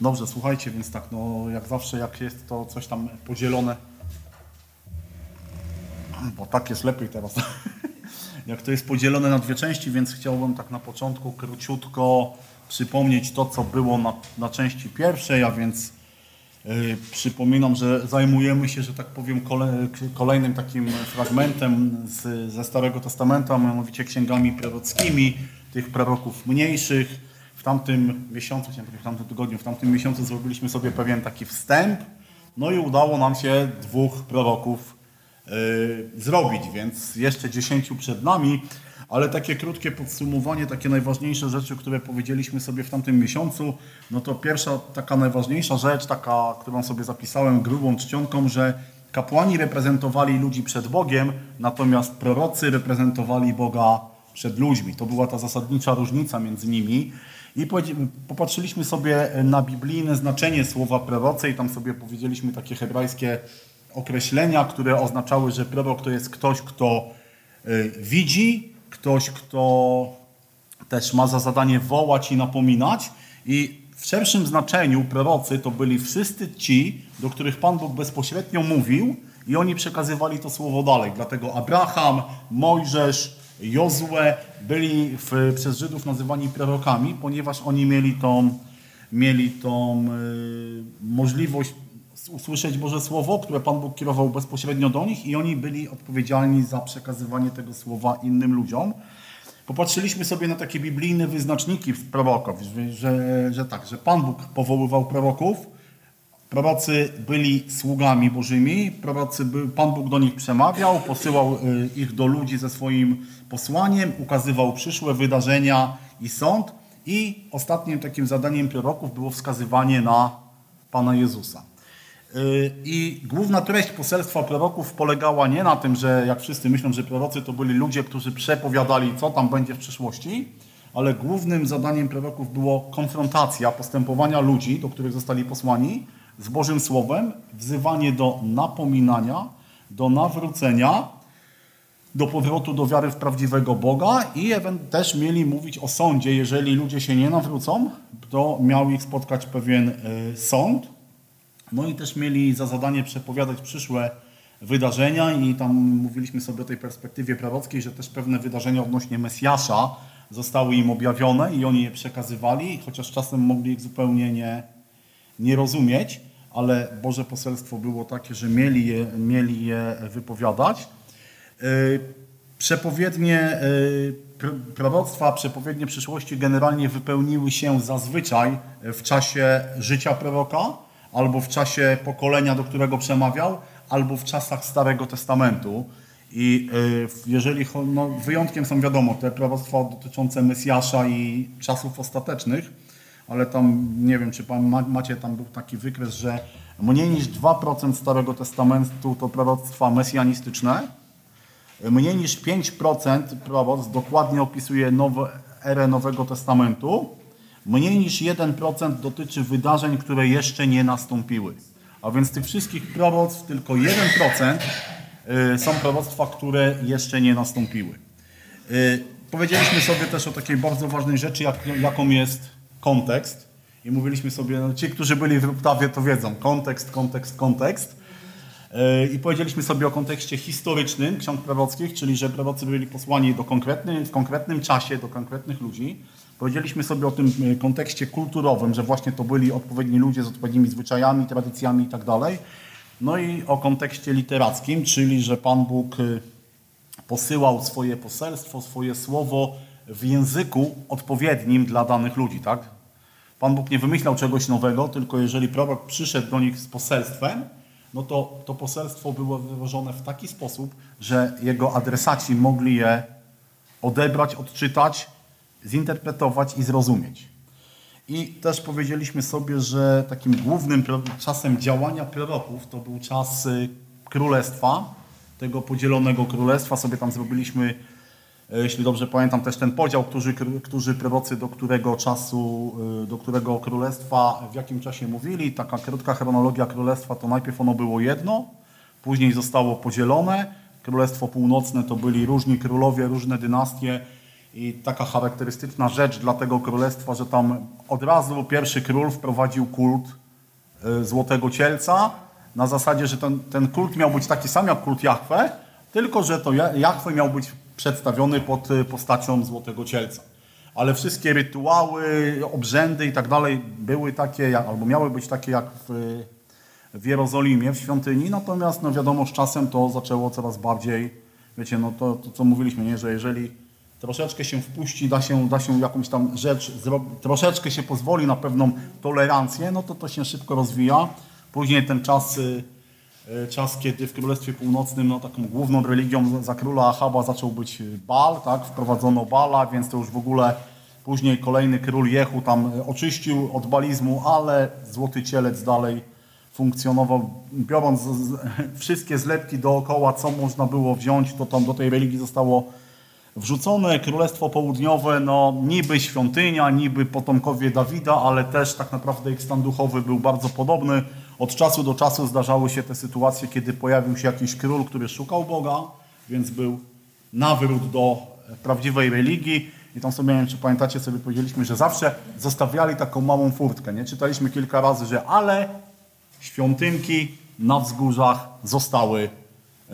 Dobrze, słuchajcie, więc tak, no jak zawsze, jak jest to coś tam podzielone, bo tak jest lepiej teraz, jak to jest podzielone na dwie części, więc chciałbym tak na początku króciutko przypomnieć to, co było na, na części pierwszej, a więc yy, przypominam, że zajmujemy się, że tak powiem, kole, kolejnym takim fragmentem z, ze Starego Testamentu, a mianowicie księgami prorockimi, tych proroków mniejszych. W tamtym miesiącu, w tamtym tygodniu, w tamtym miesiącu zrobiliśmy sobie pewien taki wstęp, no i udało nam się dwóch proroków yy, zrobić, więc jeszcze dziesięciu przed nami, ale takie krótkie podsumowanie, takie najważniejsze rzeczy, które powiedzieliśmy sobie w tamtym miesiącu, no to pierwsza taka najważniejsza rzecz, taka, którą sobie zapisałem grubą czcionką, że kapłani reprezentowali ludzi przed Bogiem, natomiast prorocy reprezentowali Boga przed ludźmi. To była ta zasadnicza różnica między nimi. I popatrzyliśmy sobie na biblijne znaczenie słowa prorocy i tam sobie powiedzieliśmy takie hebrajskie określenia, które oznaczały, że prorok to jest ktoś, kto y, widzi, ktoś, kto też ma za zadanie wołać i napominać. I w szerszym znaczeniu prorocy to byli wszyscy ci, do których Pan Bóg bezpośrednio mówił i oni przekazywali to słowo dalej. Dlatego Abraham, Mojżesz, Jozue byli w, przez Żydów nazywani prorokami, ponieważ oni mieli tą, mieli tą y, możliwość usłyszeć Boże Słowo, które Pan Bóg kierował bezpośrednio do nich i oni byli odpowiedzialni za przekazywanie tego słowa innym ludziom. Popatrzyliśmy sobie na takie biblijne wyznaczniki proroków, że, że tak, że Pan Bóg powoływał proroków, Prorocy byli sługami bożymi, prorocy, Pan Bóg do nich przemawiał, posyłał y, ich do ludzi ze swoim posłaniem, ukazywał przyszłe wydarzenia i sąd. I ostatnim takim zadaniem proroków było wskazywanie na Pana Jezusa. Y, I główna treść poselstwa proroków polegała nie na tym, że jak wszyscy myślą, że prorocy to byli ludzie, którzy przepowiadali, co tam będzie w przyszłości, ale głównym zadaniem proroków było konfrontacja postępowania ludzi, do których zostali posłani, z Bożym Słowem, wzywanie do napominania, do nawrócenia, do powrotu do wiary w prawdziwego Boga i też mieli mówić o sądzie. Jeżeli ludzie się nie nawrócą, to miał ich spotkać pewien e, sąd. No i też mieli za zadanie przepowiadać przyszłe wydarzenia i tam mówiliśmy sobie o tej perspektywie prorockiej, że też pewne wydarzenia odnośnie Mesjasza zostały im objawione i oni je przekazywali, chociaż czasem mogli ich zupełnie nie, nie rozumieć ale Boże poselstwo było takie, że mieli je, mieli je wypowiadać. Y, przepowiednie y, proroctwa, przepowiednie przyszłości generalnie wypełniły się zazwyczaj w czasie życia proroka, albo w czasie pokolenia, do którego przemawiał, albo w czasach Starego Testamentu. I y, jeżeli no, wyjątkiem są wiadomo te proroctwa dotyczące Mesjasza i czasów ostatecznych, ale tam nie wiem, czy pan macie, tam był taki wykres, że mniej niż 2% Starego Testamentu to proroctwa mesjanistyczne, mniej niż 5% proroctw dokładnie opisuje nowe, erę Nowego Testamentu, mniej niż 1% dotyczy wydarzeń, które jeszcze nie nastąpiły. A więc z tych wszystkich proroctw tylko 1% y, są proroctwa, które jeszcze nie nastąpiły. Y, powiedzieliśmy sobie też o takiej bardzo ważnej rzeczy, jak, jaką jest kontekst i mówiliśmy sobie, no ci, którzy byli w Ruptawie, to wiedzą, kontekst, kontekst, kontekst. E, I powiedzieliśmy sobie o kontekście historycznym ksiąg prorockich, czyli że prorocy byli posłani do konkretnym, w konkretnym czasie do konkretnych ludzi. Powiedzieliśmy sobie o tym e, kontekście kulturowym, że właśnie to byli odpowiedni ludzie z odpowiednimi zwyczajami, tradycjami itd. Tak no i o kontekście literackim, czyli że Pan Bóg e, posyłał swoje poselstwo, swoje słowo w języku odpowiednim dla danych ludzi, tak? Pan Bóg nie wymyślał czegoś nowego, tylko jeżeli prorok przyszedł do nich z poselstwem, no to to poselstwo było wyłożone w taki sposób, że jego adresaci mogli je odebrać, odczytać, zinterpretować i zrozumieć. I też powiedzieliśmy sobie, że takim głównym czasem działania proroków to był czas y, królestwa, tego podzielonego królestwa. Sobie tam zrobiliśmy jeśli dobrze pamiętam, też ten podział, którzy, którzy prorocy do którego czasu, e, do którego królestwa, w jakim czasie mówili. Taka krótka chronologia królestwa to najpierw ono było jedno, później zostało podzielone. Królestwo Północne to byli różni królowie, różne dynastie I taka charakterystyczna rzecz dla tego królestwa, że tam od razu pierwszy król wprowadził kult y, Złotego Cielca, na zasadzie, że ten, ten kult miał być taki sam jak kult Jahwe, tylko że to Jahwe miał być przedstawiony pod y, postacią Złotego Cielca. Ale wszystkie rytuały, obrzędy i tak dalej były takie, albo miały być takie jak w, w Jerozolimie, w świątyni, natomiast no wiadomo, z czasem to zaczęło coraz bardziej, wiecie, no to, to co mówiliśmy, nie? że jeżeli troszeczkę się wpuści, da się, da się jakąś tam rzecz, troszeczkę się pozwoli na pewną tolerancję, no to to się szybko rozwija. Później ten czas, y, czas kiedy w Królestwie Północnym no, taką główną religią za króla Achaba zaczął być Bal, tak? wprowadzono Bala, więc to już w ogóle później kolejny król Jehu tam oczyścił od balizmu, ale Złoty Cielec dalej funkcjonował, biorąc wszystkie zlepki dookoła, co można było wziąć, to tam do tej religii zostało wrzucone. Królestwo Południowe, no niby świątynia, niby potomkowie Dawida, ale też tak naprawdę ich stan duchowy był bardzo podobny. Od czasu do czasu zdarzały się te sytuacje, kiedy pojawił się jakiś król, który szukał Boga, więc był nawrót do prawdziwej religii. I tam sobie, nie wiem, czy pamiętacie, sobie powiedzieliśmy, że zawsze zostawiali taką małą furtkę. Nie? Czytaliśmy kilka razy, że ale świątynki na wzgórzach zostały,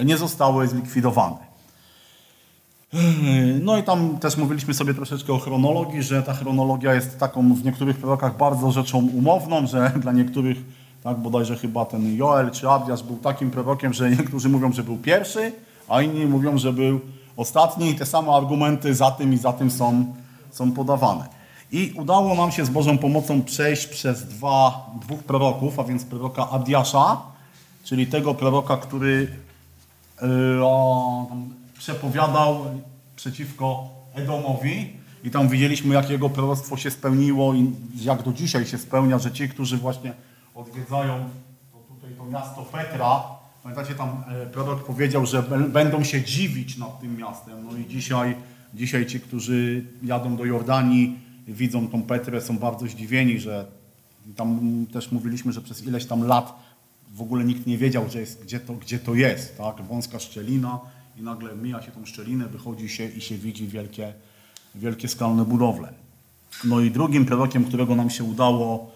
nie zostały zlikwidowane. No i tam też mówiliśmy sobie troszeczkę o chronologii, że ta chronologia jest taką w niektórych prorokach bardzo rzeczą umowną, że dla niektórych, tak bodajże chyba ten Joel czy Abdiasz był takim prorokiem, że niektórzy mówią, że był pierwszy, a inni mówią, że był ostatni i te same argumenty za tym i za tym są, są podawane. I udało nam się z Bożą pomocą przejść przez dwa, dwóch proroków, a więc proroka Abdiasza, czyli tego proroka, który yy, o, przepowiadał przeciwko Edomowi i tam widzieliśmy, jak jego proroctwo się spełniło i jak do dzisiaj się spełnia, że ci, którzy właśnie odwiedzają to tutaj to miasto Petra, pamiętacie, tam e, prorok powiedział, że będą się dziwić nad tym miastem. No i dzisiaj, dzisiaj ci, którzy jadą do Jordanii, widzą tą Petrę, są bardzo zdziwieni, że tam też mówiliśmy, że przez ileś tam lat w ogóle nikt nie wiedział, że jest, gdzie, to, gdzie to jest. Tak? Wąska szczelina, i nagle mija się tą szczelinę, wychodzi się i się widzi wielkie, wielkie skalne budowle. No i drugim prorokiem, którego nam się udało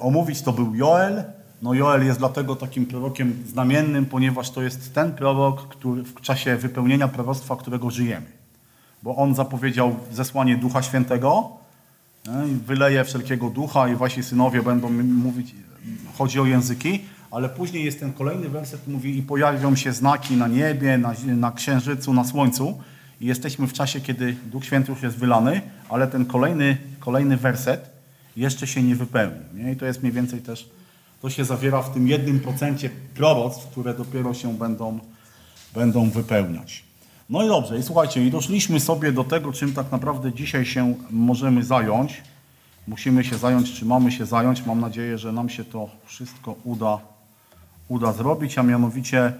omówić, to był Joel. No Joel jest dlatego takim prorokiem znamiennym, ponieważ to jest ten prorok, który w czasie wypełnienia proroctwa, którego żyjemy. Bo on zapowiedział zesłanie Ducha Świętego, y, wyleje wszelkiego ducha i wasi synowie będą mówić, chodzi o języki, ale później jest ten kolejny werset, mówi i pojawią się znaki na niebie, na, na księżycu, na słońcu. I jesteśmy w czasie, kiedy Duch Święty już jest wylany, ale ten kolejny, kolejny werset jeszcze się nie wypełni. Nie? I to jest mniej więcej też, to się zawiera w tym jednym procencie proroctw, które dopiero się będą, będą wypełniać. No i dobrze, i słuchajcie, i doszliśmy sobie do tego, czym tak naprawdę dzisiaj się możemy zająć. Musimy się zająć, czy mamy się zająć. Mam nadzieję, że nam się to wszystko uda uda zrobić, a mianowicie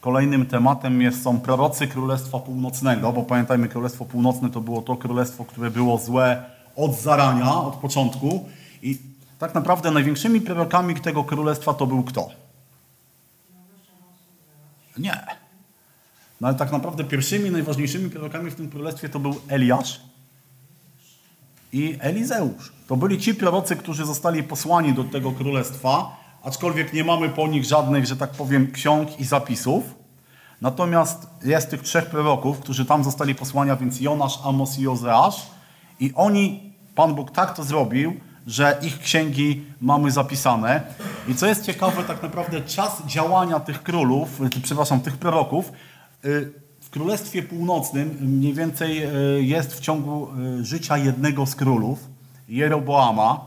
kolejnym tematem jest, są prorocy Królestwa Północnego, bo pamiętajmy, Królestwo Północne to było to królestwo, które było złe od zarania, od początku i tak naprawdę największymi prorokami tego królestwa to był kto? Nie. No ale tak naprawdę pierwszymi, najważniejszymi prorokami w tym królestwie to był Eliasz i Elizeusz. To byli ci prorocy, którzy zostali posłani do tego królestwa aczkolwiek nie mamy po nich żadnych, że tak powiem, ksiąg i zapisów. Natomiast jest tych trzech proroków, którzy tam zostali posłania, więc Jonasz, Amos i Jozeasz. I oni, Pan Bóg tak to zrobił, że ich księgi mamy zapisane. I co jest ciekawe, tak naprawdę czas działania tych królów, przepraszam, tych proroków, y, w Królestwie Północnym mniej więcej y, jest w ciągu y, życia jednego z królów, Jeroboama.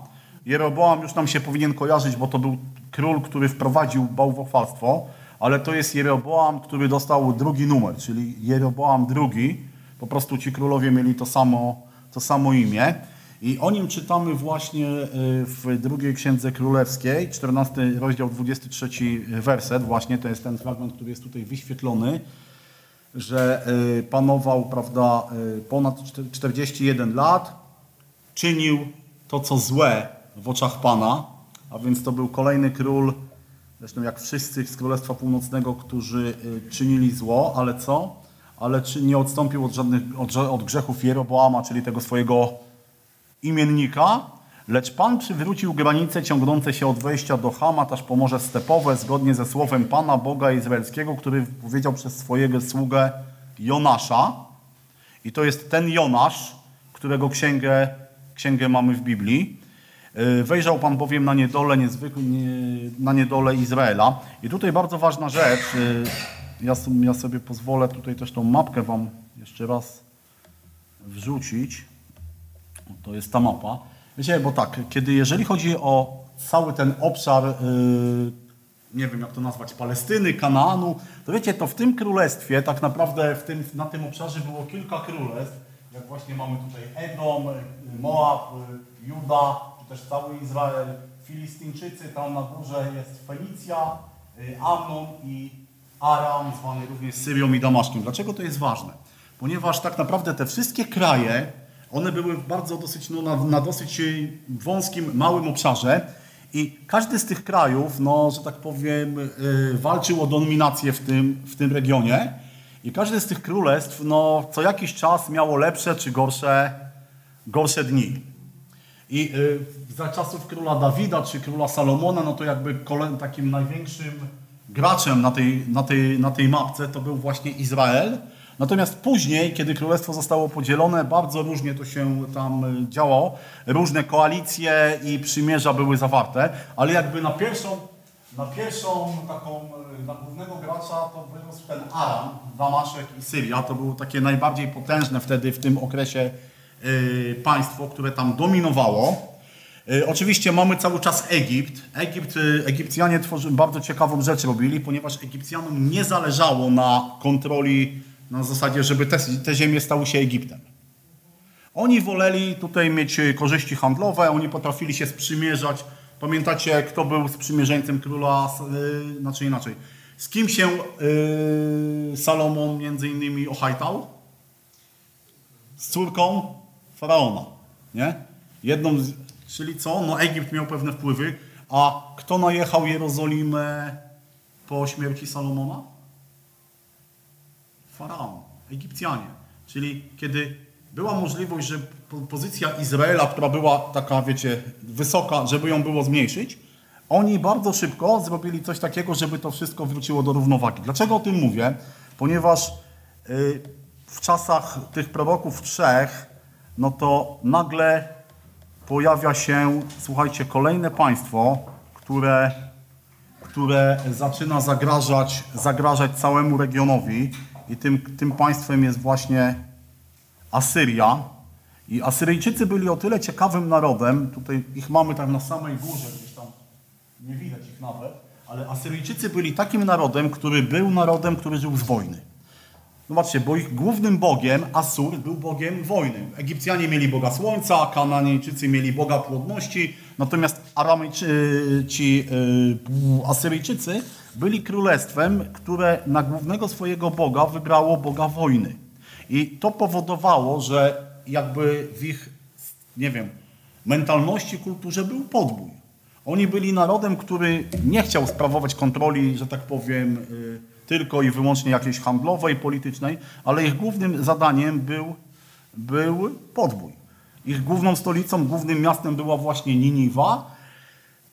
Jeroboam już nam się powinien kojarzyć, bo to był król, który wprowadził bałwochwalstwo, ale to jest Jeroboam, który dostał drugi numer, czyli Jeroboam II. Po prostu ci królowie mieli to samo, to samo imię. I o nim czytamy właśnie e, w drugiej księdze królewskiej, 14 rozdział 23 werset, właśnie to jest ten fragment, który jest tutaj wyświetlony, że e, panował, prawda, e, ponad 41 lat, czynił to, co złe w oczach Pana, a więc to był kolejny król, zresztą jak wszyscy z Królestwa Północnego, którzy czynili zło, ale co? Ale czy nie odstąpił od, żadnych, od, od grzechów Jeroboama, czyli tego swojego imiennika, lecz Pan przywrócił granice ciągnące się od wejścia do Hamat aż po Morze Stepowe, zgodnie ze słowem Pana Boga Izraelskiego, który powiedział przez swojego sługę Jonasza. I to jest ten Jonasz, którego księgę, księgę mamy w Biblii. Y, wejrzał Pan bowiem na niedolę, niezwykle, nie, na niedolę Izraela. I tutaj bardzo ważna rzecz. Y, ja, ja sobie pozwolę tutaj też tą mapkę Wam jeszcze raz wrzucić. To jest ta mapa. Wiecie, bo tak, kiedy jeżeli chodzi o cały ten obszar, yy, nie wiem jak to nazwać, Palestyny, Kanaanu, to wiecie, to w tym królestwie, tak naprawdę w tym, na tym obszarze było kilka królestw, jak właśnie mamy tutaj Edom, Moab, Juda, czy też cały Izrael, Filistyńczycy, tam na górze jest Fenicja, Amnon i Aram, zwany również Syrią i Damaszkiem. Dlaczego to jest ważne? Ponieważ tak naprawdę te wszystkie kraje, one były bardzo dosyć, no, na, na dosyć wąskim, małym obszarze i każdy z tych krajów, no, że tak powiem, yy, walczył o dominację w tym, w tym regionie i każdy z tych królestw, no, co jakiś czas miało lepsze czy gorsze, gorsze dni. I yy, za czasów króla Dawida czy króla Salomona, no to jakby takim największym graczem na tej, na, tej, na tej mapce to był właśnie Izrael. Natomiast później, kiedy królestwo zostało podzielone, bardzo różnie to się tam e, działo. Różne koalicje i przymierza były zawarte, ale jakby na pierwszą, na pierwszą taką, e, na głównego gracza to wyrósł ten Aram, Damaszek i Syria. To było takie najbardziej potężne wtedy w tym okresie yy, państwo, które tam dominowało. E, oczywiście mamy cały czas Egipt. Egipt e, Egipcjanie tworzy, bardzo ciekawą rzecz robili, ponieważ Egipcjanom nie zależało na kontroli na zasadzie, żeby te, te ziemie stały się Egiptem. Oni woleli tutaj mieć korzyści handlowe, oni potrafili się sprzymierzać. Pamiętacie, kto był sprzymierzeńcem króla, yy, znaczy inaczej. Z kim się yy, Salomon między innymi ochajtał? Z córką faraona, nie? Jedną z, Czyli co? No Egipt miał pewne wpływy, a kto najechał Jerozolimę po śmierci Salomona? Faraon, Egipcjanie. Czyli kiedy była możliwość, że pozycja Izraela, która była taka, wiecie, wysoka, żeby ją było zmniejszyć, oni bardzo szybko zrobili coś takiego, żeby to wszystko wróciło do równowagi. Dlaczego o tym mówię? Ponieważ y, w czasach tych proroków trzech, no to nagle pojawia się, słuchajcie, kolejne państwo, które, które zaczyna zagrażać, zagrażać całemu regionowi i tym, tym państwem jest właśnie Asyria. I Asyryjczycy byli o tyle ciekawym narodem, tutaj ich mamy tam na samej górze, gdzieś tam nie widać ich nawet, ale Asyryjczycy byli takim narodem, który był narodem, który żył z wojny. Zobaczcie, bo ich głównym bogiem, Asur, był bogiem wojny. Egipcjanie mieli boga słońca, Kananejczycy mieli boga płodności, natomiast Aramejczy, ci yy, Asyryjczycy byli królestwem, które na głównego swojego boga wybrało boga wojny. I to powodowało, że jakby w ich, nie wiem, mentalności, kulturze był podbój. Oni byli narodem, który nie chciał sprawować kontroli, że tak powiem, yy, tylko i wyłącznie jakiejś handlowej, politycznej, ale ich głównym zadaniem był, był podbój. Ich główną stolicą, głównym miastem była właśnie Niniwa.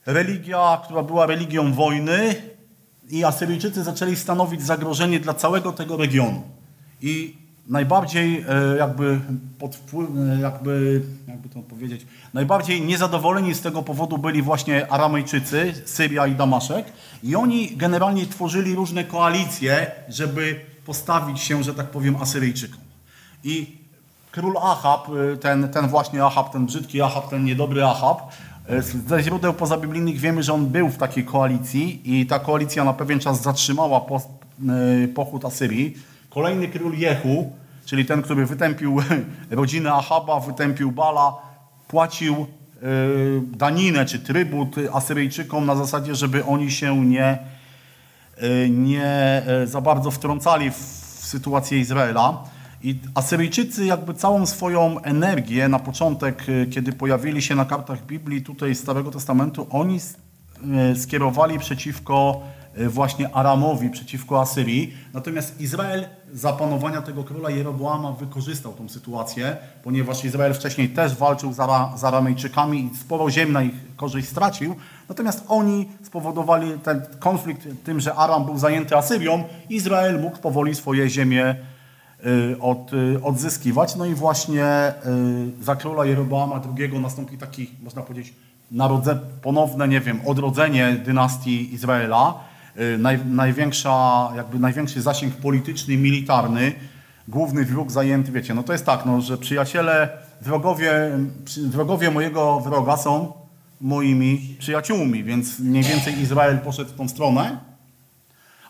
Religia, która była religią wojny i Asyryjczycy zaczęli stanowić zagrożenie dla całego tego regionu. I najbardziej e, jakby pod wpływ, e, jakby, jakby to powiedzieć, najbardziej niezadowoleni z tego powodu byli właśnie Aramejczycy, Syria i Damaszek i oni generalnie tworzyli różne koalicje, żeby postawić się, że tak powiem, Asyryjczykom. I król Ahab, e, ten, ten właśnie Ahab, ten brzydki Ahab, ten niedobry Ahab, ze źródeł pozabiblijnych wiemy, że on był w takiej koalicji i ta koalicja na pewien czas zatrzymała pochód Asyrii Kolejny król Jehu, czyli ten, który wytępił rodzinę Ahaba, wytępił Bala, płacił y, daninę czy trybut Asyryjczykom na zasadzie, żeby oni się nie, y, nie y, za bardzo wtrącali w sytuację Izraela. I Asyryjczycy jakby całą swoją energię na początek, kiedy pojawili się na kartach Biblii tutaj Starego Testamentu, oni skierowali przeciwko właśnie Aramowi przeciwko Asyrii. Natomiast Izrael za panowania tego króla Jeroboama wykorzystał tą sytuację, ponieważ Izrael wcześniej też walczył z Aramejczykami i sporo ziem na ich korzyść stracił. Natomiast oni spowodowali ten konflikt tym, że Aram był zajęty Asyrią, Izrael mógł powoli swoje ziemie y, od, y, odzyskiwać. No i właśnie za króla Jeroboama II nastąpi taki, można powiedzieć, narodze, ponowne, nie wiem, odrodzenie dynastii Izraela, y, naj, największa, jakby największy zasięg polityczny, militarny, główny wróg zajęty, wiecie, no to jest tak, no, że przyjaciele, wrogowie, wrogowie mojego wroga są moimi przyjaciółmi, więc mniej więcej Izrael poszedł w tą stronę,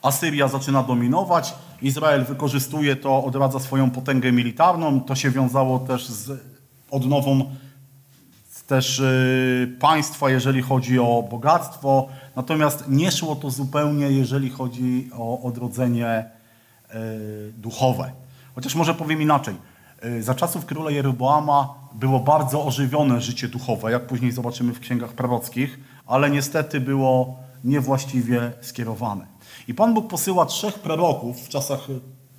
Asyria zaczyna dominować, Izrael wykorzystuje to, odradza swoją potęgę militarną, to się wiązało też z odnową też y, państwa, jeżeli chodzi o bogactwo, natomiast nie szło to zupełnie, jeżeli chodzi o odrodzenie y, duchowe. Chociaż może powiem inaczej. Y, za czasów króla Jeroboama było bardzo ożywione życie duchowe, jak później zobaczymy w księgach prorockich, ale niestety było niewłaściwie skierowane. I Pan Bóg posyła trzech proroków w czasach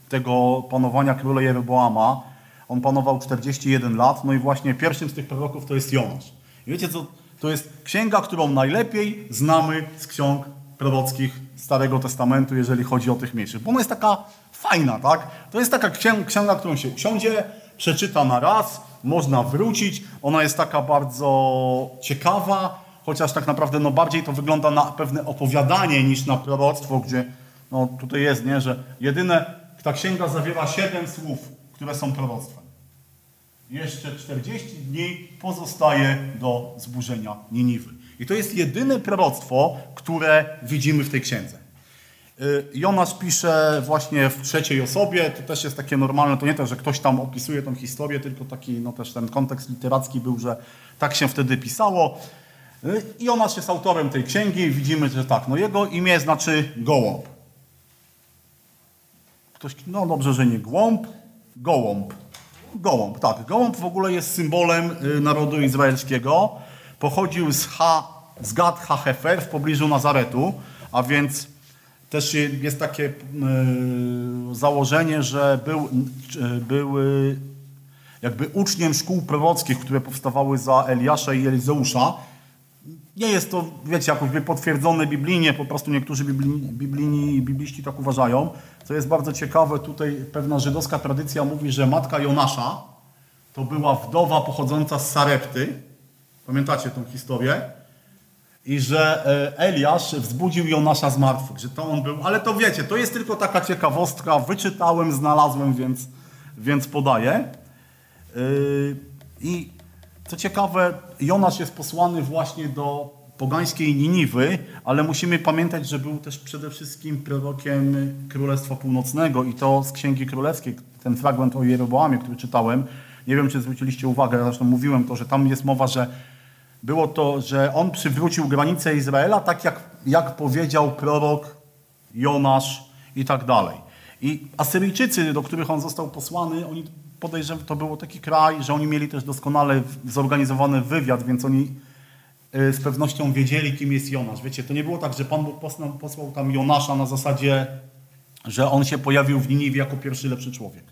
tego panowania króla Jeroboama, on panował 41 lat, no i właśnie pierwszym z tych proroków to jest Jonasz. I wiecie co? To jest księga, którą najlepiej znamy z ksiąg prorockich Starego Testamentu, jeżeli chodzi o tych mniejszych. Bo ona jest taka fajna, tak? To jest taka księga, którą się usiądzie, przeczyta na raz, można wrócić. Ona jest taka bardzo ciekawa, chociaż tak naprawdę no, bardziej to wygląda na pewne opowiadanie niż na proroctwo, gdzie no, tutaj jest, nie, że jedyne, ta księga zawiera siedem słów, które są proroctwem. Jeszcze 40 dni pozostaje do zburzenia Niniwy. I to jest jedyne proroctwo, które widzimy w tej księdze. Y, Jonasz pisze właśnie w trzeciej osobie, to też jest takie normalne, to nie tak, że ktoś tam opisuje tą historię, tylko taki, no też ten kontekst literacki był, że tak się wtedy pisało. Y, I Jonasz jest autorem tej księgi, widzimy, że tak, no jego imię znaczy gołąb. Ktoś, no dobrze, że nie głąb, Gołąb. Gołąb, tak. Gołąb w ogóle jest symbolem y, narodu izraelskiego. Pochodził z, ha, z Gad HaHefer w pobliżu Nazaretu, a więc też jest takie y, założenie, że był, y, jakby uczniem szkół prorockich, które powstawały za Eliasza i Elizeusza. Nie jest to, wiecie, jakoś potwierdzone biblijnie, po prostu niektórzy biblijni, biblijni, bibliści tak uważają. Co jest bardzo ciekawe, tutaj pewna żydowska tradycja mówi, że matka Jonasza to była wdowa pochodząca z Sarepty. Pamiętacie tą historię? I że e, Eliasz wzbudził Jonasza z martwych, że to on był, ale to wiecie, to jest tylko taka ciekawostka, wyczytałem, znalazłem, więc, więc podaję. E, I co ciekawe, Jonasz jest posłany właśnie do pogańskiej Niniwy, ale musimy pamiętać, że był też przede wszystkim prorokiem Królestwa Północnego i to z Księgi Królewskiej, ten fragment o Jeroboamie, który czytałem. Nie wiem, czy zwróciliście uwagę, zresztą mówiłem to, że tam jest mowa, że było to, że on przywrócił granice Izraela, tak jak, jak powiedział prorok Jonasz i tak dalej. I Asyryjczycy, do których on został posłany, oni podejrzewam, to był taki kraj, że oni mieli też doskonale zorganizowany wywiad, więc oni y, z pewnością wiedzieli, kim jest Jonasz. Wiecie, to nie było tak, że Pan Bóg posłał, posłał tam Jonasza na zasadzie, że on się pojawił w Niniwie jako pierwszy lepszy człowiek.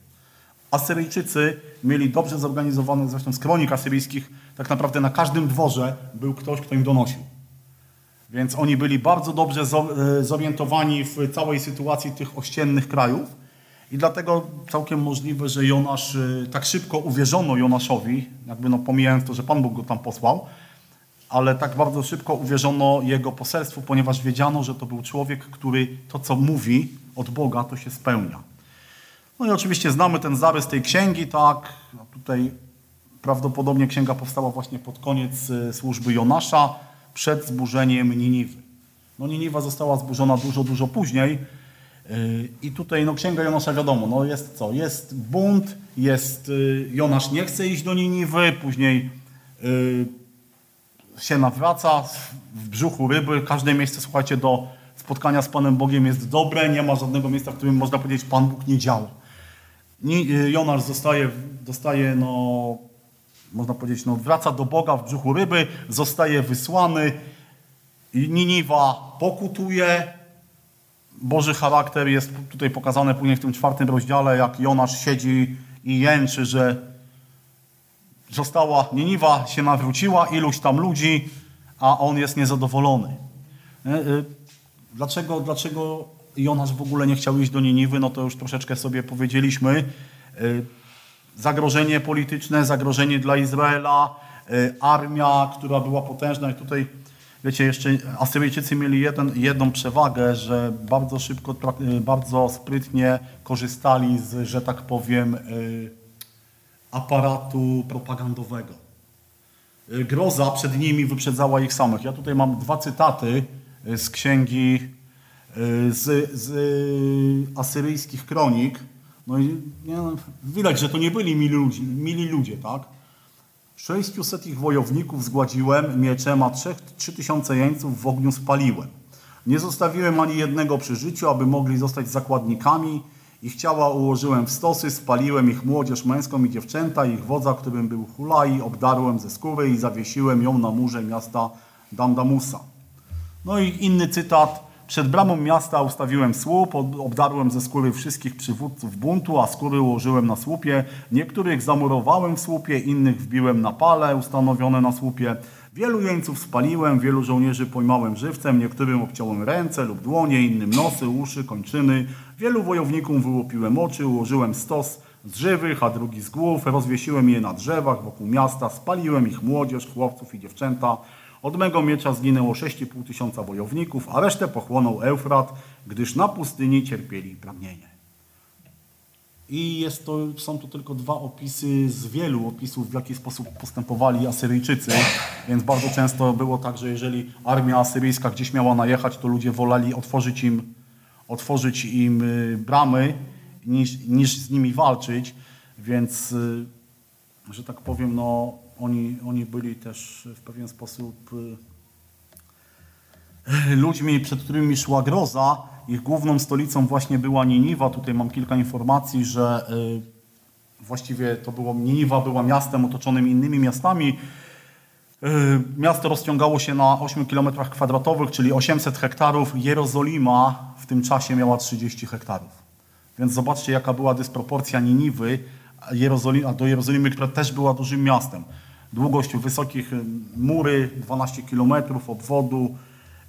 Asyryjczycy mieli dobrze zorganizowane, zresztą z kronik asyryjskich, tak naprawdę na każdym dworze był ktoś, kto im donosił. Więc oni byli bardzo dobrze y, zorientowani w całej sytuacji tych ościennych krajów. I dlatego całkiem możliwe, że Jonasz, y, tak szybko uwierzono Jonaszowi, jakby no pomijając to, że Pan Bóg go tam posłał, ale tak bardzo szybko uwierzono jego poselstwu, ponieważ wiedziano, że to był człowiek, który to, co mówi od Boga, to się spełnia. No i oczywiście znamy ten zarys tej księgi, tak, no tutaj prawdopodobnie księga powstała właśnie pod koniec y, służby Jonasza, przed zburzeniem Niniwy. No Niniwa została zburzona dużo, dużo później, i tutaj no, Księga Jonasza wiadomo, no jest co? Jest bunt, jest y, Jonasz nie chce iść do Niniwy, później y, się nawraca w brzuchu ryby. Każde miejsce, słuchajcie, do spotkania z Panem Bogiem jest dobre. Nie ma żadnego miejsca, w którym można powiedzieć, Pan Bóg nie działa. Y, Jonasz zostaje, dostaje, no, można powiedzieć, no, wraca do Boga w brzuchu ryby, zostaje wysłany. Niniwa pokutuje, Boży charakter jest tutaj pokazany później w tym czwartym rozdziale, jak Jonasz siedzi i jęczy, że została, Niniwa się nawróciła, iluś tam ludzi, a on jest niezadowolony. Nie? Y, Dlaczego, dlaczego Jonasz w ogóle nie chciał iść do Niniwy? No to już troszeczkę sobie powiedzieliśmy. Y, Zagrożenie polityczne, zagrożenie dla Izraela, armia, która była potężna i tutaj Wiecie, jeszcze Asyryjczycy mieli jeden, jedną przewagę, że bardzo szybko, y, bardzo sprytnie korzystali z, że tak powiem, y, aparatu propagandowego. Y, Groza przed nimi wyprzedzała ich samych. Ja tutaj mam dwa cytaty z księgi z, z asyryjskich kronik. No i nie, no, widać, że to nie byli mili, ludzi, mili ludzie, tak? 600 ich wojowników zgładziłem mieczem, a 3000 jeńców w ogniu spaliłem. Nie zostawiłem ani jednego przy życiu, aby mogli zostać zakładnikami. Ich ciała ułożyłem w stosy, spaliłem ich młodzież męską i dziewczęta, ich wodza, którym był Hulai, obdarłem ze skóry i zawiesiłem ją na murze miasta Damdamusa. No i inny cytat. Przed bramą miasta ustawiłem słup, ob- obdarłem ze skóry wszystkich przywódców buntu, a skóry ułożyłem na słupie. Niektórych zamurowałem w słupie, innych wbiłem na pale ustanowione na słupie. Wielu jeńców spaliłem, wielu żołnierzy pojmałem żywcem, niektórym obciąłem ręce lub dłonie, innym nosy, uszy, kończyny. Wielu wojownikom wyłupiłem oczy, ułożyłem stos z żywych, a drugi z głów, rozwiesiłem je na drzewach wokół miasta, spaliłem ich młodzież, chłopców i dziewczęta. Od mego miecza zginęło 6,5 tysiąca wojowników, a resztę pochłonął Eufrat, gdyż na pustyni cierpieli pragnienie. I jest to, są to tylko dwa opisy z wielu opisów, w jaki sposób postępowali Asyryjczycy. Więc bardzo często było tak, że jeżeli armia asyryjska gdzieś miała najechać, to ludzie woleli otworzyć im, otworzyć im y, bramy, niż, niż z nimi walczyć. Więc, y, że tak powiem, no, oni, oni byli też w pewien sposób y, ludźmi, przed którymi szła groza. Ich główną stolicą właśnie była Niniwa. Tutaj mam kilka informacji, że y, właściwie to było, Niniwa była miastem otoczonym innymi miastami. Y, Miasto rozciągało się na 8 km kwadratowych, czyli 800 hektarów. Jerozolima w tym czasie miała 30 hektarów. Więc zobaczcie, jaka była dysproporcja Niniwy do Jerozolimy, która też była dużym miastem. Długość wysokich y, mury 12 km obwodu,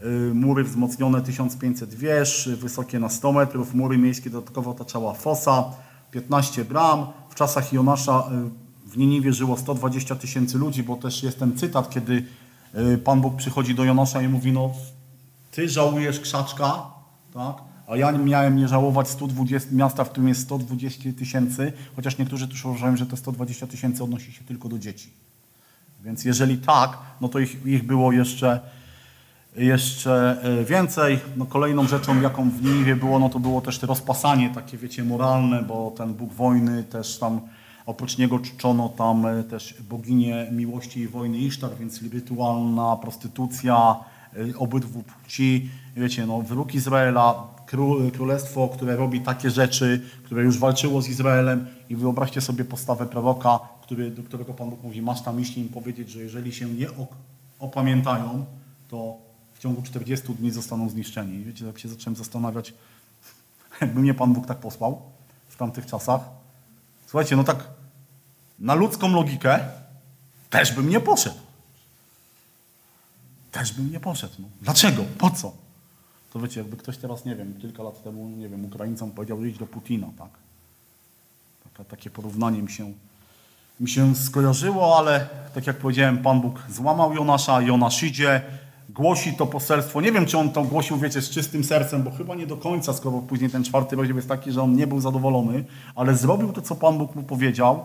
y, mury wzmocnione 1500 wież, y, wysokie na 100 metrów, mury miejskie dodatkowo otaczała fosa, 15 bram. W czasach Jonasza w Niniwie żyło 120 tysięcy ludzi, bo też jest ten cytat, kiedy Pan Bóg przychodzi do Jonasza i mówi, no ty żałujesz krzaczka, tak? a ja miałem nie żałować 120, miasta, w którym jest 120 tysięcy, chociaż niektórzy też uważają, że te 120 tysięcy odnosi się tylko do dzieci. Więc jeżeli tak, no to ich, ich było jeszcze, jeszcze e, więcej. No kolejną rzeczą, jaką w Niniwie było, no to było też to rozpasanie takie, wiecie, moralne, bo ten Bóg wojny też tam, oprócz niego czczono tam e, też boginię miłości i wojny Isztar, więc rytualna prostytucja e, obydwu płci. Wiecie, no wróg Izraela, król, królestwo, które robi takie rzeczy, które już walczyło z Izraelem i wyobraźcie sobie postawę proroka, który, do którego Pan Bóg mówi, masz tam iść i im powiedzieć, że jeżeli się nie opamiętają, to w ciągu 40 dni zostaną zniszczeni. I wiecie, jak się zacząłem zastanawiać, jakby mnie Pan Bóg tak posłał w tamtych czasach. Słuchajcie, no tak na ludzką logikę też bym nie poszedł. Też bym nie poszedł. No. Dlaczego? Po co? To wiecie, jakby ktoś teraz, nie wiem, kilka lat temu, nie wiem, Ukraińcom powiedział, idź do Putina, tak? Taka, takie porównanie mi się, mi się skojarzyło, ale tak jak powiedziałem, Pan Bóg złamał Jonasza, Jonasz idzie, głosi to poselstwo. Nie wiem, czy on to głosił, wiecie, z czystym sercem, bo chyba nie do końca, skoro później ten czwarty rozdział jest taki, że on nie był zadowolony, ale zrobił to, co Pan Bóg mu powiedział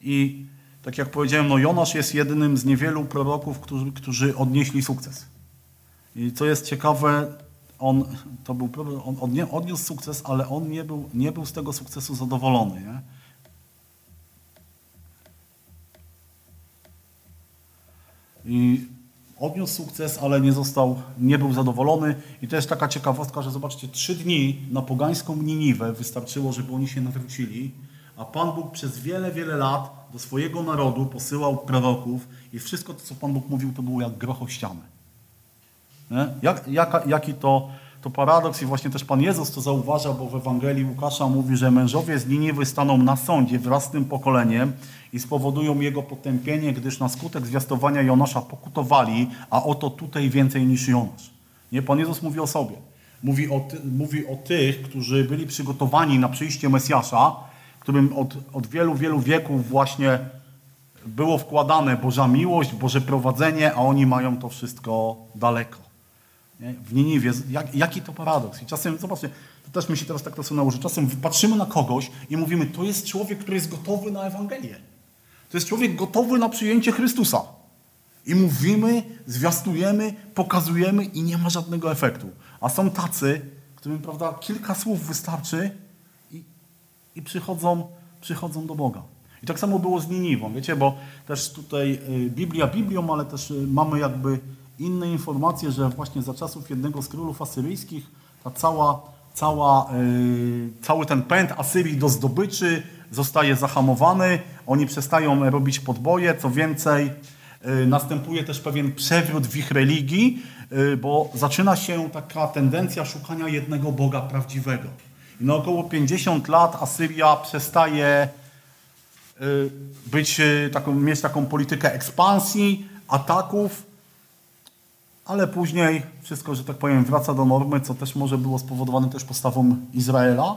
i tak jak powiedziałem, no Jonasz jest jedynym z niewielu proroków, którzy, którzy odnieśli sukces. I co jest ciekawe, on, to był problem, on odniósł sukces, ale on nie był, nie był z tego sukcesu zadowolony. Nie? I odniósł sukces, ale nie został, nie był zadowolony. I to jest taka ciekawostka, że zobaczcie, trzy dni na pogańską Niniwę wystarczyło, żeby oni się nawrócili, a Pan Bóg przez wiele, wiele lat do swojego narodu posyłał proroków i wszystko to, co Pan Bóg mówił, to było jak groch o ścianę. Jak, jaki to to paradoks i właśnie też Pan Jezus to zauważa, bo w Ewangelii Łukasza mówi, że mężowie z Niniwy staną na sądzie wraz z tym pokoleniem i spowodują jego potępienie, gdyż na skutek zwiastowania Jonasza pokutowali, a oto tutaj więcej niż Jonasz. Nie, Pan Jezus mówi o sobie. Mówi o, mówi o tych, którzy byli przygotowani na przyjście Mesjasza, którym od, od wielu, wielu wieków właśnie było wkładane Boża miłość, Boże prowadzenie, a oni mają to wszystko daleko. Nie? W Niniwie, jak, jaki to paradoks. I czasem, zobaczcie, to też mi się teraz tak to że czasem patrzymy na kogoś i mówimy, to jest człowiek, który jest gotowy na Ewangelię. To jest człowiek gotowy na przyjęcie Chrystusa. I mówimy, zwiastujemy, pokazujemy i nie ma żadnego efektu. A są tacy, którym prawda, kilka słów wystarczy i, i przychodzą, przychodzą do Boga. I tak samo było z Niniwą, wiecie, bo też tutaj y, Biblia Biblią, ale też y, mamy jakby inne informacje, że właśnie za czasów jednego z królów asyryjskich ta cała, cała, yy, cały ten pęd Asyrii do zdobyczy zostaje zahamowany, oni przestają robić podboje, co więcej, yy, następuje też pewien przewrót w ich religii, yy, bo zaczyna się taka tendencja szukania jednego Boga prawdziwego. I na około 50 lat Asyria przestaje być, taką, mieć taką politykę ekspansji, ataków, ale później wszystko, że tak powiem, wraca do normy, co też może było spowodowane też postawą Izraela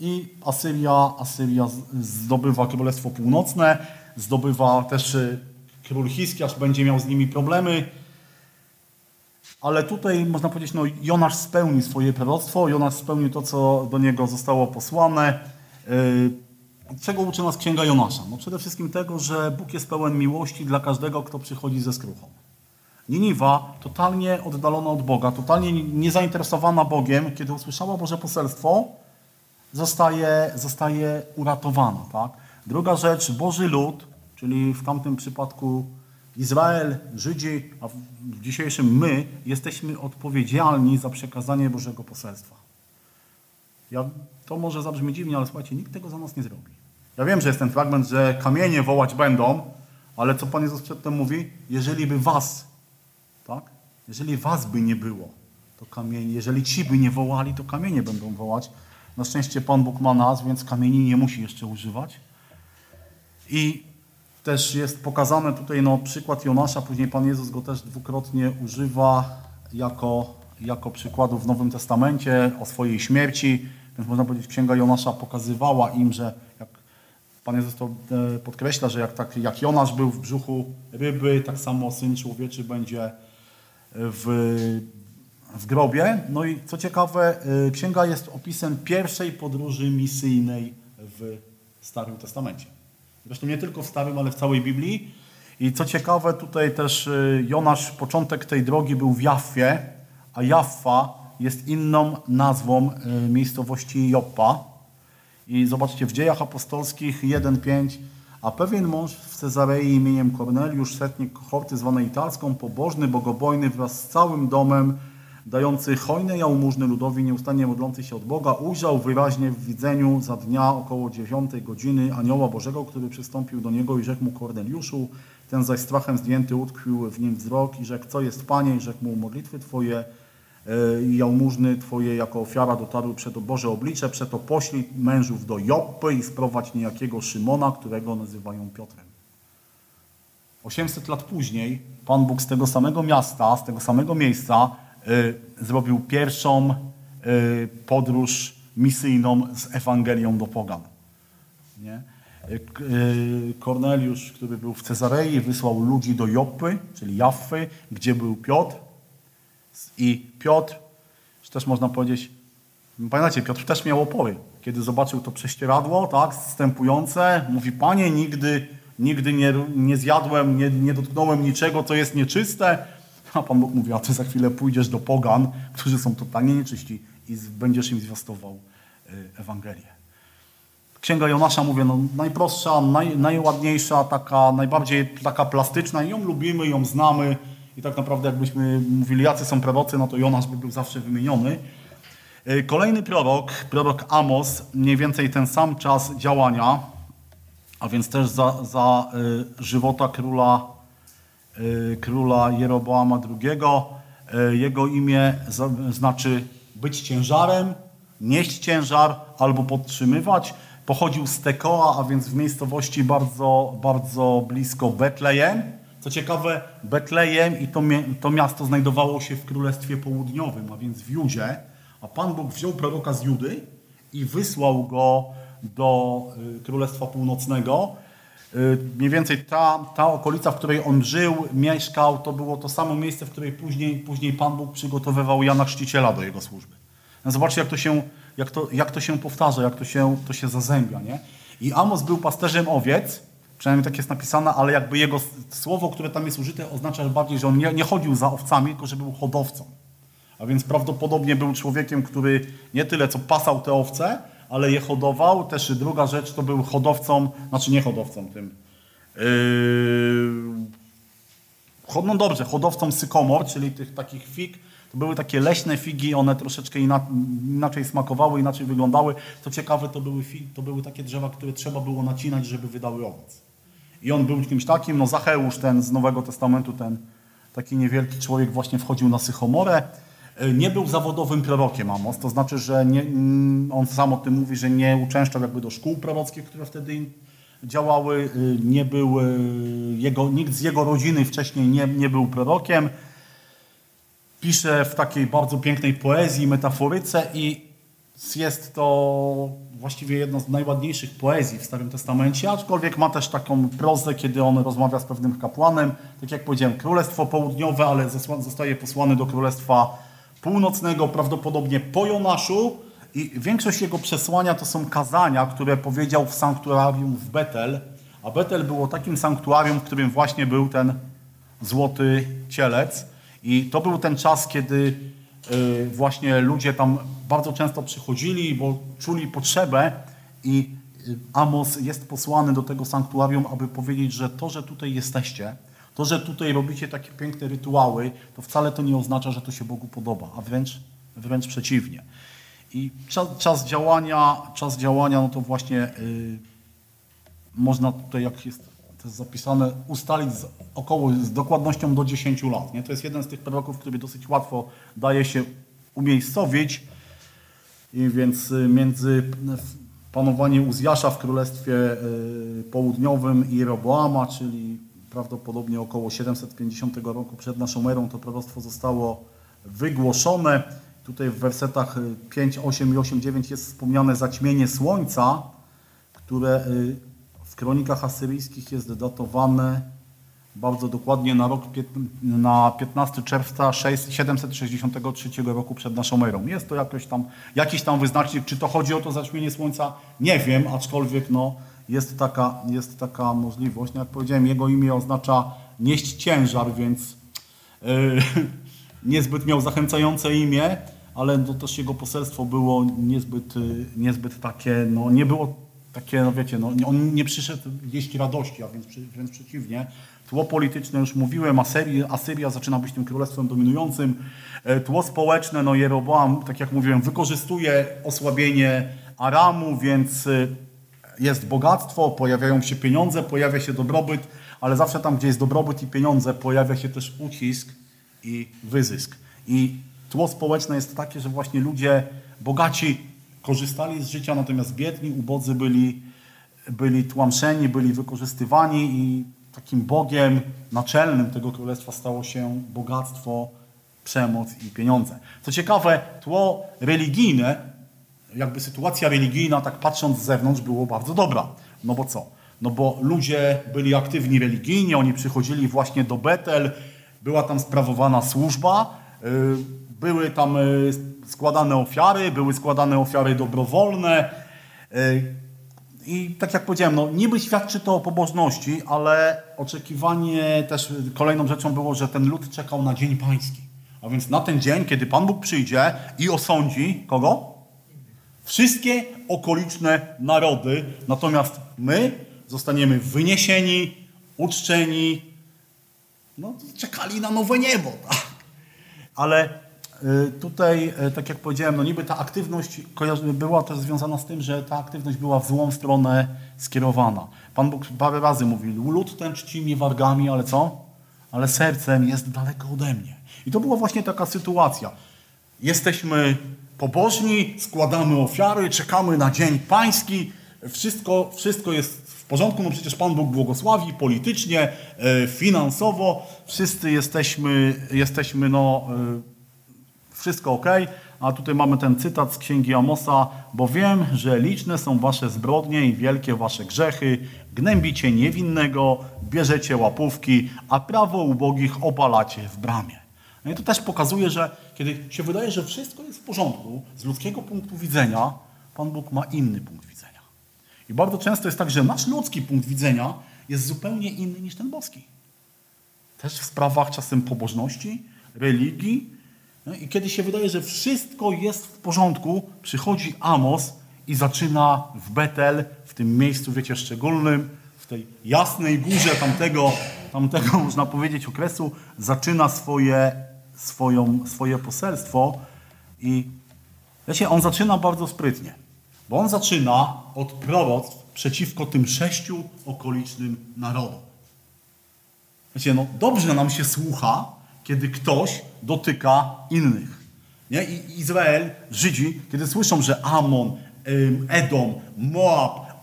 i Asyria, Asyria zdobywa Królestwo Północne, zdobywa też y, król Hiskiarz, będzie miał z nimi problemy, ale tutaj można powiedzieć, no Jonasz spełni swoje proroctwo, Jonasz spełni to, co do niego zostało posłane. Y, czego uczy nas Księga Jonasza? No przede wszystkim tego, że Bóg jest pełen miłości dla każdego, kto przychodzi ze skruchą. Niniwa, totalnie oddalona od Boga, totalnie niezainteresowana Bogiem, kiedy usłyszała Boże poselstwo, zostaje, zostaje uratowana. Tak? Druga rzecz, Boży lud, czyli w tamtym przypadku Izrael, Żydzi, a w dzisiejszym my, jesteśmy odpowiedzialni za przekazanie Bożego poselstwa. Ja, to może zabrzmi dziwnie, ale słuchajcie, nikt tego za nas nie zrobi. Ja wiem, że jest ten fragment, że kamienie wołać będą, ale co Pan Jezus przedtem mówi? Jeżeli by was? Jeżeli was by nie było, to kamienie, jeżeli ci by nie wołali, to kamienie będą wołać. Na szczęście Pan Bóg ma nas, więc kamieni nie musi jeszcze używać. I też jest pokazane tutaj no, przykład Jonasza, później Pan Jezus go też dwukrotnie używa jako, jako przykładu w Nowym Testamencie o swojej śmierci. Więc można powiedzieć, Księga Jonasza pokazywała im, że jak Pan Jezus to e, podkreśla, że jak, tak, jak Jonasz był w brzuchu ryby, tak samo Syn Człowieczy będzie w, w grobie. No i co ciekawe, y, księga jest opisem pierwszej podróży misyjnej w Starym Testamencie. Zresztą nie tylko w Starym, ale w całej Biblii. I co ciekawe, tutaj też y, Jonasz, początek tej drogi był w Jaffie, a Jaffa jest inną nazwą y, miejscowości Joppa. I zobaczcie, w dziejach apostolskich 1,5 a pewien mąż w Cezarei imieniem Korneliusz, setnik kohorty zwanej italską, pobożny, bogobojny wraz z całym domem, dający hojne jałmużny ludowi, nieustannie modlący się od Boga, ujrzał wyraźnie w widzeniu za dnia około dziewiątej godziny anioła Bożego, który przystąpił do niego i rzekł mu Korneliuszu, ten zaś strachem zdjęty utkwił w nim wzrok i rzekł, co jest Panie? I rzekł mu, modlitwy Twoje jałmużny Twoje jako ofiara dotarły przed Boże oblicze, przeto poślij mężów do Joppy i sprowadź niejakiego Szymona, którego nazywają Piotrem. 800 lat później Pan Bóg z tego samego miasta, z tego samego miejsca y, zrobił pierwszą y, podróż misyjną z Ewangelią do Pogan. Nie? Korneliusz, który był w Cezarei, wysłał ludzi do Joppy, czyli Jaffy, gdzie był Piotr, i Piotr, też można powiedzieć, pamiętacie, Piotr też miał opory. Kiedy zobaczył to prześcieradło, tak, wstępujące, mówi, Panie, nigdy, nigdy nie, nie zjadłem, nie, nie dotknąłem niczego, co jest nieczyste. A Pan Bóg mówi, a Ty za chwilę pójdziesz do pogan, którzy są totalnie nieczyści i będziesz im zwiastował y, Ewangelię. Księga Jonasza, mówię, no, najprostsza, naj, najładniejsza, taka, najbardziej taka plastyczna ją lubimy, ją znamy, i tak naprawdę jakbyśmy mówili, jacy są prorocy, no to Jonasz by był zawsze wymieniony. E, kolejny prorok, prorok Amos, mniej więcej ten sam czas działania, a więc też za, za y, żywota króla, y, króla Jeroboama II. Jego imię znaczy być ciężarem, nieść ciężar albo podtrzymywać. Pochodził z Tekoa, a więc w miejscowości bardzo, bardzo blisko Betlejem. Co ciekawe, Betlejem i to, to miasto znajdowało się w Królestwie Południowym, a więc w Judzie. A Pan Bóg wziął proroka z Judy i wysłał go do y, Królestwa Północnego. Y, mniej więcej ta, ta okolica, w której on żył, mieszkał, to było to samo miejsce, w której później, później Pan Bóg przygotowywał Jana Chrzciciela do jego służby. No zobaczcie, jak to się, jak to, jak to się powtarza, jak to się, to się zazębia. Nie? I Amos był pasterzem owiec, przynajmniej tak jest napisane, ale jakby jego słowo, które tam jest użyte, oznacza bardziej, że on nie, nie chodził za owcami, tylko że był hodowcą. A więc prawdopodobnie był człowiekiem, który nie tyle co pasał te owce, ale je hodował. Też druga rzecz to był hodowcą, znaczy nie hodowcą tym. Yy, no dobrze, hodowcą sykomor, czyli tych takich fig. To były takie leśne figi, one troszeczkę inaczej smakowały, inaczej wyglądały. Co ciekawe, to były, to były takie drzewa, które trzeba było nacinać, żeby wydały owoc. I on był kimś takim, no Zacheusz ten z Nowego Testamentu, ten taki niewielki człowiek właśnie wchodził na Sychomorę. E, nie był zawodowym prorokiem Amos, to znaczy, że nie, mm, on sam o tym mówi, że nie uczęszczał jakby do szkół prorockich, które wtedy działały, e, nie był, e, jego, nikt z jego rodziny wcześniej nie, nie był prorokiem. Pisze w takiej bardzo pięknej poezji, metaforyce i jest to właściwie jedna z najładniejszych poezji w Starym Testamencie, aczkolwiek ma też taką prozę, kiedy on rozmawia z pewnym kapłanem. Tak jak powiedziałem, Królestwo Południowe, ale zostaje posłany do Królestwa Północnego, prawdopodobnie po Jonaszu. I większość jego przesłania to są kazania, które powiedział w sanktuarium w Betel. A Betel było takim sanktuarium, w którym właśnie był ten złoty cielec. I to był ten czas, kiedy y, właśnie ludzie tam bardzo często przychodzili, bo czuli potrzebę i y, Amos jest posłany do tego sanktuarium, aby powiedzieć, że to, że tutaj jesteście, to, że tutaj robicie takie piękne rytuały, to wcale to nie oznacza, że to się Bogu podoba, a wręcz, wręcz przeciwnie. I czas, czas działania, czas działania, no to właśnie yy, można tutaj, jak jest, to jest zapisane, ustalić z, około z dokładnością do 10 lat. Nie? To jest jeden z tych proroków, który dosyć łatwo daje się umiejscowić. I więc y, między panowaniem Uzjasza w Królestwie y, Południowym i Roboama, czyli prawdopodobnie około 750 roku przed naszą erą to proroctwo zostało wygłoszone. Tutaj w wersetach 5, 8 i 8, 9 jest wspomniane zaćmienie słońca, które y, w kronikach asyryjskich jest datowane bardzo dokładnie na rok na 15 czerwca 763 roku przed naszą erą. Jest to jakoś tam, jakiś tam wyznacznik, czy to chodzi o to zaćmienie słońca, nie wiem, aczkolwiek no, jest, taka, jest taka możliwość. No jak powiedziałem, jego imię oznacza nieść ciężar, więc yy, niezbyt miał zachęcające imię, ale to też jego poselstwo było niezbyt, yy, niezbyt takie, no nie było takie, no wiecie, no, on nie przyszedł jeść radości, a więc wręcz przeciwnie. Tło polityczne, już mówiłem, Asyria, Asyria zaczyna być tym królestwem dominującym. E, tło społeczne, no Jeroboam, tak jak mówiłem, wykorzystuje osłabienie Aramu, więc e, jest bogactwo, pojawiają się pieniądze, pojawia się dobrobyt, ale zawsze tam, gdzie jest dobrobyt i pieniądze, pojawia się też ucisk i wyzysk. I tło społeczne jest takie, że właśnie ludzie bogaci korzystali z życia, natomiast biedni, ubodzy byli, byli tłamszeni, byli wykorzystywani i takim Bogiem naczelnym tego królestwa stało się bogactwo, przemoc i pieniądze. Co ciekawe, tło religijne, jakby sytuacja religijna, tak patrząc z zewnątrz, było bardzo dobra. No bo co? No bo ludzie byli aktywni religijnie, oni przychodzili właśnie do Betel, była tam sprawowana służba, y, były tam y, składane ofiary, były składane ofiary dobrowolne. Y, I tak jak powiedziałem, no niby świadczy to o pobożności, ale oczekiwanie też kolejną rzeczą było, że ten lud czekał na dzień pański. A więc na ten dzień, kiedy Pan Bóg przyjdzie i osądzi kogo? Wszystkie okoliczne narody. Natomiast my zostaniemy wyniesieni, uczczeni, no czekali na nowe niebo. Tak? Ale Y, tutaj, y, tak jak powiedziałem, no niby ta aktywność była też związana z tym, że ta aktywność była w złą stronę skierowana. Pan Bóg parę razy mówił, lud ten czci mnie wargami, ale co? Ale sercem jest daleko ode mnie. I to była właśnie taka sytuacja. jesteśmy pobożni, składamy ofiary, czekamy na Dzień Pański, wszystko, wszystko jest w porządku, no przecież Pan Bóg błogosławi politycznie, e, finansowo, wszyscy jesteśmy, jesteśmy no, wszystko ok. A tutaj mamy ten cytat z księgi Amosa, bo wiem, że liczne są wasze zbrodnie i wielkie wasze grzechy, gnębicie niewinnego, bierzecie łapówki, a prawo ubogich obalacie w bramie. No i to też pokazuje, że kiedy się wydaje, że wszystko jest w porządku, z ludzkiego punktu widzenia, Pan Bóg ma inny punkt widzenia. I bardzo często jest tak, że nasz ludzki punkt widzenia jest zupełnie inny niż ten boski. Też w sprawach czasem pobożności, religii. No I kiedy się wydaje, że wszystko jest w porządku, przychodzi Amos i zaczyna w Betel, w tym miejscu, wiecie, szczególnym, w tej jasnej górze tamtego, tamtego można powiedzieć, okresu, zaczyna swoje, swoją, swoje poselstwo i wiecie, on zaczyna bardzo sprytnie, bo on zaczyna od proroctw przeciwko tym sześciu okolicznym narodom. Wiecie, no dobrze nam się słucha, kiedy ktoś dotyka innych. Nie? I Izrael, Żydzi, kiedy słyszą, że Amon, Edom, Moab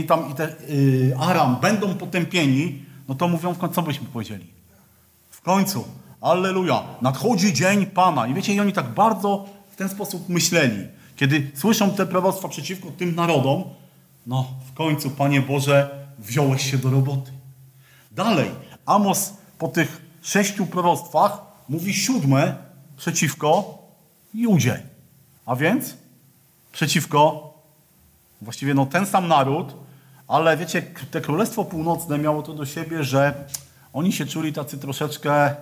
i tam i te, y, Aram będą potępieni, no to mówią w końcu, co byśmy powiedzieli? W końcu, alleluja, nadchodzi dzień Pana. I wiecie, i oni tak bardzo w ten sposób myśleli. Kiedy słyszą te proroctwa przeciwko tym narodom, no w końcu, Panie Boże, wziąłeś się do roboty. Dalej, Amos po tych sześciu proroctwach mówi siódme przeciwko Judzie. A więc przeciwko właściwie no, ten sam naród, ale wiecie, te Królestwo Północne miało to do siebie, że oni się czuli tacy troszeczkę,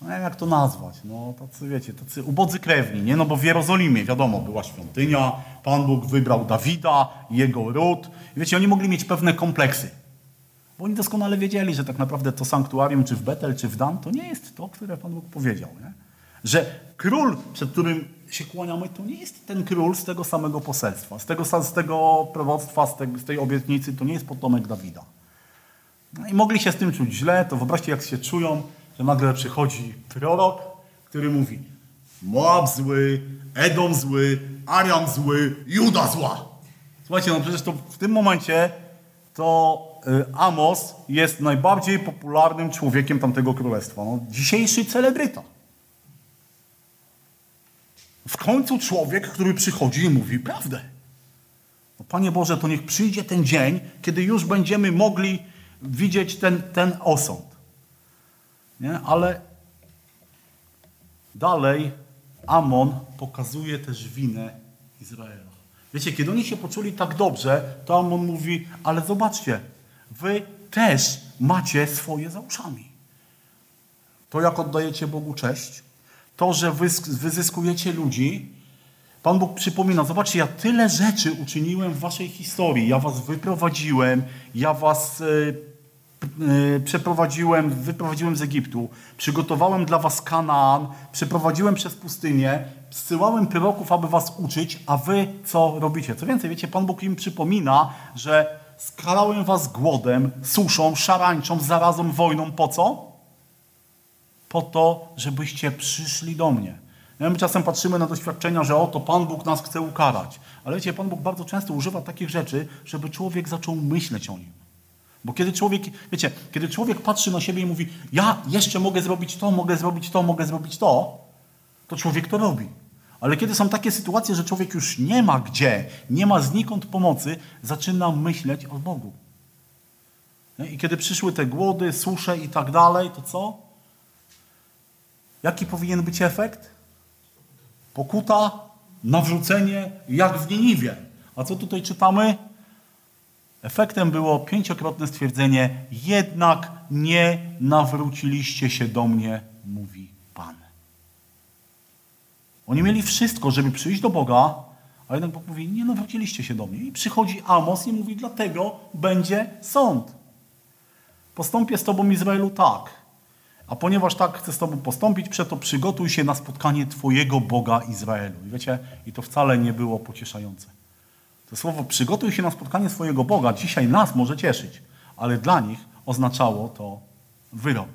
no nie wiem jak to nazwać, no tacy wiecie, tacy ubodzy krewni, nie? No bo w Jerozolimie, wiadomo, była świątynia, Pan Bóg wybrał Dawida, jego ród. I wiecie, oni mogli mieć pewne kompleksy. Bo oni doskonale wiedzieli, że tak naprawdę to sanktuarium, czy w Betel, czy w Dan, to nie jest to, które Pan Bóg powiedział. Nie? Że król, przed którym się kłaniamy, to nie jest ten król z tego samego poselstwa, z tego, z tego prowadztwa, z, z tej obietnicy, to nie jest potomek Dawida. No I mogli się z tym czuć źle, to wyobraźcie, jak się czują, że nagle przychodzi prorok, który mówi Moab zły, Edom zły, Ariam zły, Juda zła. Słuchajcie, no przecież to w tym momencie to Amos jest najbardziej popularnym człowiekiem tamtego królestwa. No, dzisiejszy celebryta. W końcu człowiek, który przychodzi i mówi prawdę. No, Panie Boże, to niech przyjdzie ten dzień, kiedy już będziemy mogli widzieć ten, ten osąd. Nie? Ale dalej Amon pokazuje też winę Izraela. Wiecie, kiedy oni się poczuli tak dobrze, to Amon mówi, ale zobaczcie, wy też macie swoje za uszami. To, jak oddajecie Bogu cześć, to, że wy wyzyskujecie ludzi, Pan Bóg przypomina, zobaczcie, ja tyle rzeczy uczyniłem w waszej historii. Ja was wyprowadziłem, ja was e, e, przeprowadziłem, wyprowadziłem z Egiptu, przygotowałem dla was Kanaan, przeprowadziłem przez pustynię, zsyłałem proroków, aby was uczyć, a wy co robicie? Co więcej, wiecie, Pan Bóg im przypomina, że skarałem was głodem, suszą, szarańczą, zarazą, wojną. Po co? Po to, żebyście przyszli do mnie. My czasem patrzymy na doświadczenia, że oto Pan Bóg nas chce ukarać. Ale wiecie, Pan Bóg bardzo często używa takich rzeczy, żeby człowiek zaczął myśleć o nim. Bo kiedy człowiek, wiecie, kiedy człowiek patrzy na siebie i mówi, ja jeszcze mogę zrobić to, mogę zrobić to, mogę zrobić to, to człowiek to robi. Ale kiedy są takie sytuacje, że człowiek już nie ma gdzie, nie ma znikąd pomocy, zaczyna myśleć o Bogu. I kiedy przyszły te głody, susze i tak dalej, to co? Jaki powinien być efekt? Pokuta, nawrócenie, jak w Nieniwie. A co tutaj czytamy? Efektem było pięciokrotne stwierdzenie, jednak nie nawróciliście się do mnie, mówi oni mieli wszystko, żeby przyjść do Boga, a jednak Bóg mówi, nie nawróciliście się do mnie. I przychodzi Amos i mówi, dlatego będzie sąd. Postąpię z tobą Izraelu tak. A ponieważ tak chcę z tobą postąpić, przeto przygotuj się na spotkanie twojego Boga Izraelu. I wiecie, i to wcale nie było pocieszające. To słowo przygotuj się na spotkanie swojego Boga dzisiaj nas może cieszyć, ale dla nich oznaczało to wyrok.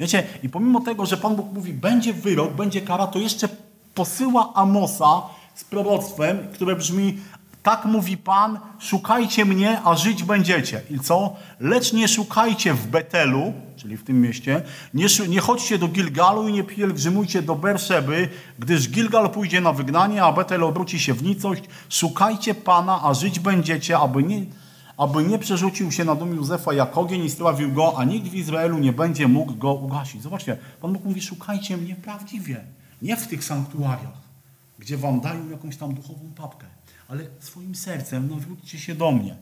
Wiecie, i pomimo tego, że Pan Bóg mówi, będzie wyrok, będzie kara, to jeszcze posyła Amosa z proroctwem, które brzmi tak mówi Pan, szukajcie mnie, a żyć będziecie. I co? Lecz nie szukajcie w Betelu, czyli w tym mieście, nie, nie chodźcie do Gilgalu i nie pielgrzymujcie do Berszeby, gdyż Gilgal pójdzie na wygnanie, a Betel obróci się w nicość. Szukajcie Pana, a żyć będziecie, aby nie, aby nie przerzucił się na dom Józefa jak ogień i strawił go, a nikt w Izraelu nie będzie mógł go ugasić. Zobaczcie, Pan Bóg mówi, szukajcie mnie prawdziwie, nie w tych sanktuariach, gdzie wam dają jakąś tam duchową papkę ale swoim sercem nawróćcie się do mnie.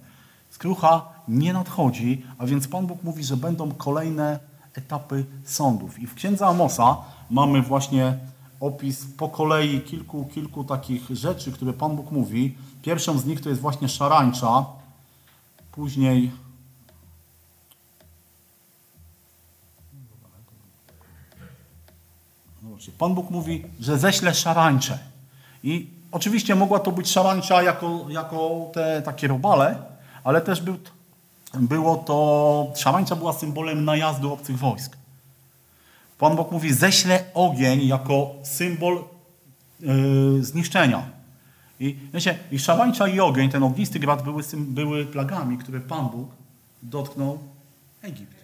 Skrucha nie nadchodzi, a więc Pan Bóg mówi, że będą kolejne etapy sądów. I w księdze Amosa mamy właśnie opis po kolei kilku, kilku takich rzeczy, które Pan Bóg mówi. Pierwszą z nich to jest właśnie szarańcza, później Pan Bóg mówi, że ześle szarańcze. I Oczywiście mogła to być szarańcza jako, jako te takie robale, ale też był, było to, szarańcza była symbolem najazdu obcych wojsk. Pan Bóg mówi, ześlę ogień jako symbol yy, zniszczenia. I, wiecie, I szarańcza i ogień, ten ognisty grad były, były plagami, które Pan Bóg dotknął Egipt.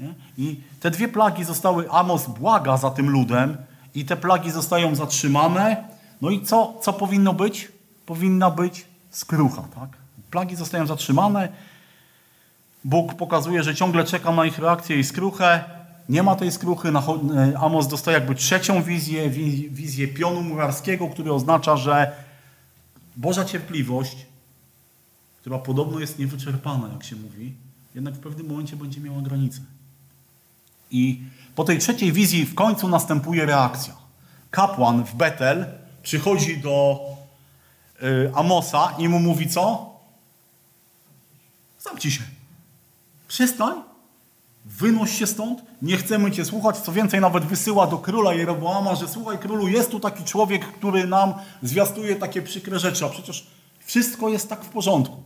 Nie? I te dwie plagi zostały, Amos błaga za tym ludem i te plagi zostają zatrzymane no i co, co powinno być? Powinna być skrucha. Tak? Plagi zostają zatrzymane. Bóg pokazuje, że ciągle czeka na ich reakcję i skruchę. Nie ma tej skruchy. E, Amos dostaje jakby trzecią wizję, wizję pionu murarskiego, który oznacza, że Boża cierpliwość, która podobno jest niewyczerpana, jak się mówi, jednak w pewnym momencie będzie miała granicę. I po tej trzeciej wizji w końcu następuje reakcja. Kapłan w Betel przychodzi do y, Amosa i mu mówi co? Zamknij się. Przestań. Wynoś się stąd. Nie chcemy cię słuchać. Co więcej, nawet wysyła do króla Jeroboama, że słuchaj królu, jest tu taki człowiek, który nam zwiastuje takie przykre rzeczy, a przecież wszystko jest tak w porządku.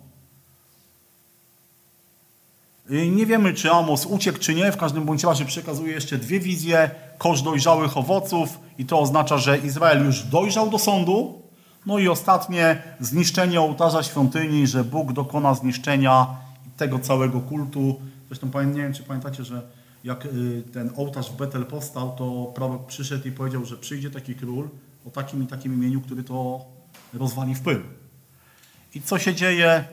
Nie wiemy, czy Amos uciekł, czy nie. W każdym bądź razie przekazuje jeszcze dwie wizje. Kosz dojrzałych owoców i to oznacza, że Izrael już dojrzał do sądu. No i ostatnie, zniszczenie ołtarza świątyni, że Bóg dokona zniszczenia tego całego kultu. Zresztą nie wiem, czy pamiętacie, że jak y, ten ołtarz w Betel powstał, to prorok przyszedł i powiedział, że przyjdzie taki król o takim i takim imieniu, który to rozwali w pył. I co się dzieje?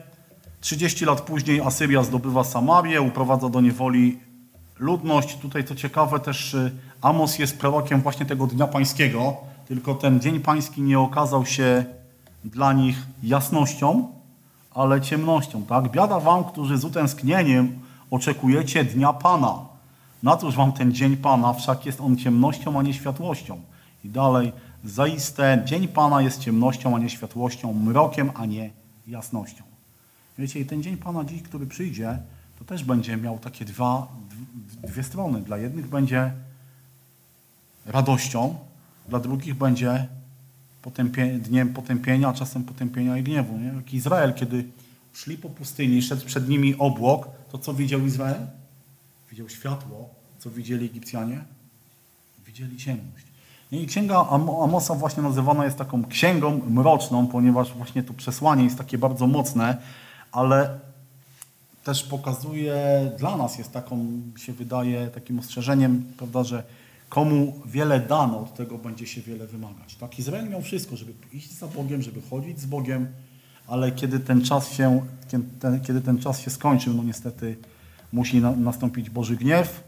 30 lat później Asyria zdobywa Samarię, uprowadza do niewoli ludność. Tutaj co ciekawe też y, Amos jest prorokiem właśnie tego Dnia Pańskiego, tylko ten Dzień Pański nie okazał się dla nich jasnością, ale ciemnością. Tak? Biada wam, którzy z utęsknieniem oczekujecie Dnia Pana. Na cóż wam ten Dzień Pana, wszak jest on ciemnością, a nie światłością. I dalej, zaiste Dzień Pana jest ciemnością, a nie światłością, mrokiem, a nie jasnością. Wiecie, i ten Dzień Pana dziś, który przyjdzie, to też będzie miał takie dwa, dwie strony. Dla jednych będzie radością, dla drugich będzie potępie, dniem potępienia, czasem potępienia i gniewu. Nie? Jak Izrael, kiedy szli po pustyni, szedł przed nimi obłok, to co widział Izrael? Widział światło. Co widzieli Egipcjanie? Widzieli ciemność. I księga Amosa właśnie nazywana jest taką księgą mroczną, ponieważ właśnie to przesłanie jest takie bardzo mocne, ale też pokazuje, dla nas jest taką, się wydaje, takim ostrzeżeniem, prawda, że komu wiele dano, od tego będzie się wiele wymagać. Tak, Izrael miał wszystko, żeby iść za Bogiem, żeby chodzić z Bogiem, ale kiedy ten czas się, kiedy ten czas się skończył, no niestety musi na, nastąpić Boży gniew,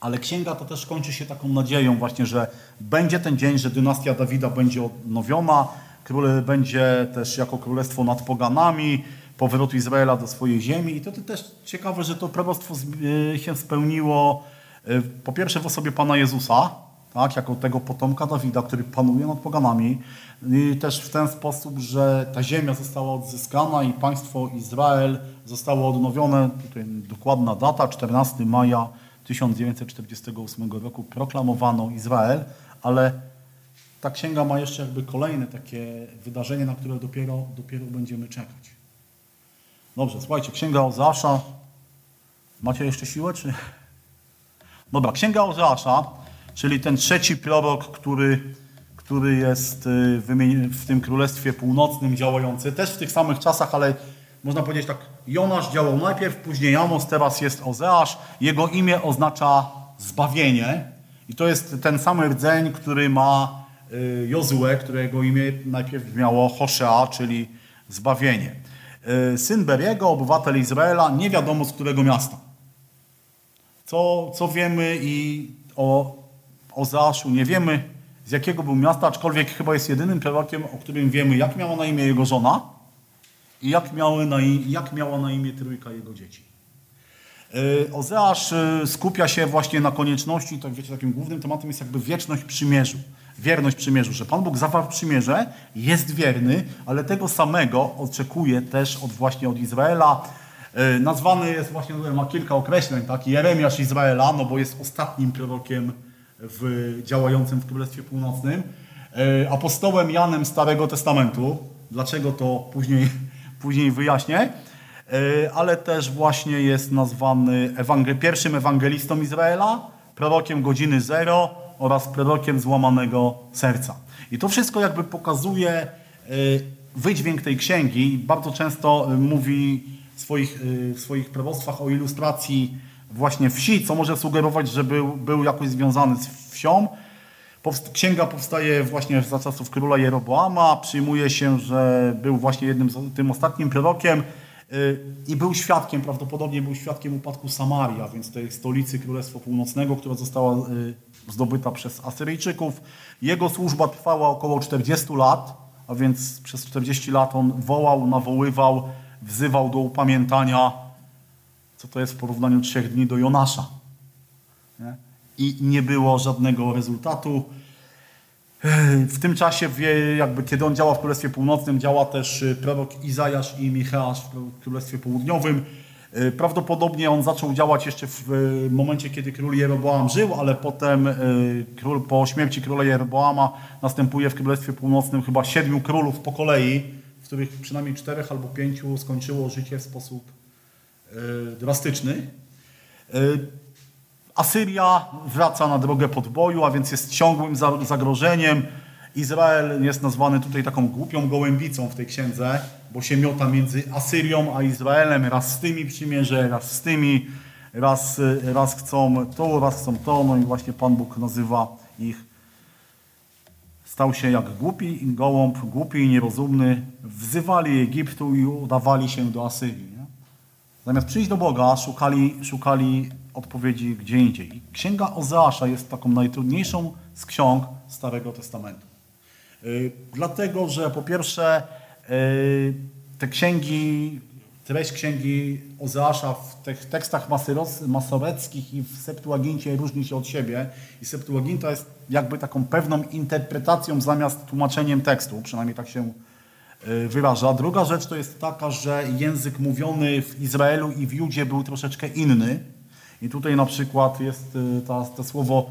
ale księga to też kończy się taką nadzieją właśnie, że będzie ten dzień, że dynastia Dawida będzie odnowiona, król będzie też jako królestwo nad poganami, powrotu Izraela do swojej ziemi. I to, to też ciekawe, że to proroctwo e, się spełniło e, po pierwsze w osobie Pana Jezusa, tak, jako tego potomka Dawida, który panuje nad poganami. I też w ten sposób, że ta ziemia została odzyskana i państwo Izrael zostało odnowione. Tutaj dokładna data, 14 maja 1948 roku proklamowano Izrael, ale ta księga ma jeszcze jakby kolejne takie wydarzenie, na które dopiero, dopiero będziemy czekać. Dobrze, słuchajcie, Księga Ozeasza. Macie jeszcze siłę, czy... Dobra, Księga Ozeasza, czyli ten trzeci prorok, który, który jest y, w tym Królestwie Północnym działający, też w tych samych czasach, ale można powiedzieć tak, Jonasz działał najpierw, później Amos, teraz jest Ozeasz. Jego imię oznacza zbawienie i to jest ten sam rdzeń, który ma y, Jozue, którego imię najpierw brzmiało Hoshea, czyli zbawienie. Y, Syn Beriego, obywatel Izraela, nie wiadomo z którego miasta. Co, co wiemy i o Ozeaszu nie wiemy z jakiego był miasta, aczkolwiek chyba jest jedynym prorokiem, o którym wiemy, jak miała na imię jego żona i jak, miały na, jak miała na imię trójka jego dzieci. Yy, Ozeasz yy, skupia się właśnie na konieczności, tak wiecie, takim głównym tematem jest jakby wieczność przymierzu, wierność przymierzu, że Pan Bóg zawarł przymierze, jest wierny, ale tego samego oczekuje też od właśnie od Izraela. Yy, Nazwany jest właśnie, tutaj ma kilka określeń, tak, Jeremiasz Izraela, no bo jest ostatnim prorokiem w, działającym w Królestwie Północnym, Yy, apostołem Janem Starego Testamentu. Dlaczego to później, później wyjaśnię. Yy, ale też właśnie jest nazwany ewangel- pierwszym ewangelistą Izraela, prorokiem godziny zero oraz prorokiem złamanego serca. I to wszystko jakby pokazuje yy, wydźwięk tej księgi. Bardzo często yy, mówi w swoich, yy, w swoich proroctwach o ilustracji właśnie wsi, co może sugerować, że był, był jakoś związany z wsią. Księga powstaje właśnie za czasów króla Jeroboama. Przyjmuje się, że był właśnie jednym z tym ostatnim prorokiem i był świadkiem, prawdopodobnie był świadkiem upadku Samaria, więc tej stolicy Królestwa Północnego, która została zdobyta przez Asyryjczyków. Jego służba trwała około 40 lat, a więc przez 40 lat on wołał, nawoływał, wzywał do upamiętania, co to jest w porównaniu trzech dni do Jonasza nie? i nie było żadnego rezultatu. W tym czasie, jakby kiedy on działa w Królestwie Północnym, działa też y, prorok Izajasz i Micheasz w Królestwie Południowym. Y, Prawdopodobnie on zaczął działać jeszcze w momencie, kiedy król Jeroboam żył, ale potem y, król, po śmierci króla Jeroboama następuje w Królestwie Północnym chyba siedmiu królów po kolei, w których przynajmniej czterech albo pięciu skończyło życie w sposób y, drastyczny. Asyria wraca na drogę podboju, a więc jest ciągłym za- zagrożeniem. Izrael jest nazwany tutaj taką głupią gołębicą w tej księdze, bo się miota między Asyrią a Izraelem. Raz z tymi przymierze, raz z tymi, raz, raz chcą to, raz chcą to. No i właśnie Pan Bóg nazywa ich Stał się jak głupi gołąb, głupi i nierozumny. Wzywali Egiptu i udawali się do Asyrii. Nie? Zamiast przyjść do Boga, szukali, szukali odpowiedzi gdzie indziej. Księga Ozeasza jest taką najtrudniejszą z ksiąg Starego Testamentu. Yy, dlatego, że po pierwsze te księgi, treść księgi Ozeasza w tych tekstach masoreckich i w Septuagincie różni się od siebie i Septuaginta jest jakby taką pewną interpretacją zamiast tłumaczeniem tekstu, przynajmniej tak się y, wyraża. Druga rzecz to jest taka, że język mówiony w Izraelu i w Judzie był troszeczkę inny. I tutaj na przykład jest y, ta, to słowo,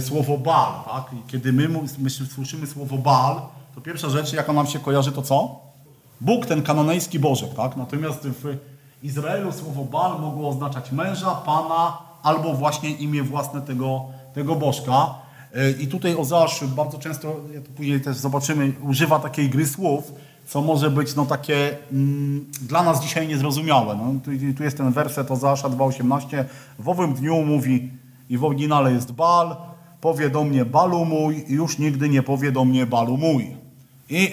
słowo Baal. Tak? Kiedy my, my słyszymy słowo Baal, to pierwsza rzecz, jaka nam się kojarzy, to co? Bóg, ten kananejski Bożek. Tak? Natomiast w Izraelu słowo Baal mogło oznaczać męża, pana albo właśnie imię własne tego, tego Bożka. Y, I tutaj Ozeasz bardzo często, później też zobaczymy, używa takiej gry słów, co może być no, takie mm, dla nas dzisiaj niezrozumiałe. No, tu, tu jest ten werset Ozeasza 2,18. W owym dniu mówi, i w oryginale jest Bal, powie do mnie Balu mój już nigdy nie powie do mnie Balu mój. I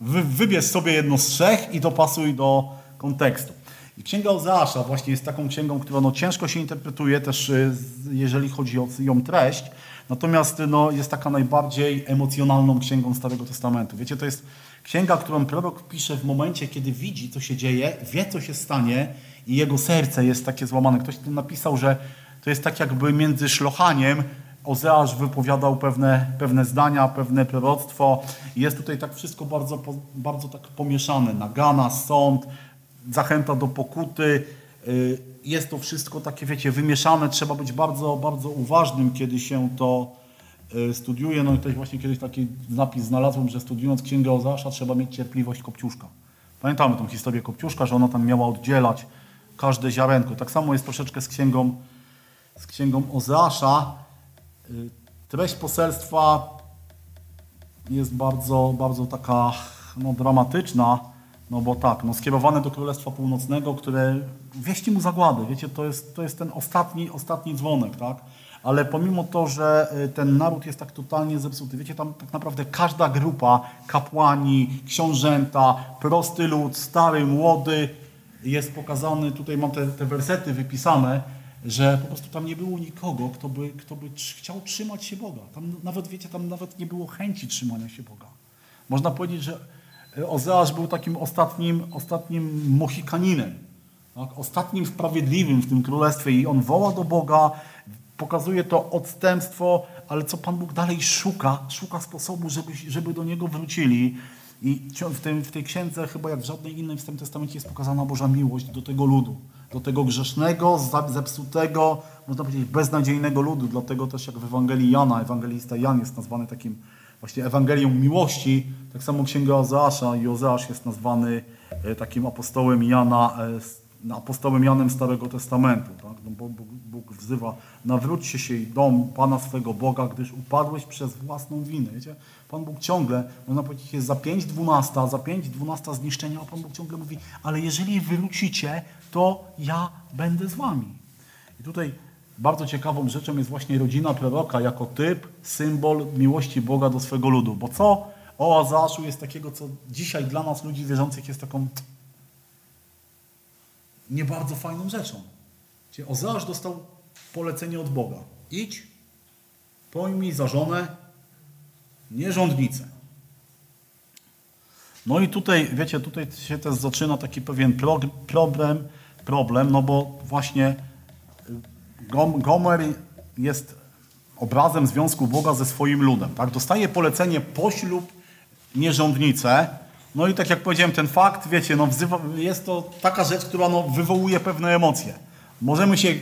wy, wybierz sobie jedno z trzech i dopasuj do kontekstu. I Księga Ozeasza właśnie jest taką księgą, którą no, ciężko się interpretuje też, y, jeżeli chodzi o ją treść. Natomiast no, jest taka najbardziej emocjonalną księgą Starego Testamentu. Wiecie, to jest księga, którą prorok pisze w momencie, kiedy widzi, co się dzieje, wie, co się stanie i jego serce jest takie złamane. Ktoś tu napisał, że to jest tak jakby między szlochaniem Ozeasz wypowiadał pewne, pewne zdania, pewne proroctwo. Jest tutaj tak wszystko bardzo, bardzo tak pomieszane. Nagana, sąd, zachęta do pokuty. Y, Jest to wszystko takie, wiecie, wymieszane. Trzeba być bardzo, bardzo uważnym, kiedy się to y, studiuje. No i też właśnie kiedyś taki napis znalazłem, że studiując Księgę Ozeasza trzeba mieć cierpliwość Kopciuszka. Pamiętamy tą historię Kopciuszka, że ona tam miała oddzielać każde ziarenko. Tak samo jest troszeczkę z Księgą, z księgą Ozeasza. Y, Treść poselstwa jest bardzo, bardzo taka no, dramatyczna, no bo tak, no, skierowane do Królestwa Północnego, które wieści mu zagłady, wiecie, to jest, to jest ten ostatni, ostatni dzwonek, tak? Ale pomimo to, że y, ten naród jest tak totalnie zepsuty, wiecie, tam tak naprawdę każda grupa, kapłani, książęta, prosty lud, stary, młody, jest pokazany, tutaj mam te, te wersety wypisane, że po prostu tam nie było nikogo, kto by, kto by chciał trzymać się Boga. Tam nawet, wiecie, tam nawet nie było chęci trzymania się Boga. Można powiedzieć, że Ozeasz był takim ostatnim, ostatnim mohikaninem, tak? ostatnim sprawiedliwym w tym królestwie i on woła do Boga, pokazuje to odstępstwo, ale co Pan Bóg dalej szuka, szuka sposobu, żeby, żeby do Niego wrócili. I w, tym, w tej księdze, chyba jak w żadnej innej w Starym Testamencie, jest pokazana Boża miłość do tego ludu. Do tego grzesznego, zepsutego, można powiedzieć beznadziejnego ludu. Dlatego też jak w Ewangelii Jana, ewangelista Jan jest nazwany takim właśnie Ewangelią miłości, tak samo Księga Ozeasza i Ozeasz jest nazwany e, takim apostołem Jana, e, apostołem Janem Starego Testamentu. Tak? No Bóg, wzywa, nawróćcie się i dom Pana swego Boga, gdyż upadłeś przez własną winę. Wiecie? Pan Bóg ciągle, można powiedzieć, jest za 5.12, za 5.12 zniszczenia, a Pan Bóg ciągle mówi, ale jeżeli wrócicie, to ja będę z wami. I tutaj bardzo ciekawą rzeczą jest właśnie rodzina proroka jako typ, symbol miłości Boga do swego ludu. Bo co o Azaszu jest takiego, co dzisiaj dla nas, ludzi wierzących, jest taką nie bardzo fajną rzeczą. Czyli Ozeasz dostał polecenie od Boga. Idź, pojmij za żonę nierządnicę. No i tutaj, wiecie, tutaj się też zaczyna taki pewien problem, problem no bo właśnie Gomer jest obrazem związku Boga ze swoim ludem. Tak? Dostaje polecenie poślub nierządnicę. No i tak jak powiedziałem, ten fakt, wiecie, no, wzywa, jest to taka rzecz, która no, wywołuje pewne emocje. Możemy, się,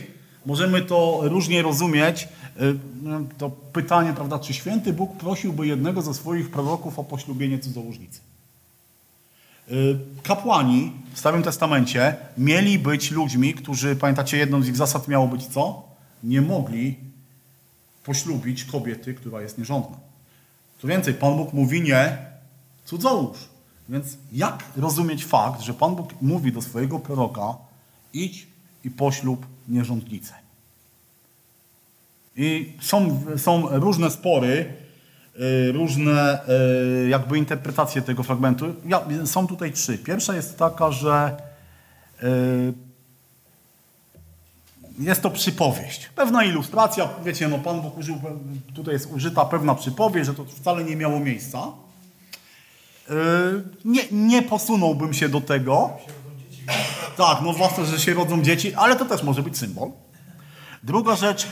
możemy to różnie rozumieć. Y, no, to pytanie, prawda, czy święty Bóg prosiłby jednego ze swoich proroków o poślubienie cudzołożnicy? Y, kapłani w Starym Testamencie mieli być ludźmi, którzy, pamiętacie, jedną z ich zasad miało być co? Nie mogli poślubić kobiety, która jest nierządna. Co więcej, Pan Bóg mówi nie cudzołóż. Więc jak rozumieć fakt, że Pan Bóg mówi do swojego proroka idź i poślub nierządnicę? I są, są różne spory, Y, różne y, jakby interpretacje tego fragmentu. Ja, są tutaj trzy. Pierwsza jest taka, że y, jest to przypowieść. Pewna ilustracja, wiecie, no Pan Bóg użył, tutaj jest użyta pewna przypowieść, że to wcale nie miało miejsca. Nie, nie posunąłbym się do tego. Tak, no zwłaszcza, że się rodzą dzieci, ale to też może być symbol. Druga rzecz,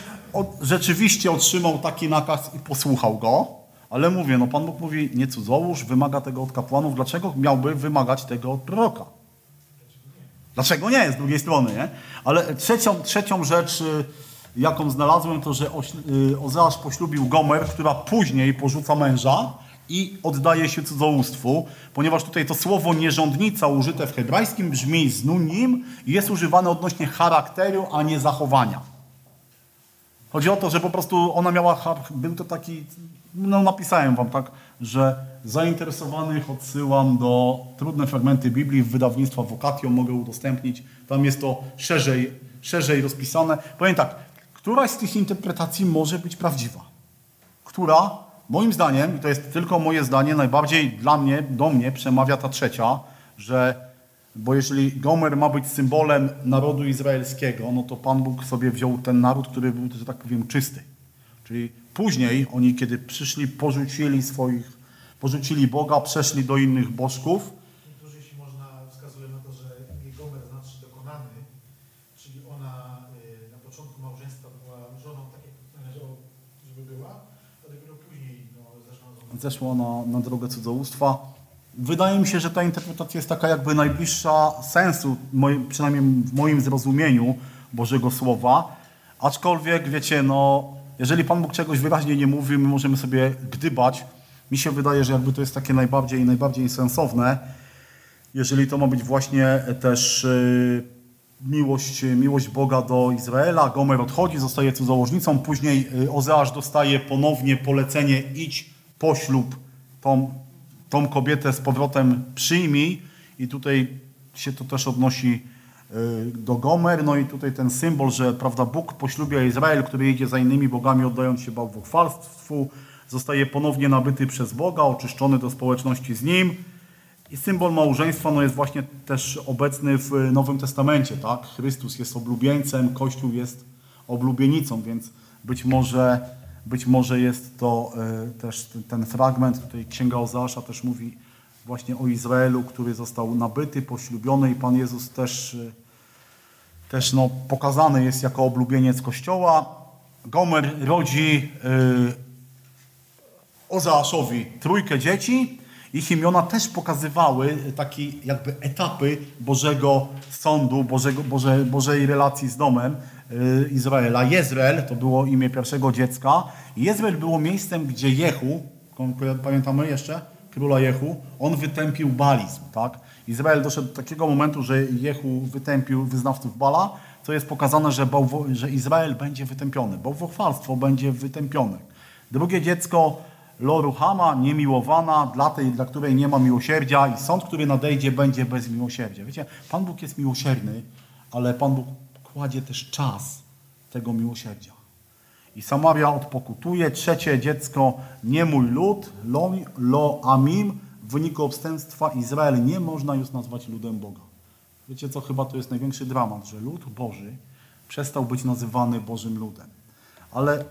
rzeczywiście otrzymał taki nakaz i posłuchał go. Ale mówię, no Pan Bóg mówi, nie cudzołóż, wymaga tego od kapłanów. Dlaczego miałby wymagać tego od proroka? Dlaczego nie, z drugiej strony, nie? Ale trzecią, trzecią rzecz, y, jaką znalazłem, to, że y, Ozeasz poślubił Gomer, która później porzuca męża i oddaje się cudzołóstwu, ponieważ tutaj to słowo nierządnica użyte w hebrajskim brzmi znunim i jest używane odnośnie charakteru, a nie zachowania. Chodzi o to, że po prostu ona miała, był to taki no napisałem wam tak, że zainteresowanych odsyłam do trudne fragmenty Biblii w wydawnictwa Vocatio, mogę udostępnić. Tam jest to szerzej, szerzej rozpisane. Powiem tak, któraś z tych interpretacji może być prawdziwa. Która, moim zdaniem, i to jest tylko moje zdanie, najbardziej dla mnie, do mnie przemawia ta trzecia, że bo jeżeli Gomer ma być symbolem narodu izraelskiego, no to Pan Bóg sobie wziął ten naród, który był, że tak powiem, czysty. Czyli Później oni, kiedy przyszli, porzucili swoich, porzucili Boga, przeszli do innych bożków. Niektórzy, jeśli można, wskazują na to, że Gomer znaczy dokonany, czyli ona y, na początku małżeństwa była żoną tak, jak należało, żeby była, a dopiero później no, zeszła, zeszła na, na drogę cudzołóstwa. Wydaje mi się, że ta interpretacja jest taka jakby najbliższa sensu, przynajmniej w moim zrozumieniu Bożego Słowa. Aczkolwiek, wiecie, no, jeżeli Pan Bóg czegoś wyraźnie nie mówi, my możemy sobie gdybać. Mi się wydaje, że jakby to jest takie najbardziej, najbardziej sensowne, jeżeli to ma być właśnie też y, miłość, miłość Boga do Izraela. Gomer odchodzi, zostaje cudzołożnicą. Później y, Ozeasz dostaje ponownie polecenie idź poślub tą, tą kobietę z powrotem przyjmij i tutaj się to też odnosi y, do Gomer, no i tutaj ten symbol, że prawda, Bóg poślubia Izrael, który idzie za innymi bogami, oddając się bałwochwalstwu, zostaje ponownie nabyty przez Boga, oczyszczony do społeczności z Nim. I symbol małżeństwa no, jest właśnie też obecny w Nowym Testamencie. Tak? Chrystus jest oblubieńcem, Kościół jest oblubienicą, więc być może, być może jest to y, też ten, fragment, tutaj Księga Ozeasza też mówi właśnie o Izraelu, który został nabyty, poślubiony i Pan Jezus też, y, też no, pokazany jest jako oblubieniec Kościoła. Gomer rodzi y, Ozeaszowi trójkę dzieci. Ich imiona też pokazywały takie jakby etapy Bożego sądu, Bożego, Boże, Bożej relacji z domem Izraela. Jezreel to było imię pierwszego dziecka. Jezreel było miejscem, gdzie Jehu, pamiętamy jeszcze? Króla Jehu, on wytępił balizm. Tak? Izrael doszedł do takiego momentu, że Jehu wytępił wyznawców Bala, co jest pokazane, że, bałwo, że Izrael będzie wytępiony. Bałwochwalstwo będzie wytępione. Drugie dziecko Loruhama, niemiłowana, dla tej, dla której nie ma miłosierdzia i sąd, który nadejdzie, będzie bez miłosierdzia. Wiecie, Pan Bóg jest miłosierny, ale Pan Bóg kładzie też czas tego miłosierdzia. I Samaria odpokutuje. Trzecie dziecko, nie mój lud, lo, lo amim. W wyniku obstępstwa Izrael nie można już nazwać ludem Boga. Wiecie co, chyba to jest największy dramat, że lud Boży przestał być nazywany Bożym ludem. Ale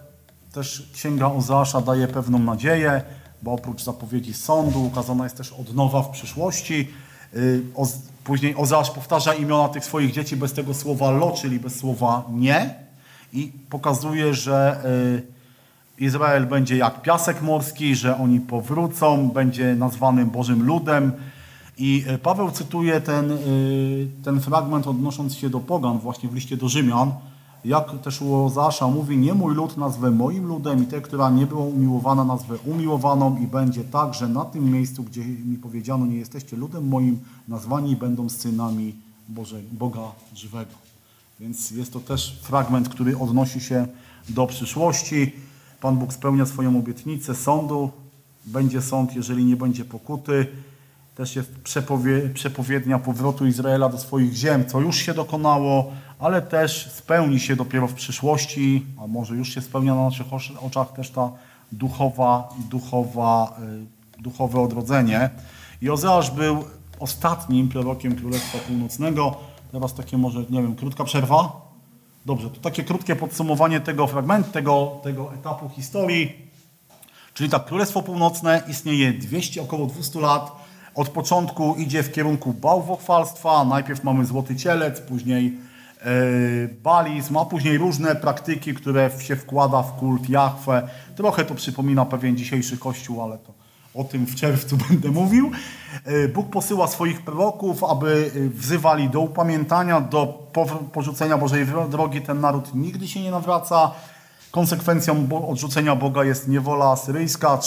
też Księga Ozeasza daje pewną nadzieję, bo oprócz zapowiedzi sądu ukazana jest też odnowa w przyszłości. Y, później Ozeasz powtarza imiona tych swoich dzieci bez tego słowa lo, czyli bez słowa nie i pokazuje, że y, Izrael będzie jak piasek morski, że oni powrócą, będzie nazwanym Bożym ludem. I y, Paweł cytuje ten, ten fragment odnosząc się do pogan właśnie w liście do Rzymian, jak też u Ozasza mówi, nie mój lud nazwę moim ludem i te, która nie była umiłowana nazwę umiłowaną i będzie tak, że na tym miejscu, gdzie mi powiedziano, nie jesteście ludem moim, nazwani będą synami Boże, Boga żywego. Więc jest to też fragment, który odnosi się do przyszłości. Pan Bóg spełnia swoją obietnicę sądu. Będzie sąd, jeżeli nie będzie pokuty. Też jest przepowie, przepowiednia powrotu Izraela do swoich ziem, co już się dokonało, ale też spełni się dopiero w przyszłości, a może już się spełnia na naszych oczach też ta duchowa, duchowa, y, duchowe odrodzenie. I Ozeasz był ostatnim prorokiem Królestwa Północnego. Teraz takie może, nie wiem, krótka przerwa? Dobrze, to takie krótkie podsumowanie tego fragmentu, tego, tego etapu historii. Czyli tak, Królestwo Północne istnieje 200, około 200 lat. Od początku idzie w kierunku bałwochwalstwa. Najpierw mamy złoty cielec, później E, balizm, a później różne praktyki, które się wkłada w kult Jahwe. Trochę to przypomina pewien dzisiejszy kościół, ale to o tym w czerwcu będę mówił. E, Bóg posyła swoich proroków, aby e, wzywali do upamiętania, do porzucenia Bożej drogi. Ten naród nigdy się nie nawraca. Konsekwencją odrzucenia Boga jest niewola asyryjska.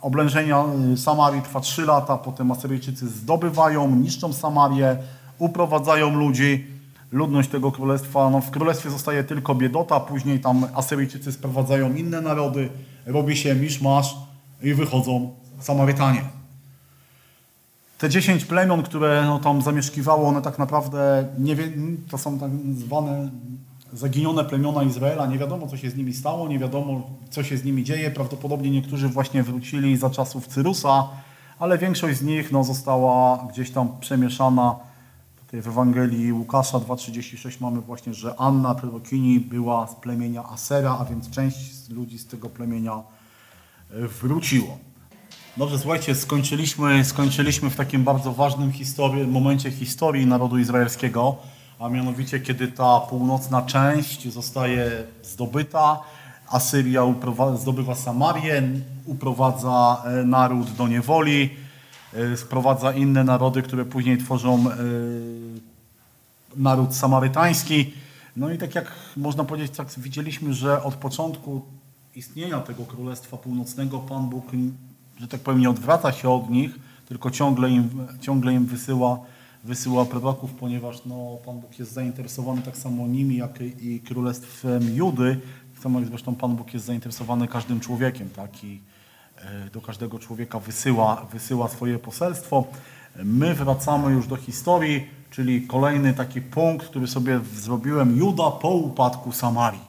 Oblężenia Samarii trwa trzy lata, potem Asyryjczycy zdobywają, niszczą Samarię, uprowadzają ludzi ludność tego królestwa. No, w królestwie zostaje tylko biedota, później tam Asyryjczycy sprowadzają inne narody, robi się miszmasz i wychodzą Samarytanie. Te dziesięć plemion, które no, tam zamieszkiwało, one tak naprawdę nie wie, to są tak zwane zaginione plemiona Izraela. Nie wiadomo, co się z nimi stało, nie wiadomo, co się z nimi dzieje. Prawdopodobnie niektórzy właśnie wrócili za czasów Cyrusa, ale większość z nich no, została gdzieś tam przemieszana Tutaj w Ewangelii Łukasza 2,36 mamy właśnie, że Anna prorokini była z plemienia Asera, a więc część ludzi z tego plemienia e, wróciło. Dobrze, słuchajcie, skończyliśmy, skończyliśmy w takim bardzo ważnym historii, momencie historii narodu izraelskiego, a mianowicie kiedy ta północna część zostaje zdobyta, Asyria zdobywa Samarię, uprowadza e, naród do niewoli, E, sprowadza inne narody, które później tworzą e, naród samarytański. No i tak jak można powiedzieć, tak widzieliśmy, że od początku istnienia tego Królestwa Północnego Pan Bóg, że tak powiem, nie odwraca się od nich, tylko ciągle im, ciągle im wysyła, wysyła proroków, ponieważ no, Pan Bóg jest zainteresowany tak samo nimi, jak i Królestwem Judy. Tak samo jak zresztą Pan Bóg jest zainteresowany każdym człowiekiem. Tak? I e, do każdego człowieka wysyła, wysyła swoje poselstwo. My wracamy już do historii, czyli kolejny taki punkt, który sobie zrobiłem, Juda po upadku Samarii.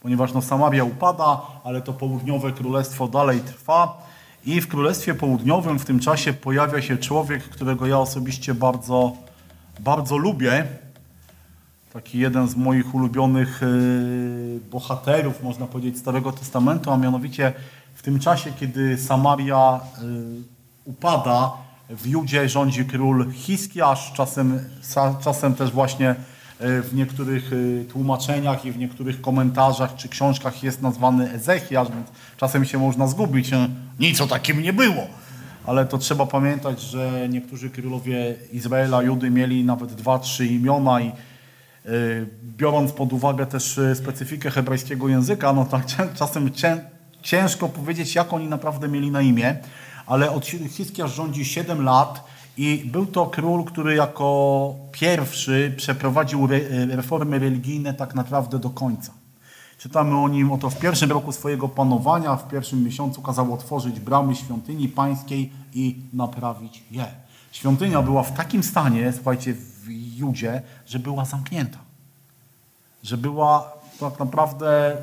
Ponieważ no, Samaria upada, ale to południowe królestwo dalej trwa. I w Królestwie Południowym w tym czasie pojawia się człowiek, którego ja osobiście bardzo, bardzo lubię. Taki jeden z moich ulubionych yy, bohaterów, można powiedzieć, Starego Testamentu, a mianowicie w tym czasie, kiedy Samaria yy, upada, w Judzie rządzi król Hiskiasz, czasem, czasem też właśnie w niektórych tłumaczeniach i w niektórych komentarzach czy książkach jest nazwany Ezechiasz, więc czasem się można zgubić. Nic o takim nie było. Ale to trzeba pamiętać, że niektórzy królowie Izraela, Judy mieli nawet dwa, trzy imiona i biorąc pod uwagę też specyfikę hebrajskiego języka, no tak czasem ciężko powiedzieć, jak oni naprawdę mieli na imię, ale od Hiskiarz rządzi 7 lat i był to król, który jako pierwszy przeprowadził reformy religijne tak naprawdę do końca. Czytamy o nim, oto w pierwszym roku swojego panowania, w pierwszym miesiącu kazał otworzyć bramy świątyni pańskiej i naprawić je. Świątynia była w takim stanie, słuchajcie, w Judzie, że była zamknięta. Że była tak naprawdę,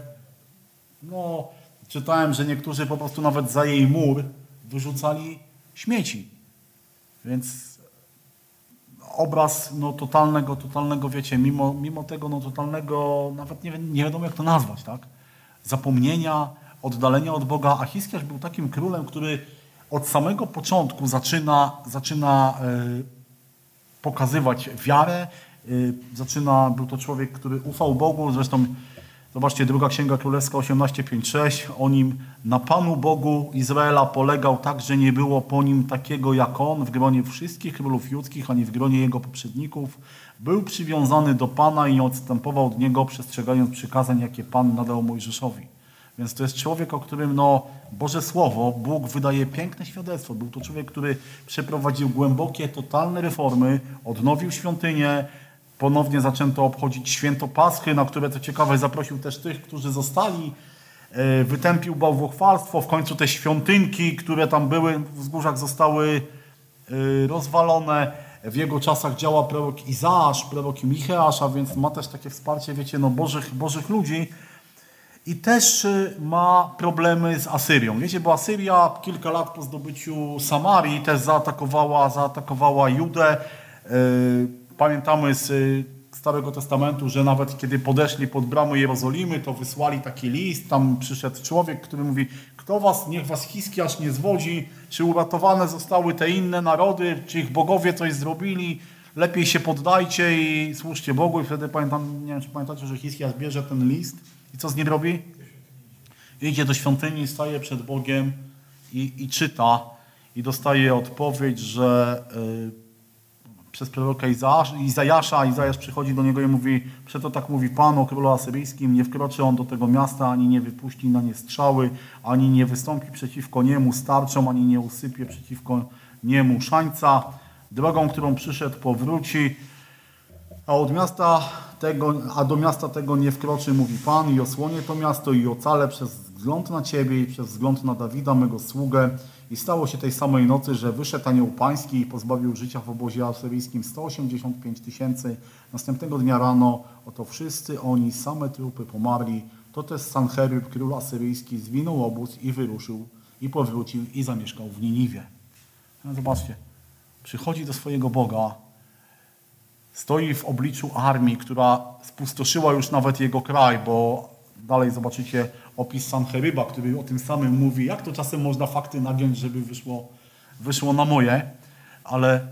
no, czytałem, że niektórzy po prostu nawet za jej mur wyrzucali śmieci. Więc obraz no, totalnego, totalnego, wiecie, mimo, mimo tego no, totalnego, nawet nie, nie wiadomo jak to nazwać, tak? Zapomnienia, oddalenia od Boga. A Hiskiarz był takim królem, który od samego początku zaczyna, zaczyna yy, pokazywać wiarę, yy, zaczyna, był to człowiek, który ufał Bogu, zresztą Zobaczcie, druga Księga Królewska 18.5.6. O nim na Panu Bogu Izraela polegał tak, że nie było po nim takiego jak on w gronie wszystkich królów judzkich, ani w gronie jego poprzedników. Był przywiązany do Pana i nie odstępował od niego, przestrzegając przykazań, jakie Pan nadał Mojżeszowi. Więc to jest człowiek, o którym no, Boże Słowo, Bóg wydaje piękne świadectwo. Był to człowiek, który przeprowadził głębokie, totalne reformy, odnowił świątynię, ponownie zaczęto obchodzić święto Paschy, na które, co ciekawe, zaprosił też tych, którzy zostali. E, wytępił bałwochwalstwo. W końcu te świątynki, które tam były w wzgórzach, zostały e, rozwalone. W jego czasach działa prorok Izasz, prorok Micheasz, a więc ma też takie wsparcie, wiecie, no, bożych, bożych ludzi. I też e, ma problemy z Asyrią. Wiecie, bo Asyria kilka lat po zdobyciu Samarii też zaatakowała, zaatakowała Judę. Pamiętamy z y, Starego Testamentu, że nawet kiedy podeszli pod bramę Jerozolimy, to wysłali taki list, tam przyszedł człowiek, który mówi, kto was, niech was Hiskiasz nie zwodzi, czy uratowane zostały te inne narody, czy ich bogowie coś zrobili, lepiej się poddajcie i służcie Bogu. I wtedy pamiętam, nie wiem, czy pamiętacie, że Hiskiasz bierze ten list i co z nim robi? Idzie do świątyni, staje przed Bogiem i, i czyta i dostaje odpowiedź, że... Yy, przez proroka Izajasza. Izajasz przychodzi do niego i mówi, przeto tak mówi Pan o królu asyryjskim, nie wkroczy on do tego miasta, ani nie wypuści na nie strzały, ani nie wystąpi przeciwko niemu starczą, ani nie usypie przeciwko niemu szańca. Drogą, którą przyszedł, powróci, a od miasta tego, a do miasta tego nie wkroczy, mówi Pan, i osłonie to miasto i ocalę przez wzgląd na Ciebie i przez wzgląd na Dawida, mego sługę, i stało się tej samej nocy, że wyszedł anioł pański i pozbawił życia w obozie asyryjskim 185 tysięcy. Następnego dnia rano oto wszyscy oni, same trupy pomarli. To też Sancheryb, król asyryjski, zwinął obóz i wyruszył i powrócił i zamieszkał w Niniwie. No zobaczcie, przychodzi do swojego Boga, stoi w obliczu armii, która spustoszyła już nawet jego kraj, bo dalej zobaczycie opis Sancheryba, który o tym samym mówi, jak to czasem można fakty nagiąć, żeby wyszło, wyszło na moje, ale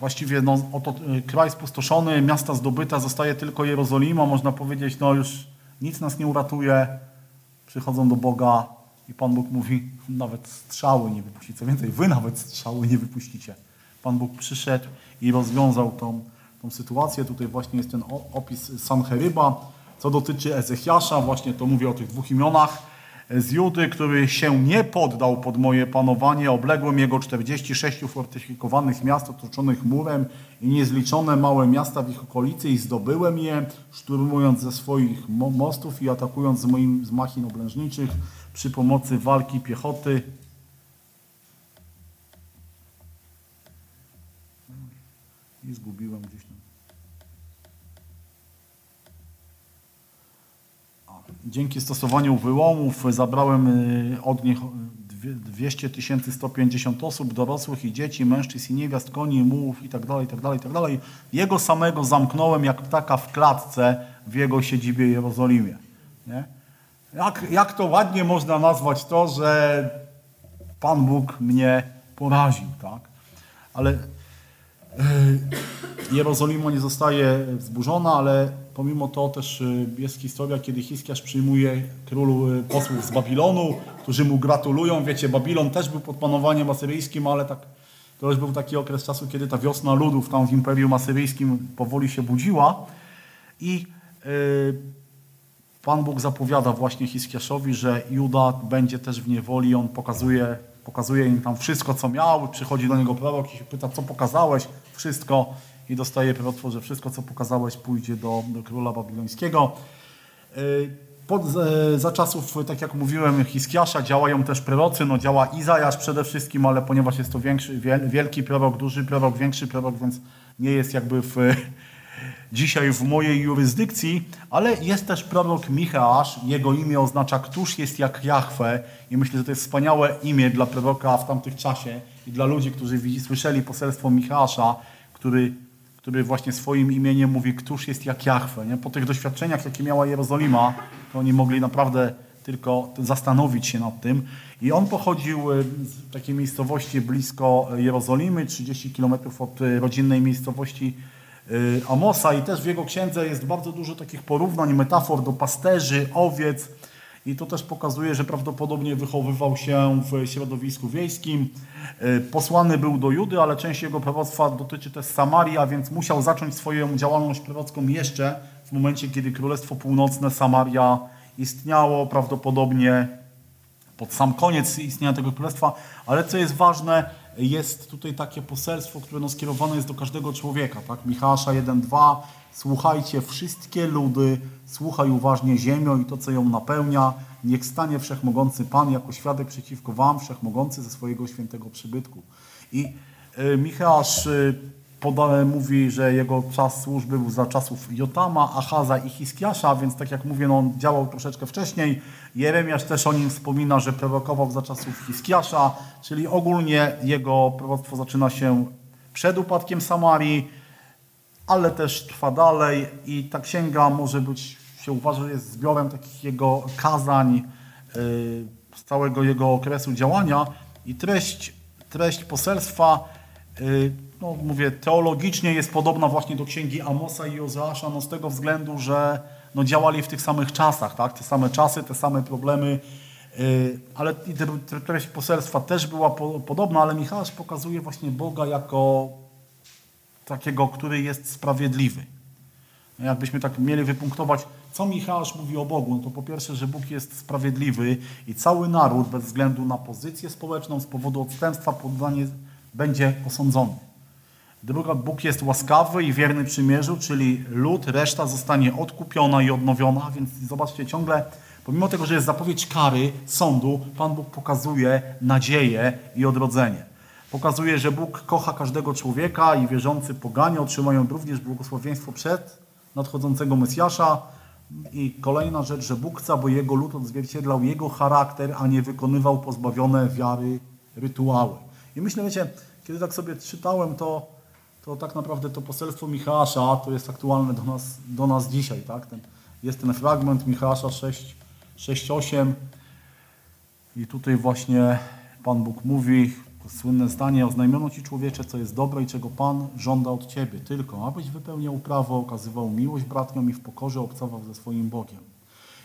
właściwie no, oto y, kraj spustoszony, miasta zdobyta, zostaje tylko Jerozolima, można powiedzieć, no już nic nas nie uratuje, przychodzą do Boga i Pan Bóg mówi, nawet strzały nie wypuści. Co więcej, wy nawet strzały nie wypuścicie. Pan Bóg przyszedł i rozwiązał tą, tą sytuację. Tutaj właśnie jest ten opis Sancheryba, co dotyczy Ezechiasza, właśnie to mówię o tych dwóch imionach, z Judy, który się nie poddał pod moje panowanie, obległem jego 46 fortyfikowanych miast otoczonych murem i niezliczone małe miasta w ich okolicy i zdobyłem je, szturmując ze swoich mostów i atakując z, moim, z machin oblężniczych. przy pomocy walki piechoty. I zgubiłem gdzieś tam. A, Dzięki stosowaniu wyłomów zabrałem od nich dwie- 200 150 osób, dorosłych i dzieci, mężczyzn i niewiast, koni, mułów i tak dalej, i tak dalej, i tak dalej. Jego samego zamknąłem jak ptaka w klatce w jego siedzibie Jerozolimie. Nie? Jak, jak to ładnie można nazwać to, że Pan Bóg mnie poraził, tak? Ale e, Jerozolima nie zostaje zburzona, ale pomimo to też y, jest historia, kiedy Hiskiarz przyjmuje królu y, posłów z Babilonu, którzy mu gratulują. Wiecie, Babilon też był pod panowaniem asyryjskim, ale tak, to już był taki okres czasu, kiedy ta wiosna ludów tam w Imperium Asyryjskim powoli się budziła. I y, Pan Bóg zapowiada właśnie Hiskiaszowi, że Juda będzie też w niewoli. On pokazuje, pokazuje im tam wszystko, co miał. Przychodzi do niego prorok i się pyta, co pokazałeś? Wszystko. I dostaje proroctwo, że wszystko, co pokazałeś, pójdzie do, do króla babilońskiego. Yy, Pod, e, za czasów, tak jak mówiłem, Hiskiasza działają też prorocy. No, działa Izajasz przede wszystkim, ale ponieważ jest to większy, wiel- wielki prorok, duży prorok, większy prorok, więc nie jest jakby w, dzisiaj w mojej jurysdykcji, ale jest też prorok Micheasz. Jego imię oznacza Któż jest jak Jahwe i myślę, że to jest wspaniałe imię dla proroka w tamtych czasie i dla ludzi, którzy słyszeli poselstwo Micheasza, który, który właśnie swoim imieniem mówi Któż jest jak Jahwe. Nie? Po tych doświadczeniach, jakie miała Jerozolima, to oni mogli naprawdę tylko zastanowić się nad tym. I on pochodził e, z takiej miejscowości blisko Jerozolimy, 30 km od e, rodzinnej miejscowości y, Amosa i też w jego księdze jest bardzo dużo takich porównań, metafor do pasterzy, owiec i to też pokazuje, że prawdopodobnie wychowywał się w środowisku wiejskim. Y, Posłany był do Judy, ale część jego proroctwa dotyczy też Samarii, a więc musiał zacząć swoją działalność prorocką jeszcze w momencie, kiedy Królestwo Północne Samaria istniało, prawdopodobnie pod sam koniec istnienia tego królestwa, ale co jest ważne, jest tutaj takie poselstwo, które no skierowane jest do każdego człowieka. Tak? Michała 1.2 Słuchajcie wszystkie ludy, słuchaj uważnie ziemią i to, co ją napełnia. Niech stanie Wszechmogący Pan jako świadek przeciwko wam, Wszechmogący ze swojego świętego przybytku. I y, Micheasz y, mówi, że jego czas służby był za czasów Jotama, Achaza i Hiskiasza, więc tak jak mówię, no, on działał troszeczkę wcześniej. Jeremiasz też o nim wspomina, że prorokował za czasów Hiskiasza, czyli ogólnie jego proroctwo zaczyna się przed upadkiem Samarii, ale też trwa dalej i ta księga może być, się uważa, że jest zbiorem takich jego kazań yy, z całego jego okresu działania i treść, treść poselstwa, yy, no mówię, teologicznie jest podobna właśnie do księgi Amosa i Jozeasza, no z tego względu, że no działali w tych samych czasach, tak? te same czasy, te same problemy, yy, ale treść poselstwa też była po, podobna, ale Michał pokazuje właśnie Boga jako takiego, który jest sprawiedliwy. No Jakbyśmy tak mieli wypunktować, co Michał mówi o Bogu, no to po pierwsze, że Bóg jest sprawiedliwy i cały naród bez względu na pozycję społeczną z powodu odstępstwa poddanie będzie osądzony. Druga, Bóg jest łaskawy i wierny przymierzu, czyli lud, reszta zostanie odkupiona i odnowiona, więc zobaczcie, ciągle, pomimo tego, że jest zapowiedź kary, sądu, Pan Bóg pokazuje nadzieję i odrodzenie. Pokazuje, że Bóg kocha każdego człowieka i wierzący poganie otrzymają również błogosławieństwo przed nadchodzącego Mesjasza. I kolejna rzecz, że Bóg chce, aby Jego lud odzwierciedlał Jego charakter, a nie wykonywał pozbawione wiary rytuały. I myślę, wiecie, kiedy tak sobie czytałem, to, to tak naprawdę to poselstwo Michała to jest aktualne do nas, do nas dzisiaj. Tak? Ten, jest ten fragment Michała 6, 6,8 i tutaj właśnie Pan Bóg mówi, to słynne zdanie, oznajmiono Ci człowiecze, co jest dobre i czego Pan żąda od Ciebie, tylko abyś wypełniał prawo, okazywał miłość bratniom i w pokorze obcował ze swoim Bogiem.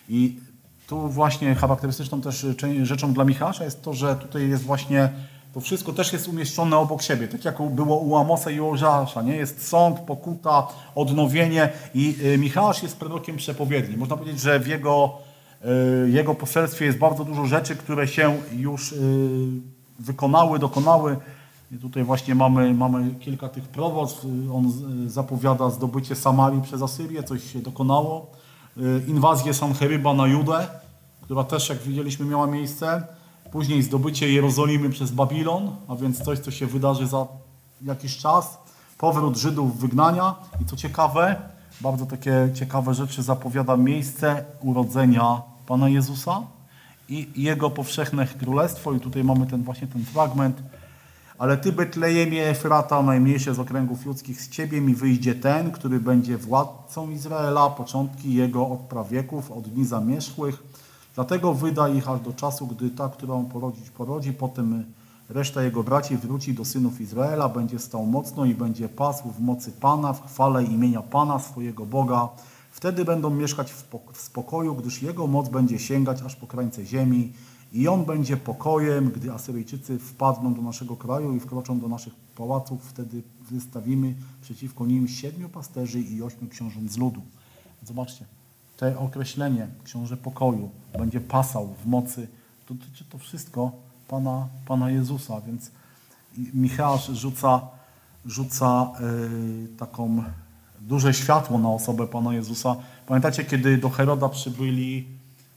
I tu właśnie charakterystyczną też rzeczą dla Michała jest to, że tutaj jest właśnie, to wszystko też jest umieszczone obok siebie, tak jak było u Amosa i u Ozeasza, nie? Jest sąd, pokuta, odnowienie i y, Michał jest prorokiem przepowiedni. Można powiedzieć, że w jego, y, jego poselstwie jest bardzo dużo rzeczy, które się już y, wykonały, dokonały. I tutaj właśnie mamy, mamy kilka tych proroctw. Y, On z- zapowiada zdobycie Samarii przez Asyrię, coś się dokonało. Y, Inwazję Sancheryba na Judę, która też, jak widzieliśmy, miała miejsce. Później zdobycie Jerozolimy przez Babilon, a więc coś, co się wydarzy za jakiś czas. Powrót Żydów wygnania i co ciekawe, bardzo takie ciekawe rzeczy zapowiada miejsce urodzenia Pana Jezusa i Jego powszechne królestwo. I tutaj mamy ten właśnie ten fragment. Ale Ty, Betlejemie Efrata, najmniejsze z okręgów ludzkich, z Ciebie mi wyjdzie ten, który będzie władcą Izraela, początki Jego od prawieków, od dni zamierzchłych. Dlatego wyda ich aż do czasu, gdy ta, którą porodzić, porodzi. Potem reszta Jego braci wróci do synów Izraela, będzie stał mocno i będzie pasł w mocy Pana, w chwale imienia Pana, swojego Boga. Wtedy będą mieszkać w spokoju, gdyż Jego moc będzie sięgać aż po krańce ziemi i On będzie pokojem, gdy Asyryjczycy wpadną do naszego kraju i wkroczą do naszych pałaców, wtedy wystawimy przeciwko nim siedmiu pasterzy i ośmiu książąt z ludu. Zobaczcie, to określenie książę pokoju będzie pasał w mocy, dotyczy to wszystko Pana, Pana Jezusa, więc Michał rzuca, rzuca yy, taką duże światło na osobę Pana Jezusa. Pamiętacie, kiedy do Heroda przybyli,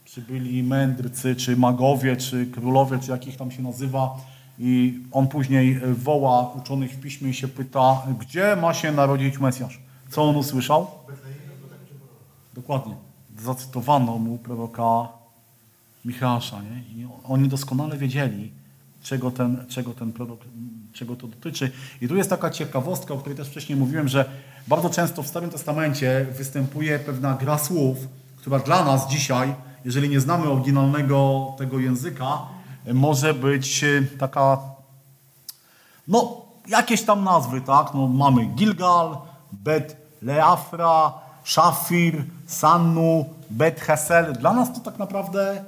przybyli mędrcy, czy magowie, czy królowie, czy jakich tam się nazywa, i on później woła uczonych w piśmie i się pyta, gdzie ma się narodzić Mesjasz? Co on usłyszał? Dokładnie. Zacytowano mu proroka Michała, nie? I oni doskonale wiedzieli, czego ten, czego ten prorok, czego to dotyczy. I tu jest taka ciekawostka, o której też wcześniej mówiłem, że bardzo często w Starym Testamencie występuje pewna gra słów, która dla nas dzisiaj, jeżeli nie znamy oryginalnego tego języka, może być e, taka, no, jakieś tam nazwy, tak? No, mamy Gilgal, Bet Leafra, Shafir, Sannu, Bet Hesel. Dla nas to tak naprawdę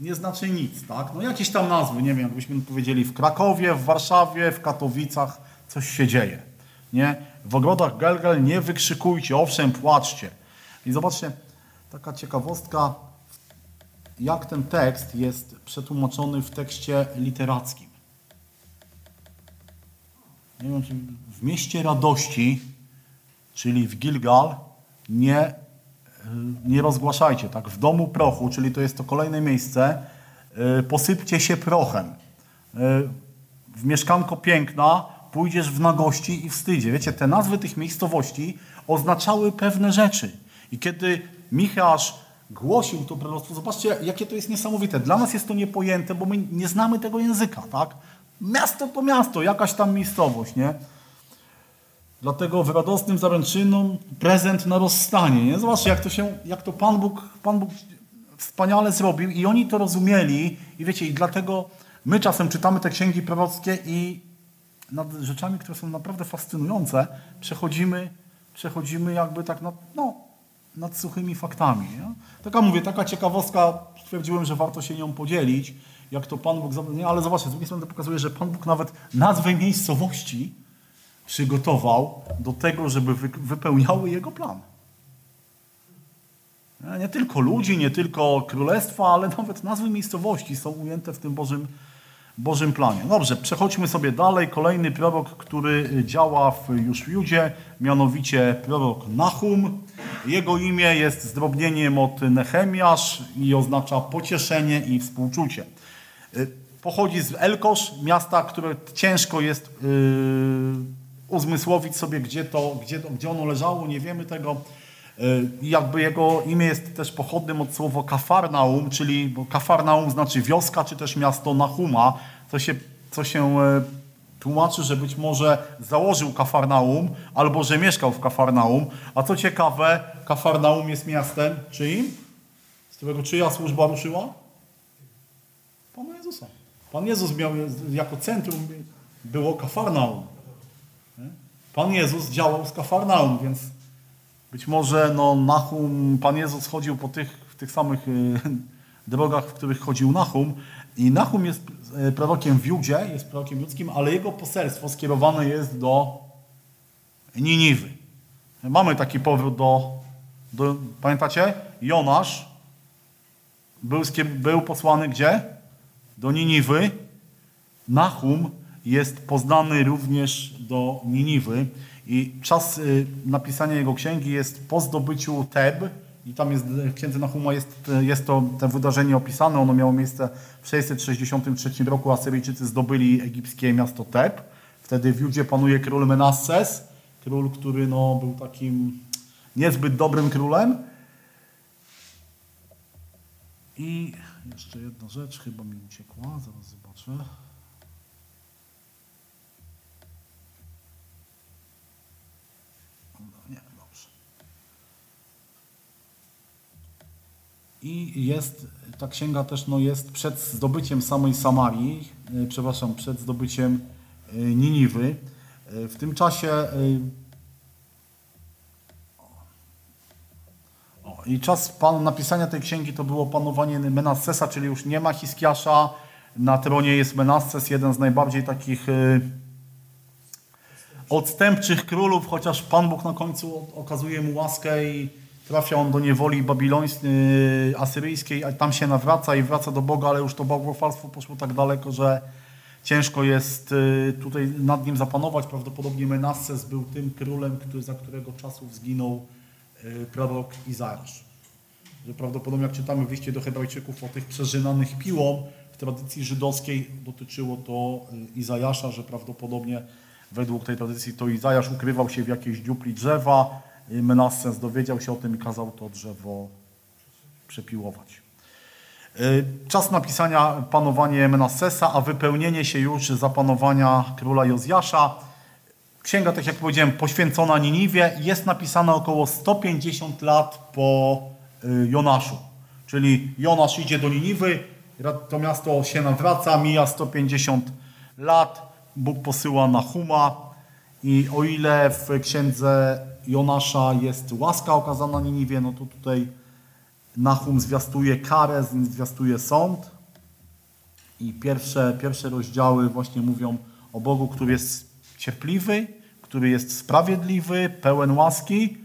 nie znaczy nic, tak? No jakieś tam nazwy, nie wiem, jakbyśmy powiedzieli w Krakowie, w Warszawie, w Katowicach, coś się dzieje, nie? W ogrodach Gelgel nie wykrzykujcie, owszem, płaczcie. I zobaczcie, taka ciekawostka, jak ten tekst jest przetłumaczony w tekście literackim. Nie wiem, w mieście radości, czyli w Gilgal, nie nie rozgłaszajcie, tak? W domu prochu, czyli to jest to kolejne miejsce, y, posypcie się prochem. Y, w mieszkanko piękna pójdziesz w nagości i wstydzie. Wiecie, te nazwy tych miejscowości oznaczały pewne rzeczy. I kiedy Michał głosił to proroctwo, zobaczcie, jakie to jest niesamowite. Dla nas jest to niepojęte, bo my nie znamy tego języka, tak? Miasto to miasto, jakaś tam miejscowość, nie? Dlatego w radosnym prezent na rozstanie. Nie? Zobaczcie, jak to, się, jak to Pan, Bóg, Pan Bóg wspaniale zrobił i oni to rozumieli. I wiecie, i dlatego my czasem czytamy te księgi prorockie i nad rzeczami, które są naprawdę fascynujące, przechodzimy, przechodzimy jakby tak nad, no, nad suchymi faktami. Nie? Taka mówię, taka ciekawostka, stwierdziłem, że warto się nią podzielić, jak to Pan Bóg... Nie, ale zobaczcie, z drugiej strony to pokazuje, że Pan Bóg nawet nazwę miejscowości przygotował do tego, żeby wypełniały jego plan. Nie tylko ludzi, nie tylko królestwa, ale nawet nazwy miejscowości są ujęte w tym Bożym, Bożym planie. Dobrze, przechodźmy sobie dalej. Kolejny prorok, który działa w, już w Judzie, mianowicie prorok Nahum. Jego imię jest zdrobnieniem od Nehemiasz i oznacza pocieszenie i współczucie. Pochodzi z Elkosz, miasta, które ciężko jest... Yy, uzmysłowić sobie, gdzie, to, gdzie, gdzie ono leżało, nie wiemy tego. Y, jakby jego imię jest też pochodnym od słowa Kafarnaum, czyli bo Kafarnaum znaczy wioska, czy też miasto Nahuma, co się, co się e, tłumaczy, że być może założył Kafarnaum, albo że mieszkał w Kafarnaum. A co ciekawe, Kafarnaum jest miastem czyim? Z którego czyja służba ruszyła? Pana Jezusa. Pan Jezus miał jako centrum było Kafarnaum. Pan Jezus działał z Kafarnaum, więc być może no, Nahum, Pan Jezus chodził po tych, w tych samych y, drogach, w których chodził Nahum. I Nahum jest y, prorokiem w Judzie, jest prorokiem ludzkim, ale jego poselstwo skierowane jest do Niniwy. Mamy taki powrót do, do pamiętacie? Jonasz był, był posłany gdzie? Do Niniwy. Nahum jest poznany również do Niniwy i czas y, napisania jego księgi jest po zdobyciu Teb i tam jest w księdze Nahuma jest, jest to, to wydarzenie opisane. Ono miało miejsce w 663 roku. Asyryjczycy zdobyli egipskie miasto Teb. Wtedy w Judzie panuje król Menasses, król, który no, był takim niezbyt dobrym królem. I jeszcze jedna rzecz, chyba mi uciekła, zaraz zobaczę. I jest, ta księga też no, jest przed zdobyciem samej Samarii, e, przepraszam, przed zdobyciem e, Niniwy. E, w tym czasie o, i czas pan, napisania tej księgi to było panowanie Menassesa, czyli już nie ma Hiskiasza, na tronie jest Menasses, jeden z najbardziej takich odstępczych królów, chociaż Pan Bóg na końcu okazuje mu łaskę i trafia on do niewoli babilońskiej, yy, asyryjskiej, a tam się nawraca i wraca do Boga, ale już to bałwochwalstwo poszło tak daleko, że ciężko jest yy, tutaj nad nim zapanować. Prawdopodobnie Menasses był tym królem, który, za którego czasów zginął yy, prorok Izajasz. Że prawdopodobnie jak czytamy w liście do hebrajczyków o tych przeżynanych piłą, w tradycji żydowskiej dotyczyło to Izajasza, że prawdopodobnie według tej tradycji to Izajasz ukrywał się w jakiejś dziupli drzewa, Menasses dowiedział się o tym i kazał to drzewo przepiłować. Y, czas napisania panowanie Menassesa, a wypełnienie się już zapanowania króla Jozjasza. Księga, tak jak powiedziałem, poświęcona Niniwie, jest napisana około 150 lat po y, Jonaszu. Czyli Jonasz idzie do Niniwy, to miasto się nawraca, mija 150 lat, Bóg posyła Nahuma i o ile w księdze Jonasza jest łaska okazana Niniwie, no to tutaj Nahum zwiastuje karę, zwiastuje sąd. I pierwsze, pierwsze rozdziały właśnie mówią o Bogu, który jest cierpliwy, który jest sprawiedliwy, pełen łaski,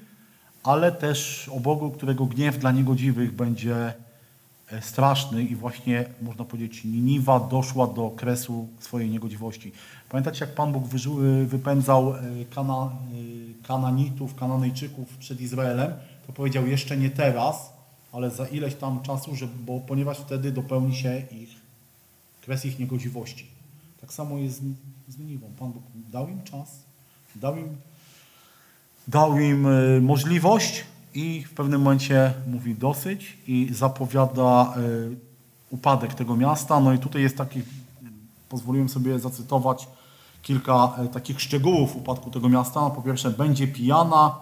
ale też o Bogu, którego gniew dla niegodziwych będzie E, straszny i właśnie, można powiedzieć, Niniwa doszła do kresu swojej niegodziwości. Pamiętacie, jak Pan Bóg e, wypędzał e, Kana, Kananitów, Kananejczyków przed Izraelem, to powiedział jeszcze nie teraz, ale za ileś tam czasu, że, bo, ponieważ wtedy dopełni się ich kres ich niegodziwości. Tak samo jest z, Niniwą. Pan Bóg dał im czas, dał im, dał im możliwość, i w pewnym momencie mówi dosyć i zapowiada upadek tego miasta. No i tutaj jest taki, pozwoliłem sobie zacytować kilka e, takich szczegółów upadku tego miasta. Po pierwsze, będzie pijana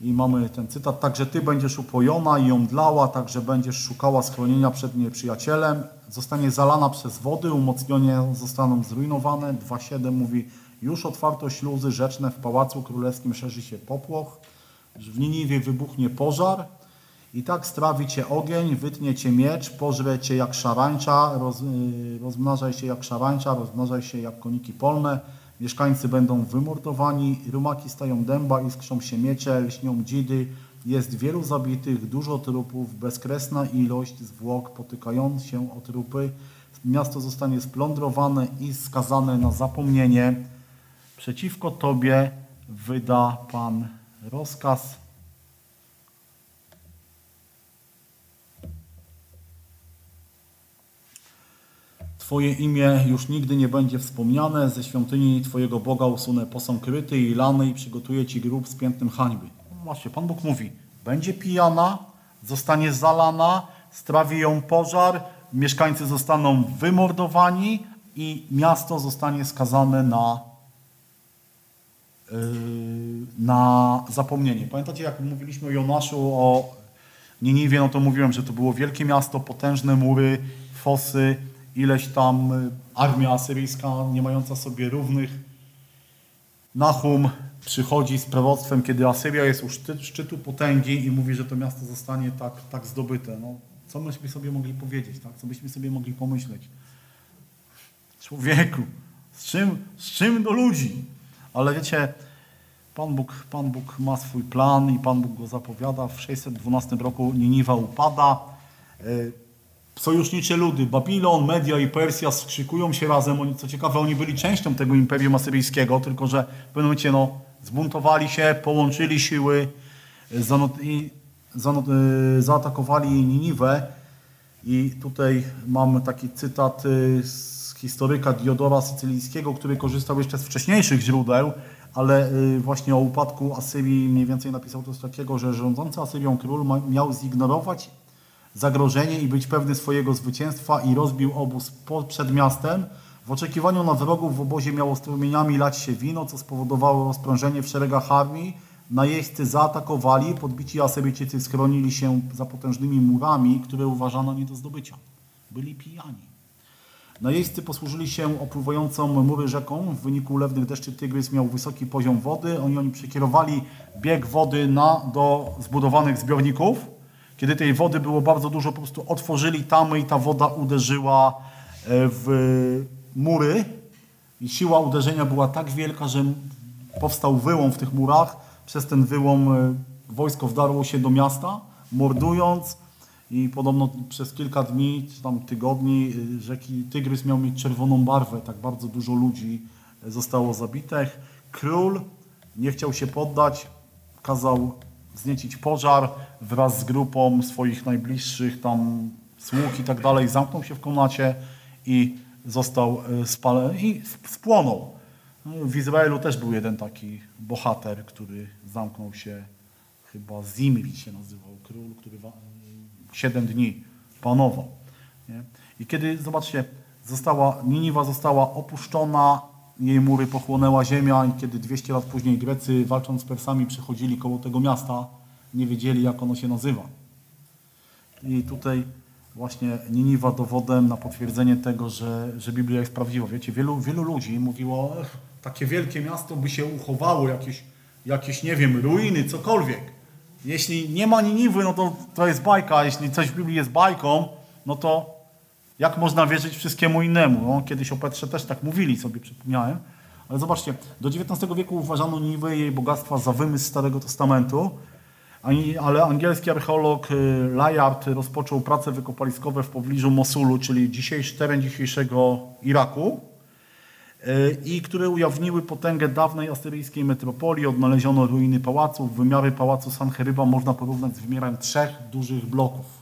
i mamy ten cytat, także ty będziesz upojona i omdlała, także będziesz szukała schronienia przed nieprzyjacielem, zostanie zalana przez wody, umocnienie zostaną zrujnowane. 2.7 mówi, już otwarto śluzy rzeczne, w Pałacu Królewskim szerzy się popłoch w Niniwie wybuchnie pożar i tak strawi cię ogień, wytnie cię miecz, pożre cię jak szarańcza, roz, y, rozmnażaj się jak szarańcza, rozmnażaj się jak koniki polne, mieszkańcy będą wymordowani, rumaki stają dęba, iskrzą się miecze, lśnią dzidy, jest wielu zabitych, dużo trupów, bezkresna ilość zwłok potykając się o trupy. Miasto zostanie splądrowane i skazane na zapomnienie. Przeciwko Tobie wyda Pan rozkaz. Twoje imię już nigdy nie będzie wspomniane. Ze świątyni Twojego Boga usunę posąg kryty i lany i przygotuję Ci grób z piętnym hańby. Właśnie, Pan Bóg mówi, będzie pijana, zostanie zalana, strawi ją pożar, mieszkańcy zostaną wymordowani i miasto zostanie skazane na Y, na zapomnienie. Pamiętacie, jak mówiliśmy o Jonaszu, o Niniwie, no to mówiłem, że to było wielkie miasto, potężne mury, fosy, ileś tam y, armia asyryjska nie mająca sobie równych. Nahum przychodzi z proroctwem, kiedy Asyria jest u szczytu potęgi i mówi, że to miasto zostanie tak, tak zdobyte. No, co myśmy sobie mogli powiedzieć, tak? co byśmy sobie mogli pomyśleć? Człowieku, z czym, z czym do ludzi? Ale wiecie, Pan Bóg, Pan Bóg ma swój plan i Pan Bóg go zapowiada. W 612 roku Niniwa upada. Sojusznicze ludy, Babilon, Media i Persja skrzykują się razem. Oni, co ciekawe, oni byli częścią tego imperium asyryjskiego, tylko że w pewnym momencie no, zbuntowali się, połączyli siły y, zaatakowali Niniwę i tutaj mamy taki cytat y, z historyka Diodora Sycylijskiego, który korzystał jeszcze z wcześniejszych źródeł, ale y, właśnie o upadku Asyrii mniej więcej napisał coś takiego, że rządzący Asyrią król miał zignorować zagrożenie i być pewny swojego zwycięstwa i rozbił obóz przed miastem. W oczekiwaniu na wrogów w obozie miało strumieniami lać się wino, co spowodowało rozprążenie w szeregach armii. Najeźdźcy zaatakowali, podbici Asyryjczycy schronili się za potężnymi murami, które uważano nie do zdobycia. Byli pijani. Najeźdźcy posłużyli się opływającą mury rzeką. W wyniku ulewnych deszczy Tygrys miał wysoki poziom wody. Oni, oni przekierowali bieg wody na, do zbudowanych zbiorników. Kiedy tej wody było bardzo dużo, po prostu otworzyli tamy i ta woda uderzyła e, w mury. I siła uderzenia była tak wielka, że powstał wyłom w tych murach. Przez ten wyłom e, wojsko wdarło się do miasta, mordując i podobno przez kilka dni, czy tam tygodni y, rzeki Tygrys miał mieć czerwoną barwę. Tak bardzo dużo ludzi zostało zabitych. Król nie chciał się poddać, kazał zniecić pożar wraz z grupą swoich najbliższych tam sług i tak dalej. Zamknął się w komnacie i został y, spalony i spłonął. No w Izraelu też był jeden taki bohater, który zamknął się, chyba Zimri się nazywał, król, który 7 dni panował. Nie? I kiedy, zobaczcie, została, Niniwa została opuszczona, jej mury pochłonęła ziemia i kiedy 200 lat później Grecy walcząc z Persami przechodzili koło tego miasta, nie wiedzieli jak ono się nazywa. I tutaj właśnie Niniwa dowodem na potwierdzenie tego, że, że Biblia jest prawdziwa. Wiecie, wielu, wielu ludzi mówiło, takie wielkie miasto by się uchowało, jakieś, jakieś, nie wiem, ruiny, cokolwiek. Jeśli nie ma Niniwy, no to to jest bajka. Jeśli coś w Biblii jest bajką, no to jak można wierzyć wszystkiemu innemu? No, kiedyś o Petrze też tak mówili sobie, przypomniałem. Ale zobaczcie, do XIX wieku uważano i jej bogactwa za wymysł Starego Testamentu, ale angielski archeolog y, Layard rozpoczął prace wykopaliskowe w pobliżu Mosulu, czyli dzisiejszy teren dzisiejszego Iraku. E, i które ujawniły potęgę dawnej asyryjskiej metropolii. Odnaleziono ruiny pałaców. Wymiary pałacu Sancheryba można porównać z wymiarem trzech dużych bloków.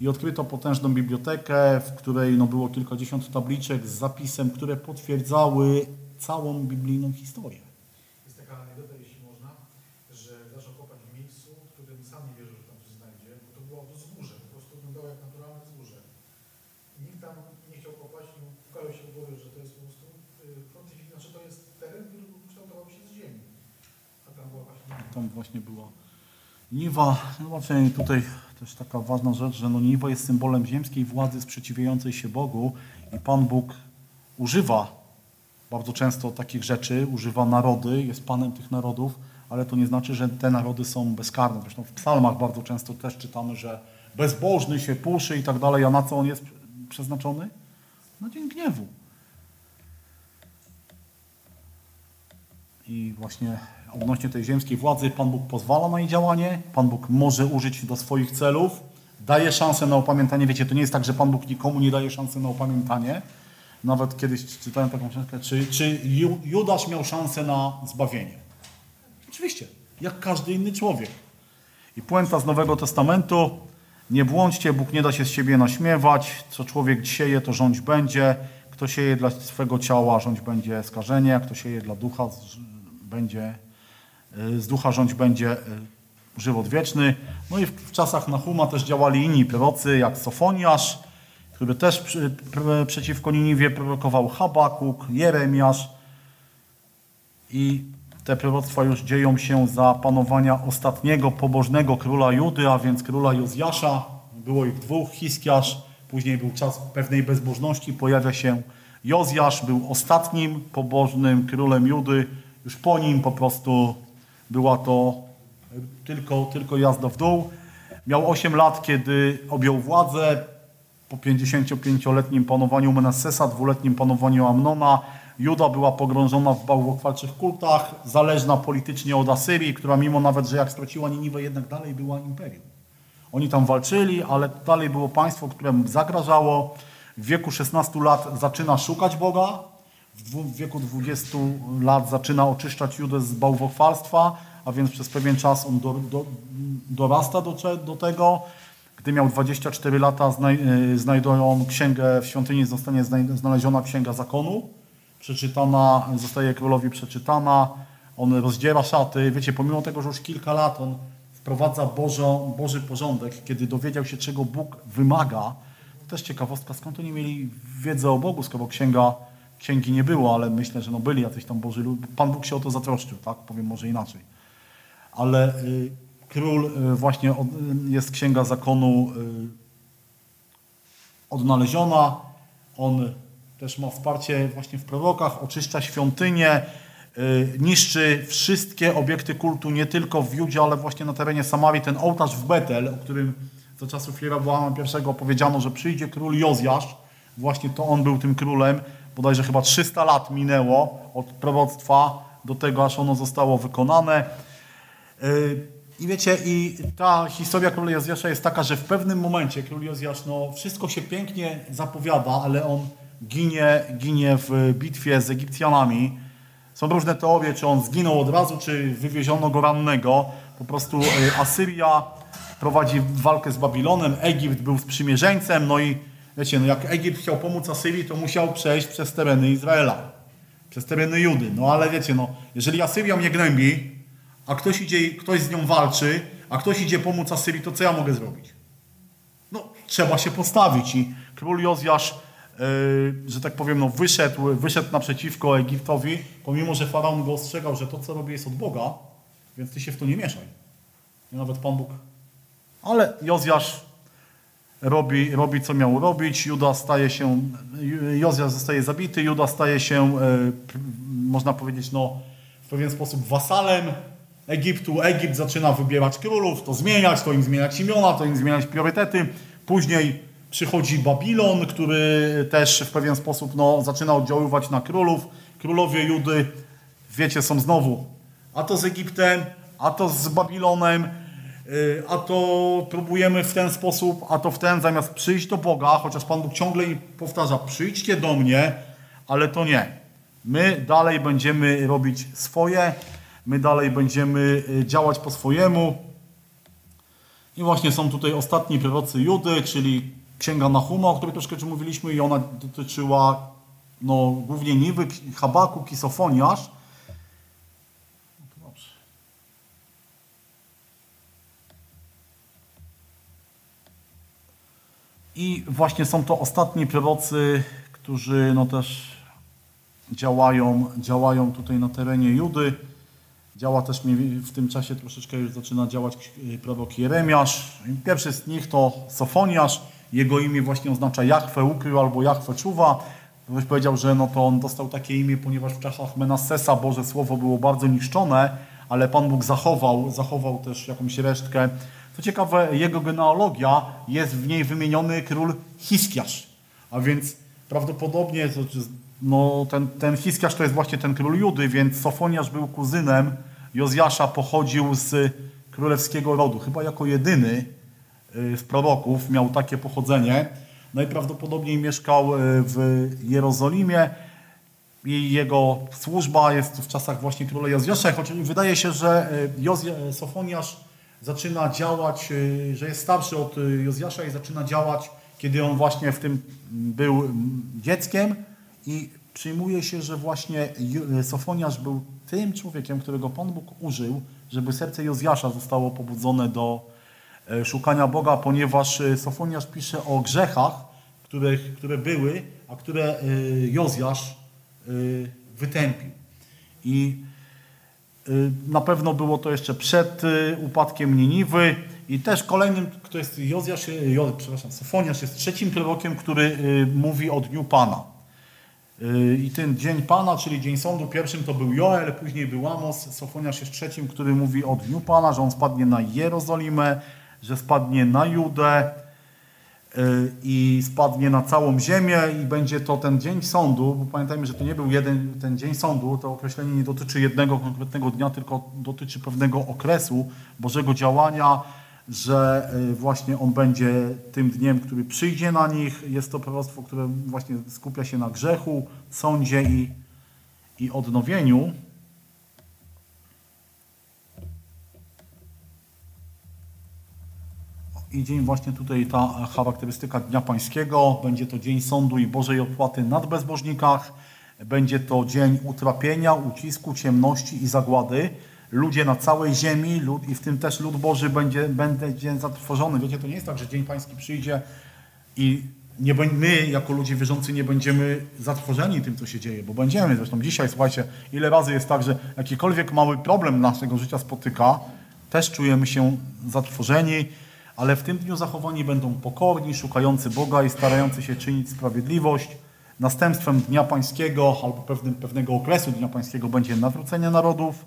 I odkryto potężną bibliotekę, w której no, było kilkadziesiąt tabliczek z zapisem, które potwierdzały całą biblijną historię. Jest taka anegdota, jeśli można, że zaczął kopać w miejscu, w którym sam nie wierzył, że tam coś znajdzie, bo to było wzgórze, po prostu wyglądało jak naturalne wzgórze. Nikt tam nie chciał kopać, nie ukazał się w głowie, że znaczy to jest teren, który kształtował się z ziemi. A tam była właśnie... Tam właśnie była Niwa. No właśnie tutaj też taka ważna rzecz, że no jest symbolem ziemskiej władzy sprzeciwiającej się Bogu i Pan Bóg używa bardzo często takich rzeczy, używa narody, jest Panem tych narodów, ale to nie znaczy, że te narody są bezkarne. Zresztą w psalmach bardzo często też czytamy, że bezbożny się puszy i tak dalej, a na co on jest przeznaczony? Na dzień gniewu. I właśnie odnośnie tej ziemskiej władzy Pan Bóg pozwala na jej działanie, Pan Bóg może użyć do swoich celów, daje szansę na opamiętanie. Wiecie, to nie jest tak, że Pan Bóg nikomu nie daje szansy na opamiętanie. Nawet kiedyś czytałem taką książkę, czy, czy Judasz miał szansę na zbawienie? Oczywiście, jak każdy inny człowiek. I puenta z Nowego Testamentu, nie błądźcie, Bóg nie da się z siebie naśmiewać, co człowiek sieje, to rządź będzie. Kto sieje dla swego ciała, rządź będzie skażenie, kto sieje dla ducha, będzie, z ducha rządź będzie y, żywot wieczny. No i w, czasach Nahuma też działali inni prorocy, jak Sofoniasz, który też przy, przeciwko Niniwie prorokował Habakuk, Jeremiasz. I te proroctwa już dzieją się za panowania ostatniego pobożnego króla Judy, a więc króla Jozjasza. Było ich dwóch, Hiskiasz, później był czas pewnej bezbożności, pojawia się Jozjasz, był ostatnim pobożnym królem Judy, już po nim po prostu była to tylko, tylko jazda w dół. Miał 8 lat, kiedy objął władzę. Po 55-letnim panowaniu Menasesa, dwuletnim panowaniu Amnona, Juda była pogrążona w bałwochwalczych kultach, zależna politycznie od Asyrii, która mimo nawet, że jak straciła Niniwę, jednak dalej była imperium. Oni tam walczyli, ale dalej było państwo, któremu zagrażało. W wieku 16 lat zaczyna szukać Boga, w wieku 20 lat zaczyna oczyszczać Judę z bałwochwalstwa, a więc przez pewien czas on do, do, dorasta do, do tego. Gdy miał 24 lata, znaj, y, znajdują księgę w świątyni, zostanie znaleziona księga zakonu. Przeczytana, zostaje królowi przeczytana. On rozdziera szaty. Wiecie, pomimo tego, że już kilka lat on wprowadza Bożo, Boży porządek, kiedy dowiedział się, czego Bóg wymaga. To też ciekawostka, skąd oni mieli wiedzę o Bogu, skoro księga, księgi nie było, ale myślę, że no byli jacyś tam Boży. Pan Bóg się o to zatroszczył, tak? Powiem może inaczej. Ale y, król y, właśnie y, jest księga zakonu odnaleziona. On też ma wsparcie właśnie w prorokach, oczyszcza świątynię, niszczy wszystkie obiekty kultu, nie tylko w Judzie, ale właśnie na terenie Samarii. Ten ołtarz w Betel, o którym za czasów Jeroboama I opowiedziano, że przyjdzie król Jozjasz, właśnie to on był tym królem, bodajże chyba 300 lat minęło od proroctwa do tego, aż ono zostało wykonane. Yy, I wiecie, i ta historia króla Jozjasza jest taka, że w pewnym momencie król Jozjasz, no wszystko się pięknie zapowiada, ale on ginie, ginie w bitwie z Egipcjanami. Są różne teorie, czy on zginął od razu, czy wywieziono go rannego. Po prostu yy, Asyria prowadzi walkę z Babilonem, Egipt był sprzymierzeńcem, no i wiecie, no jak Egipt chciał pomóc Asyrii, to musiał przejść przez tereny Izraela, przez tereny Judy. No ale wiecie, no, jeżeli Asyria mnie gnębi, a ktoś idzie, ktoś z nią walczy, a ktoś idzie pomóc Asyrii, to co ja mogę zrobić? No, trzeba się postawić i król Jozjasz, yy, że tak powiem, no, wyszedł, wyszedł naprzeciwko Egiptowi, pomimo, że faraon go ostrzegał, że to, co robi, jest od Boga, więc ty się w to nie mieszaj. I nawet Pan Bóg. Ale Jozjasz robi, robi co miał robić, Juda staje się, Jozjasz zostaje zabity, Juda staje się, e, można powiedzieć, no, w pewien sposób wasalem Egiptu. Egipt zaczyna wybierać królów, to zmieniać, to im zmieniać imiona, to im zmieniać priorytety. Później przychodzi Babilon, który też w pewien sposób no, zaczyna oddziaływać na królów. Królowie Judy, wiecie, są znowu a to z Egiptem, a to z Babilonem, a to próbujemy w ten sposób, a to w ten, zamiast przyjść do Boga, chociaż Pan Bóg ciągle powtarza, przyjdźcie do mnie, ale to nie. My dalej będziemy robić swoje, my dalej będziemy y, działać po swojemu. I właśnie są tutaj ostatni prorocy Judy, czyli Księga Nahuma, o której troszkę mówiliśmy i ona dotyczyła no, głównie Niwy, Habakuk i Sofoniasz. No to dobrze. I właśnie są to ostatni prorocy, którzy no też działają, działają tutaj na terenie Judy. Działa też w tym czasie troszeczkę już zaczyna działać y, prorok Jeremiasz. Pierwszy z nich to Sofoniasz. Jego imię właśnie oznacza Jachwę ukrył albo Jachwę czuwa. Ktoś powiedział, że no to on dostał takie imię, ponieważ w czasach Menassesa Boże Słowo było bardzo niszczone, ale Pan Bóg zachował, zachował też jakąś resztkę. Co ciekawe, jego genealogia jest w niej wymieniony król Hiskiasz. A więc prawdopodobnie no, ten, ten Hiskiasz to jest właśnie ten król Judy, więc Sofoniasz był kuzynem Jozjasza, pochodził z królewskiego rodu. Chyba jako jedyny y, z proroków miał takie pochodzenie. Najprawdopodobniej mieszkał y, w Jerozolimie i jego służba jest w czasach właśnie króla Jozjasza, choć wydaje się, że y, Sofoniasz zaczyna działać, y, że jest starszy od y, Jozjasza i zaczyna działać, kiedy on właśnie w tym był mm, dzieckiem i przyjmuje się, że właśnie y, Sofoniasz był tym człowiekiem, którego Pan Bóg użył, żeby serce Jozjasza zostało pobudzone do e, szukania Boga, ponieważ Sofoniasz pisze o grzechach, które, które były, a które Jozjasz wytępił. I na pewno było to jeszcze przed e, upadkiem Niniwy i też kolejnym, kto jest Jozjasz, Jo, przepraszam, Sofoniasz jest trzecim prorokiem, który e, mówi o Dniu Pana. Y, I ten dzień Pana, czyli dzień sądu, pierwszym to był Joel, później był Amos. Sofoniasz jest trzecim, który mówi o dniu Pana, że on spadnie na Jerozolimę, że spadnie na Judę y, i spadnie na całą ziemię i będzie to ten dzień sądu, bo pamiętajmy, że to nie był jeden ten dzień sądu, to określenie nie dotyczy jednego konkretnego dnia, tylko dotyczy pewnego okresu Bożego działania, że y, właśnie on będzie tym dniem, który przyjdzie na nich. Jest to proroctwo, które właśnie skupia się na grzechu, sądzie i, i odnowieniu. I dzień właśnie tutaj ta charakterystyka Dnia Pańskiego. Będzie to dzień sądu i Bożej odpłaty nad bezbożnikach. Będzie to dzień utrapienia, ucisku, ciemności i zagłady. Ludzie na całej ziemi lud, i w tym też lud Boży będzie, będzie zatrwożony. Wiecie, to nie jest tak, że Dzień Pański przyjdzie i nie, my jako ludzie wierzący nie będziemy zatrwożeni tym, co się dzieje, bo będziemy. Zresztą dzisiaj, słuchajcie, ile razy jest tak, że jakikolwiek mały problem naszego życia spotyka, też czujemy się zatrwożeni, ale w tym dniu zachowani będą pokorni, szukający Boga i starający się czynić sprawiedliwość. Następstwem Dnia Pańskiego albo pewnym, pewnego okresu Dnia Pańskiego będzie nawrócenie narodów,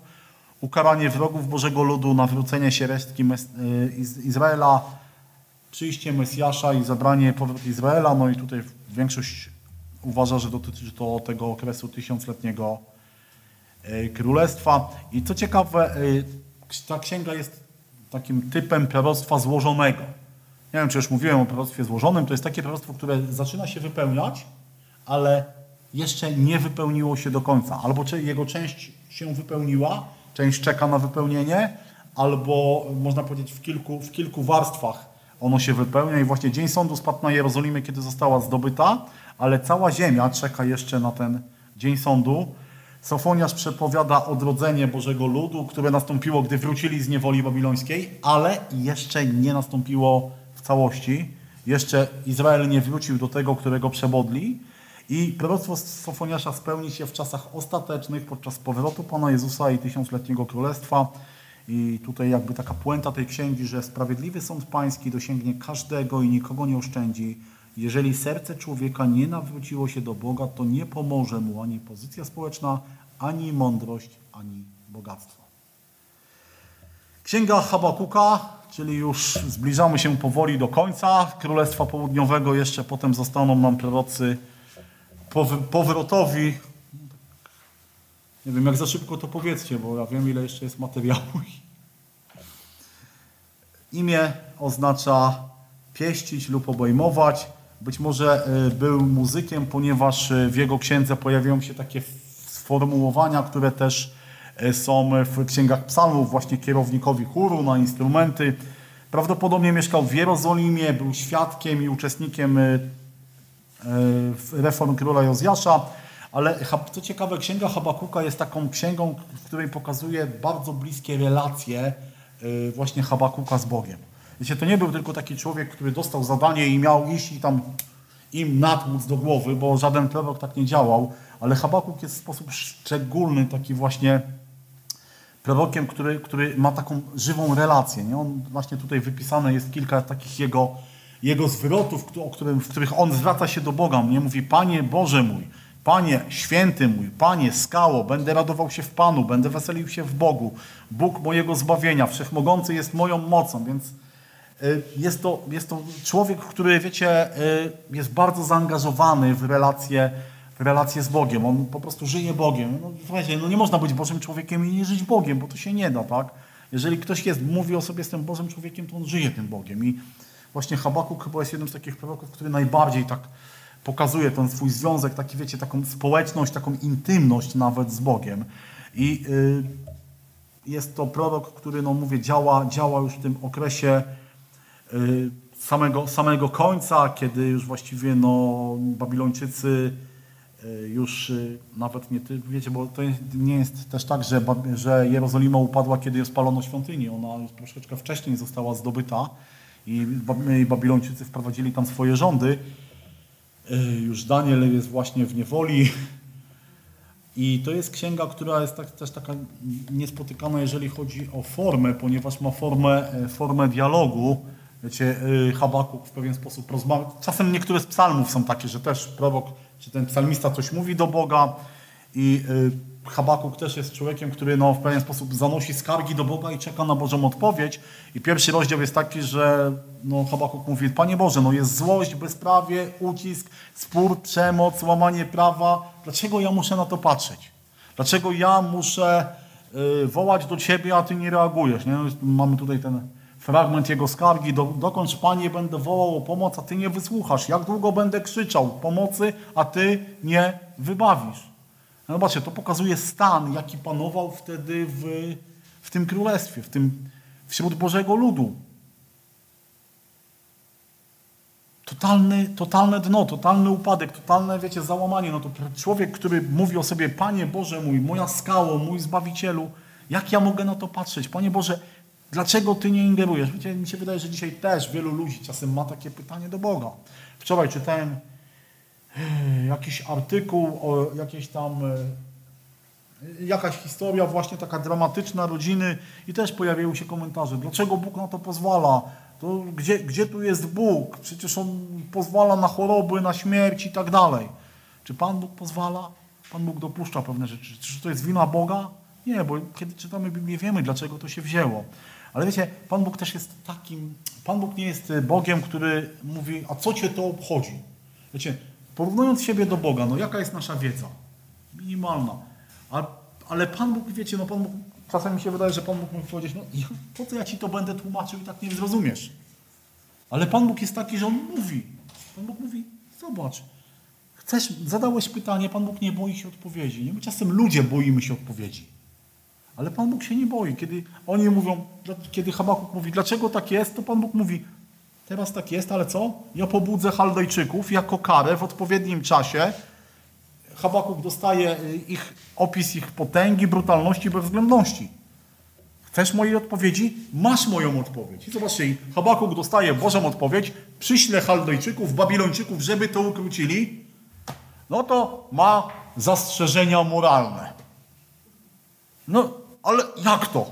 ukaranie wrogów Bożego ludu, nawrócenie się resztki y, Izraela, przyjście Mesjasza i zabranie powrót Izraela. No i tutaj większość uważa, że dotyczy to tego okresu tysiącletniego y, królestwa. I co ciekawe, y, ta księga jest takim typem proroctwa złożonego. Nie wiem, czy już mówiłem o proroctwie złożonym. To jest takie proroctwo, które zaczyna się wypełniać, ale jeszcze nie wypełniło się do końca. Albo jego część się wypełniła, część czeka na wypełnienie, albo można powiedzieć w kilku, w kilku warstwach ono się wypełnia i właśnie Dzień Sądu spadł na Jerozolimę, kiedy została zdobyta, ale cała ziemia czeka jeszcze na ten Dzień Sądu. Sofoniarz przepowiada odrodzenie Bożego Ludu, które nastąpiło, gdy wrócili z niewoli babilońskiej, ale jeszcze nie nastąpiło w całości. Jeszcze Izrael nie wrócił do tego, którego przebodli. I proroctwo Sofoniasza spełni się w czasach ostatecznych, podczas powrotu Pana Jezusa i tysiącletniego królestwa. I tutaj jakby taka puenta tej księgi, że sprawiedliwy sąd pański dosięgnie każdego i nikogo nie oszczędzi. Jeżeli serce człowieka nie nawróciło się do Boga, to nie pomoże mu ani pozycja społeczna, ani mądrość, ani bogactwo. Księga Habakuka, czyli już zbliżamy się powoli do końca Królestwa Południowego. Jeszcze potem zostaną nam prorocy powrotowi. Nie wiem, jak za szybko to powiedzcie, bo ja wiem, ile jeszcze jest materiału. Imię oznacza pieścić lub obejmować. Być może e, był muzykiem, ponieważ e, w jego księdze pojawiają się takie sformułowania, które też e, są w księgach psalmów, właśnie kierownikowi chóru na instrumenty. Prawdopodobnie mieszkał w Jerozolimie, był świadkiem i uczestnikiem reform króla Jozjasza. Ale co ciekawe, księga Habakuka jest taką księgą, w której pokazuje bardzo bliskie relacje właśnie Habakuka z Bogiem. Wiecie, to nie był tylko taki człowiek, który dostał zadanie i miał iść i tam im natłuc do głowy, bo żaden prorok tak nie działał, ale Habakuk jest w sposób szczególny taki właśnie prorokiem, który, który ma taką żywą relację. Nie? On właśnie tutaj wypisane jest kilka takich jego, jego zwrotów, o którym, w których on zwraca się do Boga. Nie mówi, Panie Boże mój, Panie święty mój, Panie skało, będę radował się w Panu, będę weselił się w Bogu. Bóg mojego zbawienia, wszechmogący jest moją mocą, więc jest to, jest to człowiek, który, wiecie, y, jest bardzo zaangażowany w relacje, w relacje z Bogiem. On po prostu żyje Bogiem. No, słuchajcie, no nie można być Bożym człowiekiem i nie żyć Bogiem, bo to się nie da, tak? Jeżeli ktoś jest, mówi o sobie, jestem Bożym człowiekiem, to on żyje tym Bogiem. I właśnie Habakuk chyba jest jednym z takich proroków, który najbardziej tak pokazuje ten swój związek, taki wiecie, taką społeczność, taką intymność nawet z Bogiem. I y, jest to prorok, który, no mówię, działa, działa już w tym okresie Y, samego, samego końca, kiedy już właściwie no, Babilończycy y, już y, nawet nie, wiecie, bo to nie jest też tak, że, że Jerozolima upadła, kiedy spalono świątynię. Ona już troszeczkę wcześniej została zdobyta i Babilończycy wprowadzili tam swoje rządy. Już Daniel jest właśnie w niewoli. I to jest księga, która jest tak, też taka niespotykana, jeżeli chodzi o formę, ponieważ ma formę, e, formę dialogu Wiecie, y, Habakuk w pewien sposób rozmawia. Czasem niektóre z psalmów są takie, że też prorok, czy ten psalmista coś mówi do Boga i y, Habakuk też jest człowiekiem, który no, w pewien sposób zanosi skargi do Boga i czeka na Bożą odpowiedź. I pierwszy rozdział jest taki, że no, Habakuk mówi, Panie Boże, no jest złość, bezprawie, ucisk, spór, przemoc, łamanie prawa. Dlaczego ja muszę na to patrzeć? Dlaczego ja muszę y, wołać do Ciebie, a Ty nie reagujesz? Nie? Mamy tutaj ten fragment jego skargi, do, dokąd Panie będę wołał o pomoc, a Ty nie wysłuchasz. Jak długo będę krzyczał pomocy, a Ty nie wybawisz. No zobaczcie, to pokazuje stan, jaki panował wtedy w, w tym królestwie, w tym, wśród Bożego ludu. totalny, totalne dno, totalny upadek, totalne, wiecie, załamanie. No to człowiek, który mówi o sobie, Panie Boże mój, moja skało, mój Zbawicielu, jak ja mogę na to patrzeć? Panie Boże, dlaczego Ty nie ingerujesz? Wiecie, mi się wydaje, że dzisiaj też wielu ludzi czasem ma takie pytanie do Boga. Wczoraj czytałem e, jakiś artykuł o jakiejś tam e, jakaś historia właśnie taka dramatyczna rodziny i też pojawiały się komentarze. Dlaczego Bóg na to pozwala? To gdzie, gdzie tu jest Bóg? Przecież On pozwala na choroby, na śmierć i tak dalej. Czy Pan Bóg pozwala? Pan Bóg dopuszcza pewne rzeczy. Czy to jest wina Boga? Nie, bo kiedy czytamy Biblię, wiemy, dlaczego to się wzięło. Ale wiecie, Pan Bóg też jest takim, Pan Bóg nie jest Bogiem, który mówi, a co cię to obchodzi? Wiecie, porównując siebie do Boga, no jaka jest nasza wiedza? Minimalna. A, ale Pan Bóg, wiecie, no Pan Bóg, czasem mi się wydaje, że Pan Bóg mógł powiedzieć, no po co ja ci to będę tłumaczył i tak nie zrozumiesz? Ale Pan Bóg jest taki, że On mówi. Pan Bóg mówi, zobacz, chcesz, zadałeś pytanie, Pan Bóg nie boi się odpowiedzi. Nie? My czasem ludzie boimy się odpowiedzi. Ale Pan Bóg się nie boi. Kiedy oni mówią, kiedy Habakuk mówi, dlaczego tak jest, to Pan Bóg mówi, teraz tak jest, ale co? Ja pobudzę Chaldejczyków jako karę w odpowiednim czasie. Habakuk dostaje y, ich opis ich potęgi, brutalności, bezwzględności. Chcesz mojej odpowiedzi? Masz moją odpowiedź. I zobaczcie, Habakuk dostaje Bożą odpowiedź, przyśle Chaldejczyków, Babilończyków, żeby to ukrócili, no to ma zastrzeżenia moralne. No, ale jak to?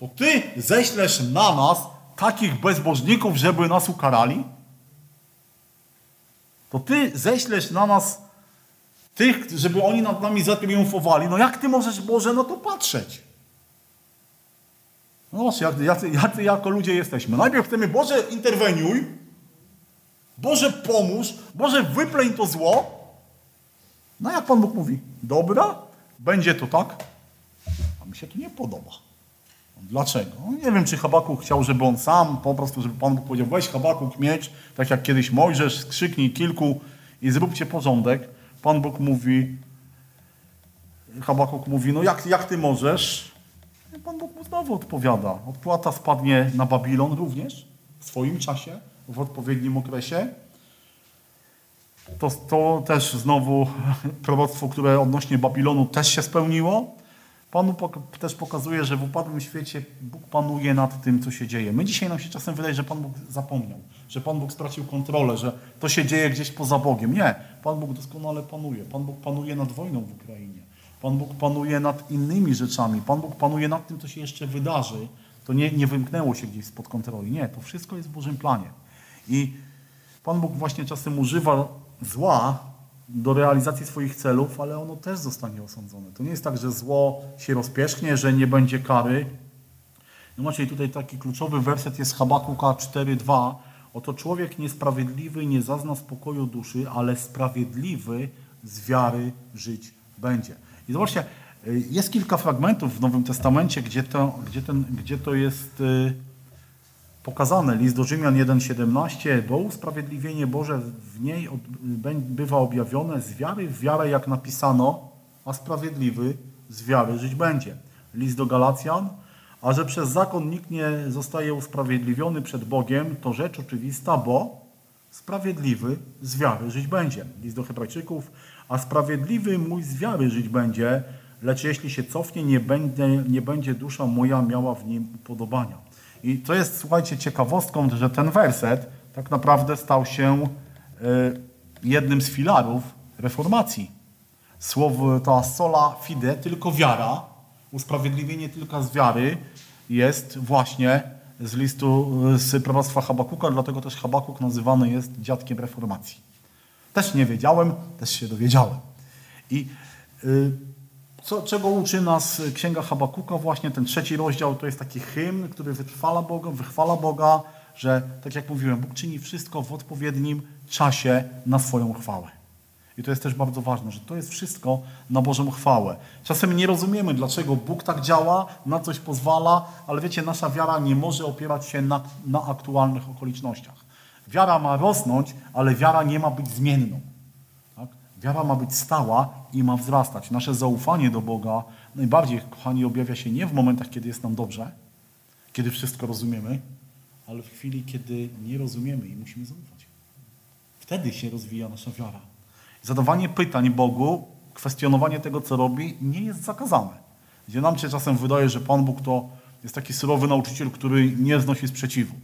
To ty ześlesz na nas takich bezbożników, żeby nas ukarali? To ty ześlesz na nas tych, żeby oni nad nami zatriumfowali. No jak ty możesz, Boże, na to patrzeć? No właśnie, jacy, jacy jako ludzie jesteśmy. Najpierw chcemy, Boże, interweniuj, Boże, pomóż, Boże, wypleń to zło. No jak Pan Bóg mówi, dobra, będzie to tak, a mi się to nie podoba. Dlaczego? No nie wiem, czy Habakuk chciał, żeby on sam, po prostu, żeby Pan Bóg powiedział, weź Habakuk miecz, tak jak kiedyś Mojżesz, skrzyknij kilku i zróbcie porządek. Pan Bóg mówi, Habakuk mówi, no jak, jak ty możesz? I Pan Bóg mu znowu odpowiada. Odpłata spadnie na Babilon również w swoim czasie, w odpowiednim okresie. To, to też znowu proroctwo, które odnośnie Babilonu też się spełniło. Panu też pokazuje, że w upadłym świecie Bóg panuje nad tym, co się dzieje. My dzisiaj nam się czasem wydaje, że Pan Bóg zapomniał, że Pan Bóg stracił kontrolę, że to się dzieje gdzieś poza Bogiem. Nie, Pan Bóg doskonale panuje. Pan Bóg panuje nad wojną w Ukrainie. Pan Bóg panuje nad innymi rzeczami. Pan Bóg panuje nad tym, co się jeszcze wydarzy. To nie, nie wymknęło się gdzieś spod kontroli. Nie, to wszystko jest w Bożym planie. I Pan Bóg właśnie czasem używa zła do realizacji swoich celów, ale ono też zostanie osądzone. To nie jest tak, że zło się rozpierzchnie, że nie będzie kary. No macie tutaj taki kluczowy werset jest Habakuka 4:2. Oto człowiek niesprawiedliwy nie zazna spokoju duszy, ale sprawiedliwy z wiary żyć będzie. I zobaczcie, jest kilka fragmentów w Nowym Testamencie, gdzie to, gdzie ten, gdzie to jest pokazane. List do Rzymian 1,17, bo usprawiedliwienie Boże w niej bywa objawione z wiary w wiarę, jak napisano, a sprawiedliwy z wiary żyć będzie. List do Galacjan, a że przez zakon nikt nie zostaje usprawiedliwiony przed Bogiem, to rzecz oczywista, bo sprawiedliwy z wiary żyć będzie. List do Hebrajczyków, a sprawiedliwy mój z wiary żyć będzie, lecz jeśli się cofnie, nie będzie, nie będzie dusza moja miała w nim upodobania. I to jest, słuchajcie, ciekawostką, że ten werset tak naprawdę stał się e, jednym z filarów reformacji. Słowo to sola fide, tylko wiara, usprawiedliwienie tylko z wiary jest właśnie z listu z proroctwa Habakuka, dlatego też Habakuk nazywany jest dziadkiem reformacji. Też nie wiedziałem, też się dowiedziałem. I y, co, czego uczy nas Księga Habakuka? Właśnie ten trzeci rozdział to jest taki hymn, który wychwala Boga, wychwala Boga, że tak jak mówiłem, Bóg czyni wszystko w odpowiednim czasie na swoją chwałę. I to jest też bardzo ważne, że to jest wszystko na Bożą chwałę. Czasem nie rozumiemy, dlaczego Bóg tak działa, na coś pozwala, ale wiecie, nasza wiara nie może opierać się na, na aktualnych okolicznościach. Wiara ma rosnąć, ale wiara nie ma być zmienną. Wiara ma być stała i ma wzrastać. Nasze zaufanie do Boga najbardziej, kochani, objawia się nie w momentach, kiedy jest nam dobrze, kiedy wszystko rozumiemy, ale w chwili, kiedy nie rozumiemy i musimy zaufać. Wtedy się rozwija nasza wiara. Zadawanie pytań Bogu, kwestionowanie tego, co robi, nie jest zakazane. Gdzie nam się czasem wydaje, że Pan Bóg to jest taki surowy nauczyciel, który nie znosi sprzeciwu.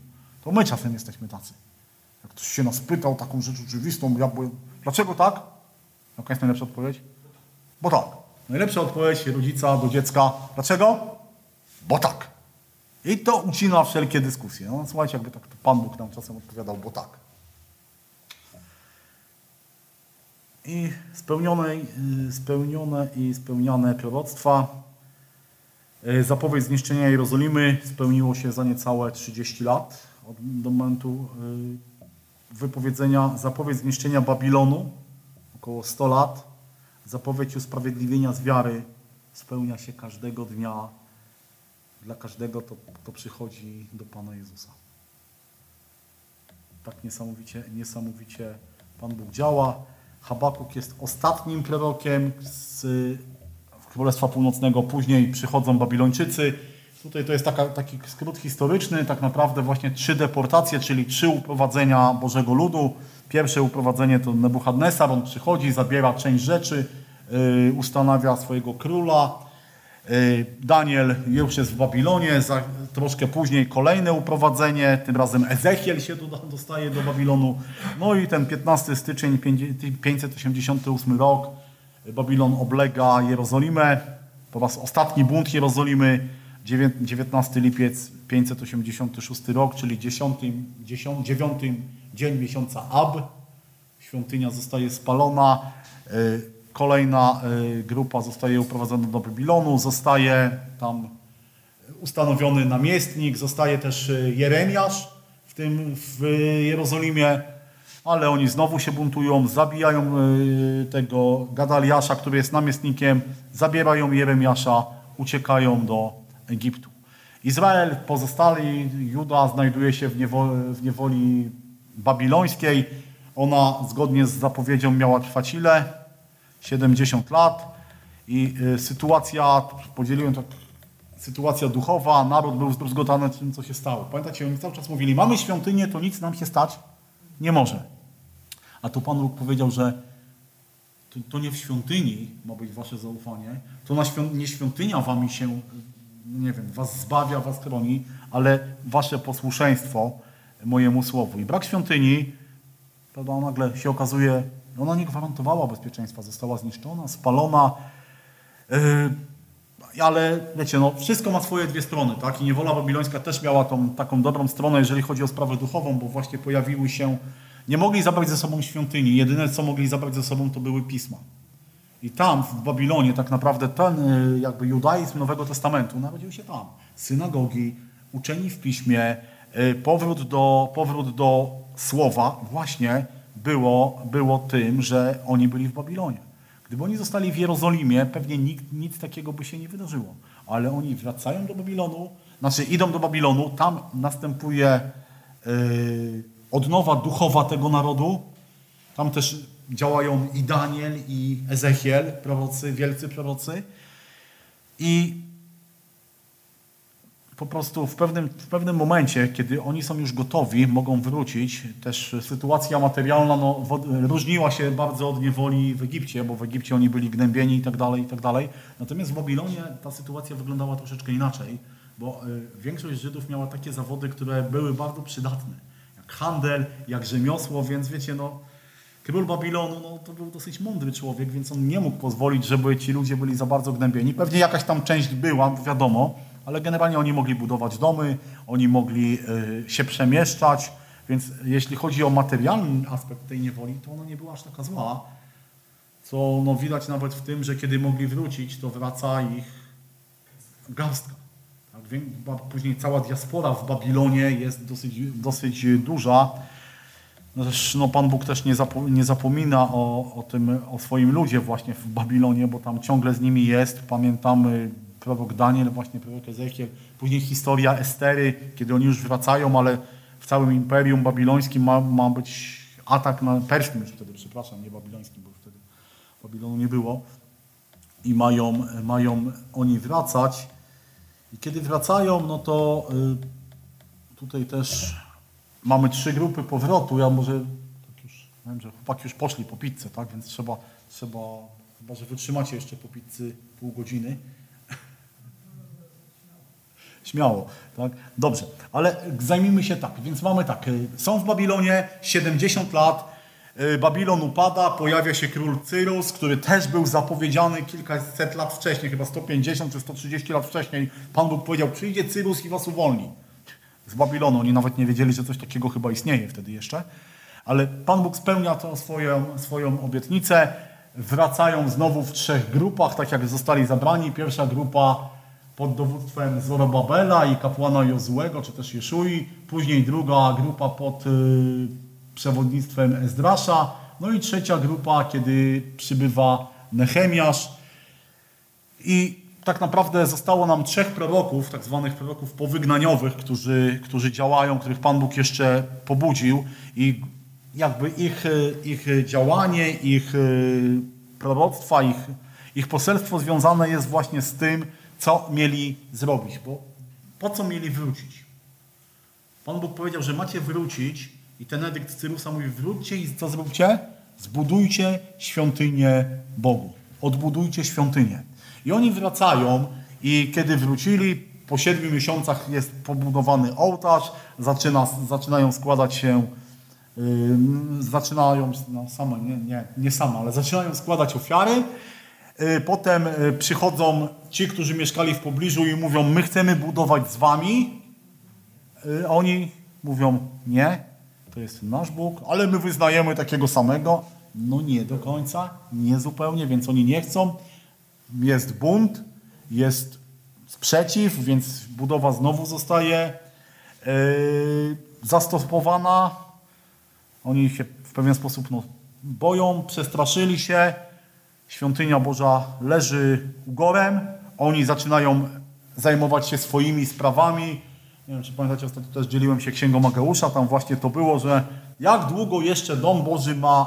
To my czasem jesteśmy tacy. Jak ktoś się nas pytał taką rzecz oczywistą, ja byłem, dlaczego tak? Jaka jest najlepsza odpowiedź? Bo tak. Najlepsza odpowiedź rodzica do dziecka. Dlaczego? Bo tak. I to ucina wszelkie dyskusje. No, słuchajcie, jakby tak to Pan Bóg nam czasem odpowiadał, bo tak. I spełnione, y, spełnione i spełniane proroctwa. Y, Zapowiedź zniszczenia Jerozolimy spełniło się za niecałe 30 lat od momentu y, wypowiedzenia. Zapowiedź zniszczenia Babilonu około 100 lat. Zapowiedź usprawiedliwienia z wiary spełnia się każdego dnia dla każdego, to, kto przychodzi do Pana Jezusa. Tak niesamowicie, niesamowicie Pan Bóg działa. Habakuk jest ostatnim prorokiem z Królestwa Północnego. Później przychodzą Babilończycy. Tutaj to jest taka, taki skrót historyczny, tak naprawdę właśnie trzy deportacje, czyli trzy uprowadzenia Bożego Ludu. Pierwsze uprowadzenie to Nebuchadnezzar, on przychodzi, zabiera część rzeczy, yy, ustanawia swojego króla. Yy, Daniel już jest w Babilonie, za, troszkę później kolejne uprowadzenie, tym razem Ezechiel się doda- dostaje do Babilonu. No i ten 15 styczeń 588 rok, Babilon oblega Jerozolimę, po raz ostatni bunt Jerozolimy, 19 lipiec 586 rok, czyli 10, 10, 9 dzień miesiąca Ab. Świątynia zostaje spalona. y, Kolejna y, grupa zostaje uprowadzona do Babilonu. Zostaje tam ustanowiony namiestnik. Zostaje też y, Jeremiasz w tym w Jerozolimie. Ale oni znowu się buntują, zabijają tego Gadaliasza, który jest namiestnikiem, zabierają Jeremiasza, uciekają do Egiptu. Izrael, pozostali, Juda znajduje się w niewoli, w niewoli babilońskiej. Ona zgodnie z zapowiedzią miała trwać ile? 70 lat. I y, sytuacja, podzieliłem tak, sytuacja duchowa, naród był zdruzgotany tym, co się stało. Pamiętacie, oni cały czas mówili, mamy świątynię, to nic nam się stać nie może. A tu Pan Bóg powiedział, że to, to nie w świątyni ma być wasze zaufanie, to na świąt, nie świątynia wami się, nie wiem, was zbawia, was chroni, ale wasze posłuszeństwo mojemu słowu. I brak świątyni, prawda, nagle się okazuje, ona nie gwarantowała bezpieczeństwa, została zniszczona, spalona. Yy, ale wiecie, no, wszystko ma swoje dwie strony, tak? I niewola babilońska też miała tą taką dobrą stronę, jeżeli chodzi o sprawę duchową, bo właśnie pojawiły się, nie mogli zabrać ze sobą świątyni, jedyne co mogli zabrać ze sobą to były pisma. I tam w Babilonie tak naprawdę ten y, jakby judaizm Nowego Testamentu narodził się tam. Synagogi, uczeni w piśmie, y, powrót do, powrót do słowa właśnie było, było tym, że oni byli w Babilonie. Gdyby oni zostali w Jerozolimie, pewnie nikt, nic takiego by się nie wydarzyło. Ale oni wracają do Babilonu, znaczy idą do Babilonu, tam następuje yy, odnowa duchowa tego narodu. Tam też działają i Daniel, i Ezechiel, prorocy, wielcy prorocy. I po prostu w pewnym, w pewnym momencie, kiedy oni są już gotowi, mogą wrócić. Też sytuacja materialna no, różniła się bardzo od niewoli w Egipcie, bo w Egipcie oni byli gnębieni i tak dalej, i tak dalej. Natomiast w Babilonie ta sytuacja wyglądała troszeczkę inaczej, bo y, większość Żydów miała takie zawody, które były bardzo przydatne. Jak handel, jak rzemiosło, więc wiecie, no, Król Babilonu no, to był dosyć mądry człowiek, więc on nie mógł pozwolić, żeby ci ludzie byli za bardzo gnębieni. Pewnie jakaś tam część była, wiadomo, ale generalnie oni mogli budować domy, oni mogli y, się przemieszczać, więc jeśli chodzi o materialny aspekt tej niewoli, to ona nie była aż taka zła, co no, widać nawet w tym, że kiedy mogli wrócić, to wraca ich garstka. Tak, później cała diaspora w Babilonie jest dosyć, dosyć duża. No no, Pan Bóg też nie, zapo, nie zapomina o, o tym, o swoim ludzie właśnie w Babilonie, bo tam ciągle z nimi jest. Pamiętamy prorok Daniel, właśnie prorok Ezechiel. Później historia Estery, kiedy oni już wracają, ale w całym imperium babilońskim ma, ma być atak na perskim już wtedy, przepraszam, nie babilońskim, bo wtedy Babilonu nie było. I mają, mają oni wracać. I kiedy wracają, no to y, tutaj też mamy trzy grupy powrotu. Ja może tak już Wiem, że chłopaki już poszli po pizzę, tak? Więc trzeba, trzeba chyba, że wytrzymacie jeszcze po pizzy pół godziny. Śmiało, tak? Dobrze, ale zajmijmy się tak. Więc mamy tak, są w Babilonie 70 lat, y, Babilon upada, pojawia się król Cyrus, który też był zapowiedziany kilkaset lat wcześniej, chyba 150 czy 130 lat wcześniej. Pan Bóg powiedział, przyjdzie Cyrus i was uwolni. Z Babilonu, oni nawet nie wiedzieli, że coś takiego chyba istnieje wtedy jeszcze. Ale Pan Bóg spełnia tą swoją, swoją obietnicę. Wracają znowu w trzech grupach, tak jak zostali zabrani. Pierwsza grupa pod dowództwem Zorobabela i kapłana Jozułego, czy też Jeszui. Później druga grupa pod y, przewodnictwem Ezdrasza. No i trzecia grupa, kiedy przybywa Nehemiasz. I tak naprawdę zostało nam trzech proroków, tak zwanych proroków powygnaniowych, którzy, którzy działają, których Pan Bóg jeszcze pobudził i jakby ich, ich działanie, ich y, proroctwa, ich, ich poselstwo związane jest właśnie z tym, co mieli zrobić, bo po co mieli wrócić? Pan Bóg powiedział, że macie wrócić i ten edykt Cyrusa mówi, wróćcie i co zróbcie? Zbudujcie świątynię Bogu. Odbudujcie świątynię. I oni wracają i kiedy wrócili, po siedmiu miesiącach jest pobudowany ołtarz, zaczyna, zaczynają składać się, yy, zaczynają, no same, nie, nie, nie same, ale zaczynają składać ofiary. Yy, potem yy, przychodzą ci, którzy mieszkali w pobliżu i mówią, my chcemy budować z wami. Yy, oni mówią, nie, to jest nasz Bóg, ale my wyznajemy takiego samego. No nie do końca, nie zupełnie, więc oni nie chcą jest bunt, jest sprzeciw, więc budowa znowu zostaje yy. Oni się w pewien sposób no, boją, przestraszyli się. Świątynia Boża leży ugorem. Oni zaczynają zajmować się swoimi sprawami. Nie wiem, czy pamiętacie, ostatnio też dzieliłem się księgą Ageusza. Tam właśnie to było, że jak długo jeszcze dom Boży ma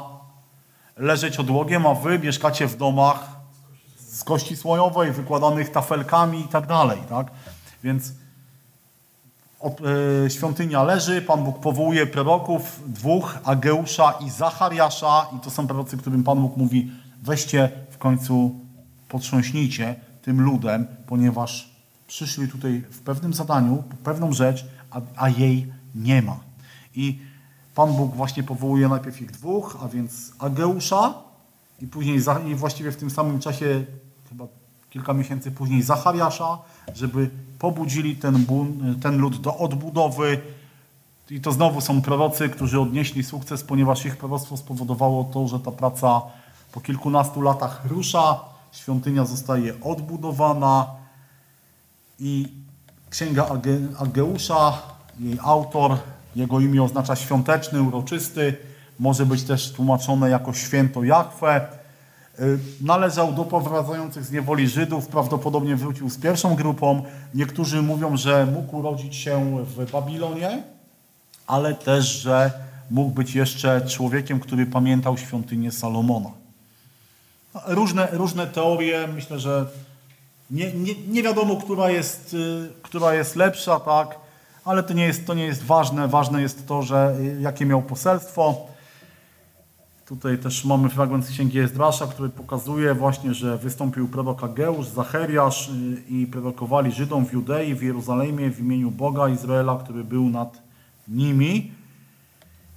leżeć odłogiem, a wy mieszkacie w domach z kości słojowej, wykładanych tafelkami i tak dalej. Tak? Więc e, świątynia leży, Pan Bóg powołuje proroków, dwóch, Ageusza i Zachariasza i to są prorocy, którym Pan Bóg mówi, weźcie w końcu, potrząśnijcie tym ludem, ponieważ przyszli tutaj w pewnym zadaniu, pewną rzecz, a, a jej nie ma. I Pan Bóg właśnie powołuje najpierw ich dwóch, a więc Ageusza i później i właściwie w tym samym czasie chyba kilka miesięcy później Zachariasza, żeby pobudzili ten, ten lud do odbudowy. I to znowu są prorocy, którzy odnieśli sukces, ponieważ ich proroctwo spowodowało to, że ta praca po kilkunastu latach rusza, świątynia zostaje odbudowana i księga Ageusza, jej autor, jego imię oznacza świąteczny, uroczysty, może być też tłumaczone jako święto Jachwę. Y, należał do powracających z niewoli Żydów, prawdopodobnie wrócił z pierwszą grupą. Niektórzy mówią, że mógł urodzić się w Babilonie, ale też, że mógł być jeszcze człowiekiem, który pamiętał świątynię Salomona. Różne, różne teorie, myślę, że nie, nie, nie wiadomo, która jest, y, która jest lepsza, tak, ale to nie, jest, to nie jest ważne. Ważne jest to, że y, jakie miał poselstwo. Tutaj też mamy fragment z Księgi Ezdrasza, który pokazuje właśnie, że wystąpił prorok Ageusz, Zachariasz y, i prorokowali Żydom w Judei, w Jerozolimie w imieniu Boga Izraela, który był nad nimi.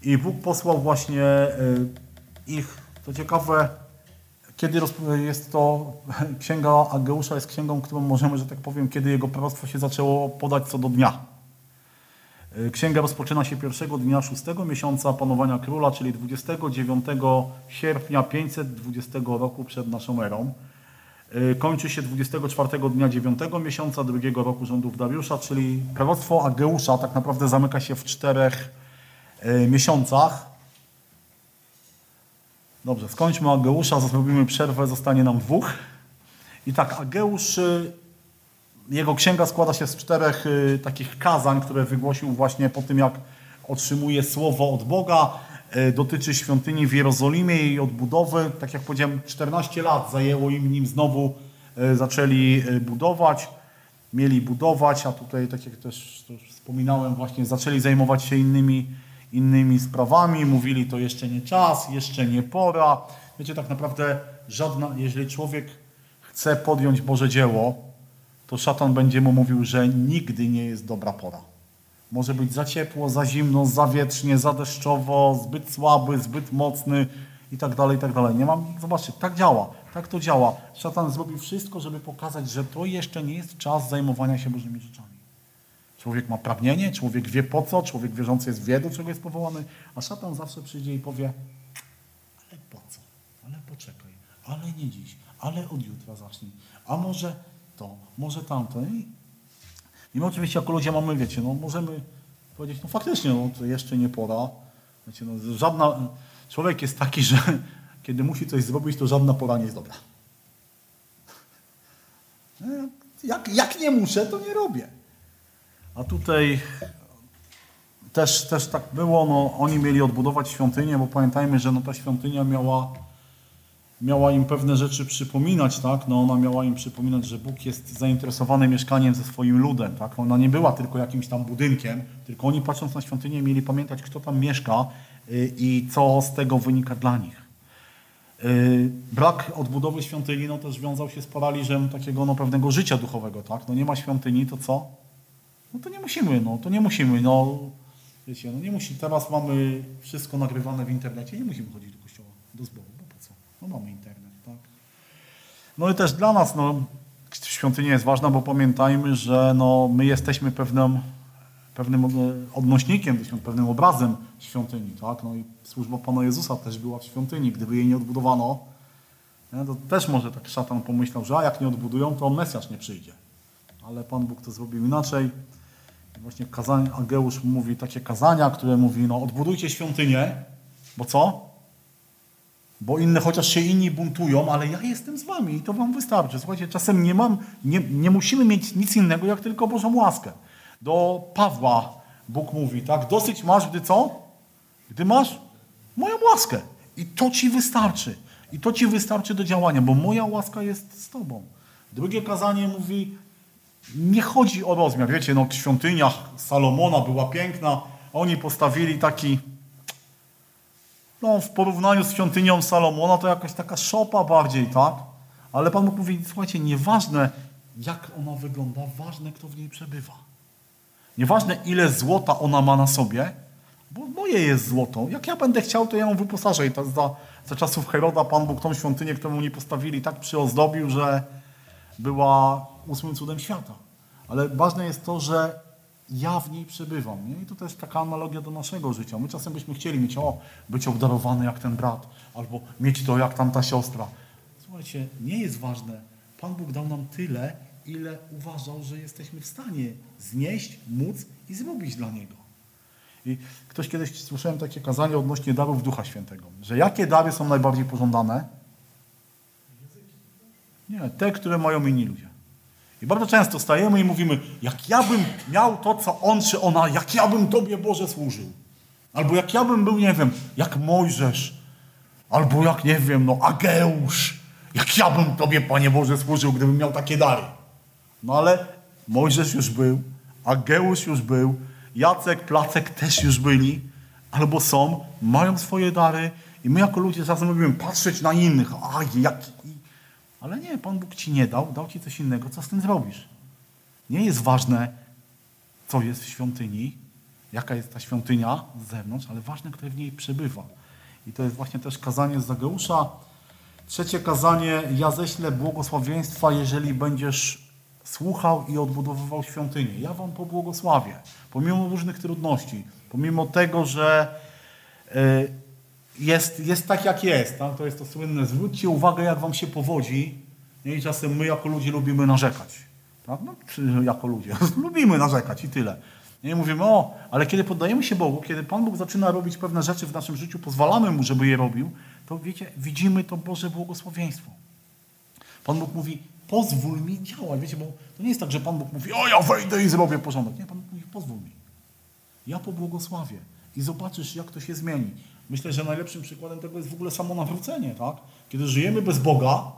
I Bóg posłał właśnie y, ich, to ciekawe, kiedy jest to, Księga Ageusza jest księgą, którą możemy, że tak powiem, kiedy jego proroctwo się zaczęło podać co do dnia. E, księga rozpoczyna się pierwszego dnia szóstego miesiąca panowania króla, czyli 29 sierpnia 520 roku przed naszą erą. E, kończy się 24 dnia 9 miesiąca drugiego roku rządów Dariusza, czyli proroctwo Ageusza tak naprawdę zamyka się w czterech e, miesiącach. Dobrze, skończmy Ageusza, zrobimy przerwę, zostanie nam dwóch. I tak, Ageusz jego księga składa się z czterech y, takich kazań, które wygłosił właśnie po tym, jak otrzymuje słowo od Boga. Y, dotyczy świątyni w Jerozolimie i odbudowy. Tak jak powiedziałem, 14 lat zajęło im, nim znowu y, zaczęli budować. Mieli budować, a tutaj, tak jak też, też wspominałem, właśnie zaczęli zajmować się innymi, innymi sprawami, mówili to jeszcze nie czas, jeszcze nie pora. Wiecie, tak naprawdę żadna, jeżeli człowiek chce podjąć Boże dzieło, to szatan będzie mu mówił, że nigdy nie jest dobra pora. Może być za ciepło, za zimno, za wietrznie, za deszczowo, zbyt słaby, zbyt mocny i tak dalej, i tak dalej. Nie mam, zobaczcie, tak działa, tak to działa. Szatan zrobi wszystko, żeby pokazać, że to jeszcze nie jest czas zajmowania się Bożymi rzeczami. Człowiek ma pragnienie, człowiek wie po co, człowiek wierzący jest wie, do czego jest powołany, a szatan zawsze przyjdzie i powie, ale po co, ale poczekaj, ale nie dziś, ale od jutra zacznij, a może to, może tamto. I, my oczywiście jako ludzie mamy, wiecie, no możemy powiedzieć, no faktycznie, no to jeszcze nie pora. Wiecie, no, żadna, człowiek jest taki, że kiedy musi coś zrobić, to żadna pora nie jest dobra. No, jak, jak nie muszę, to nie robię. A tutaj też, też tak było, no, oni mieli odbudować świątynię, bo pamiętajmy, że no, ta świątynia miała, miała im pewne rzeczy przypominać, tak? No, ona miała im przypominać, że Bóg jest zainteresowany mieszkaniem ze swoim ludem, tak? Ona nie była tylko jakimś tam budynkiem, tylko oni patrząc na świątynię mieli pamiętać, kto tam mieszka yy, i co z tego wynika dla nich. Yy, brak odbudowy świątyni no, też wiązał się z paraliżem takiego no, pewnego życia duchowego, tak? No nie ma świątyni, to co? No to nie musimy, no to nie musimy, no wiecie, no nie musi, teraz mamy wszystko nagrywane w internecie, nie musimy chodzić do kościoła, do zboru, mamy internet, tak? No i też dla nas, no świątynia jest ważna, bo pamiętajmy, że no my jesteśmy pewnym, pewnym odnośnikiem, pewnym obrazem świątyni, tak? No i służba Pana Jezusa też była w świątyni, gdyby jej nie odbudowano, nie, to też może tak szatan pomyślał, że a jak nie odbudują, to Mesjasz nie przyjdzie. Ale Pan Bóg to zrobił inaczej. Właśnie kazań, Ageusz mówi takie kazania, które mówi, no odbudujcie świątynię, bo co? Bo inne, chociaż się inni buntują, ale ja jestem z wami i to wam wystarczy. Słuchajcie, czasem nie mam, nie, nie musimy mieć nic innego, jak tylko Bożą łaskę. Do Pawła Bóg mówi, tak? Dosyć masz, gdy co? Gdy masz moją łaskę. I to ci wystarczy. I to ci wystarczy do działania, bo moja łaska jest z tobą. Drugie kazanie mówi, nie chodzi o rozmiar. Wiecie, no świątynia Salomona była piękna. Oni postawili taki, no w porównaniu z świątynią Salomona to jakaś taka szopa bardziej, tak? Ale Pan Bóg mówi, słuchajcie, nieważne jak ona wygląda, ważne kto w niej przebywa. Nieważne ile złota ona ma na sobie, bo moje jest złoto. Jak ja będę chciał, to ja ją wyposażę. I to za, za czasów Heroda Pan Bóg tą świątynię, którą oni postawili, tak przyozdobił, że była ósmym cudem świata. Ale ważne jest to, że ja w niej przebywam. Nie? I to też taka analogia do naszego życia. My czasem byśmy chcieli mieć, o, być obdarowany jak ten brat, albo mieć to jak tamta siostra. Słuchajcie, nie jest ważne. Pan Bóg dał nam tyle, ile uważał, że jesteśmy w stanie znieść, móc i zrobić dla Niego. I ktoś kiedyś słyszałem takie kazanie odnośnie darów Ducha Świętego, że jakie dary są najbardziej pożądane? Nie, te, które mają inni ludzie. I bardzo często stajemy i mówimy, jak ja bym miał to, co on czy ona, jak ja bym Tobie Boże służył. Albo jak ja bym był, nie wiem, jak Mojżesz. Albo jak, nie wiem, no Ageusz. Jak ja bym Tobie, Panie Boże, służył, gdybym miał takie dary. No ale Mojżesz już był, Ageusz już był, Jacek, Placek też już byli, albo są, mają swoje dary i my jako ludzie czasem lubimy patrzeć na innych. A, jaki ale nie, Pan Bóg ci nie dał, dał ci coś innego, co z tym zrobisz? Nie jest ważne, co jest w świątyni, jaka jest ta świątynia z zewnątrz, ale ważne, kto w niej przebywa. I to jest właśnie też kazanie z Zageusza. Trzecie kazanie, ja ześlę błogosławieństwa, jeżeli będziesz słuchał i odbudowywał świątynię. Ja wam pobłogosławię, pomimo różnych trudności, pomimo tego, że yy, jest, jest tak, jak jest. Tak? To jest to słynne. Zwróćcie uwagę, jak wam się powodzi. Nie? I czasem my jako ludzie lubimy narzekać. Tak? No, jako ludzie. lubimy narzekać i tyle. Nie mówimy, o, ale kiedy poddajemy się Bogu, kiedy Pan Bóg zaczyna robić pewne rzeczy w naszym życiu, pozwalamy Mu, żeby je robił, to wiecie, widzimy to Boże błogosławieństwo. Pan Bóg mówi, pozwól mi działać. Wiecie, bo to nie jest tak, że Pan Bóg mówi, o, ja wejdę i zrobię porządek. Nie, Pan Bóg mówi, pozwól mi. Ja pobłogosławię i zobaczysz, jak to się zmieni. Myślę, że najlepszym przykładem tego jest w ogóle samo nawrócenie, tak? Kiedy żyjemy bez Boga,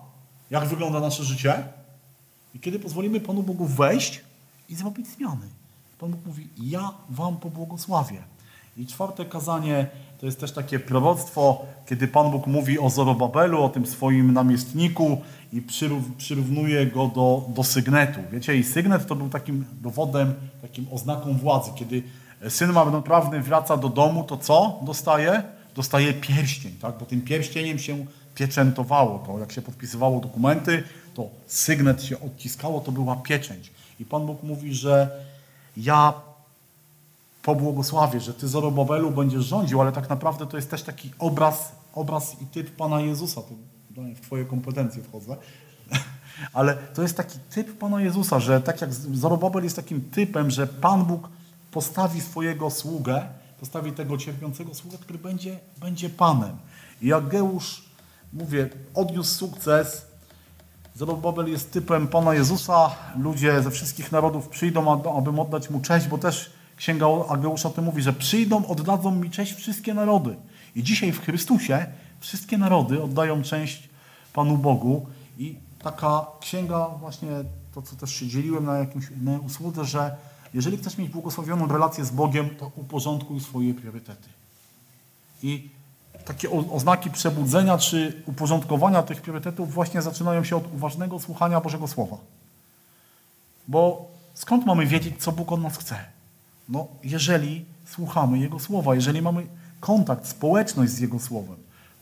jak wygląda nasze życie i kiedy pozwolimy Panu Bogu wejść i zrobić zmiany. Pan Bóg mówi, ja wam pobłogosławię. I czwarte kazanie to jest też takie proroctwo, kiedy Pan Bóg mówi o Zorobabelu, o tym swoim namiestniku i przyrów, przyrównuje go do, do sygnetu. Wiecie, i sygnet to był takim dowodem, takim oznaką władzy. Kiedy syn marnotrawny wraca do domu, to co dostaje? Dostaje pierścień, tak? bo tym pierścieniem się pieczętowało to. Jak się podpisywało dokumenty, to sygnet się odciskało, to była pieczęć. I Pan Bóg mówi, że ja pobłogosławię, że Ty Zorobabelu będziesz rządził, ale tak naprawdę to jest też taki obraz, obraz i typ Pana Jezusa. To w Twoje kompetencje wchodzę. Ale to jest taki typ Pana Jezusa, że tak jak Zorobabel jest takim typem, że Pan Bóg postawi swojego sługę, postawi tego cierpiącego sługę, który będzie, będzie Panem. I jak Geusz, mówię, odniósł sukces, Zorobabel jest typem Pana Jezusa, ludzie ze wszystkich narodów przyjdą, aby oddać Mu cześć, bo też Księga Ageusza to mówi, że przyjdą, oddadzą mi cześć wszystkie narody. I dzisiaj w Chrystusie wszystkie narody oddają cześć Panu Bogu. I taka księga, właśnie to, co też się dzieliłem na jakimś na usłudze, że jeżeli chcesz mieć błogosławioną relację z Bogiem, to uporządkuj swoje priorytety. I takie oznaki przebudzenia czy uporządkowania tych priorytetów właśnie zaczynają się od uważnego słuchania Bożego Słowa. Bo skąd mamy wiedzieć, co Bóg od nas chce? No, jeżeli słuchamy Jego Słowa, jeżeli mamy kontakt, społeczność z Jego Słowem.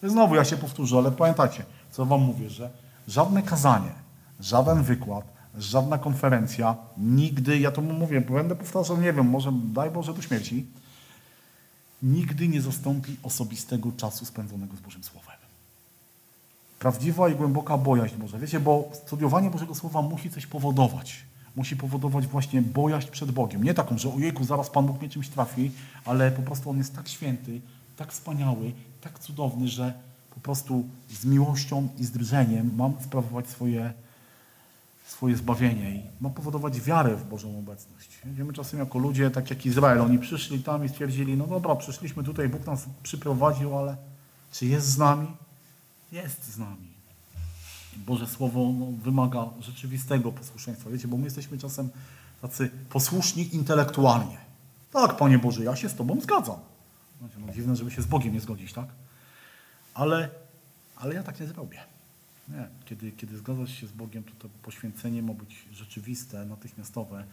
Znowu ja się powtórzę, ale pamiętacie, co Wam mówię, że żadne kazanie, żaden wykład, żadna konferencja, nigdy, ja to mówię, będę powtarzał, nie wiem, może daj Boże do śmierci, nigdy nie zastąpi osobistego czasu spędzonego z Bożym Słowem. Prawdziwa i głęboka bojaźń Boże. Wiecie, bo studiowanie Bożego Słowa musi coś powodować musi powodować właśnie bojaźń przed Bogiem. Nie taką, że ojejku, zaraz Pan Bóg mnie czymś trafi, ale po prostu On jest tak święty, tak wspaniały, tak cudowny, że po prostu z miłością i z drżeniem mam sprawować swoje, swoje zbawienie i mam powodować wiarę w Bożą obecność. Wiemy czasem jako ludzie, tak jak Izrael, oni przyszli tam i stwierdzili, no dobra, przyszliśmy tutaj, Bóg nas przyprowadził, ale czy jest z nami? Jest z nami. Boże Słowo no, wymaga rzeczywistego posłuszeństwa. Wiecie, bo my jesteśmy czasem tacy posłuszni intelektualnie. Tak, Panie Boże, ja się z Tobą zgadzam. No, dziwne, żeby się z Bogiem nie zgodzić, tak? Ale, ale ja tak nie zrobię. Nie. Kiedy, kiedy zgadzasz się z Bogiem, to to poświęcenie ma być rzeczywiste, natychmiastowe.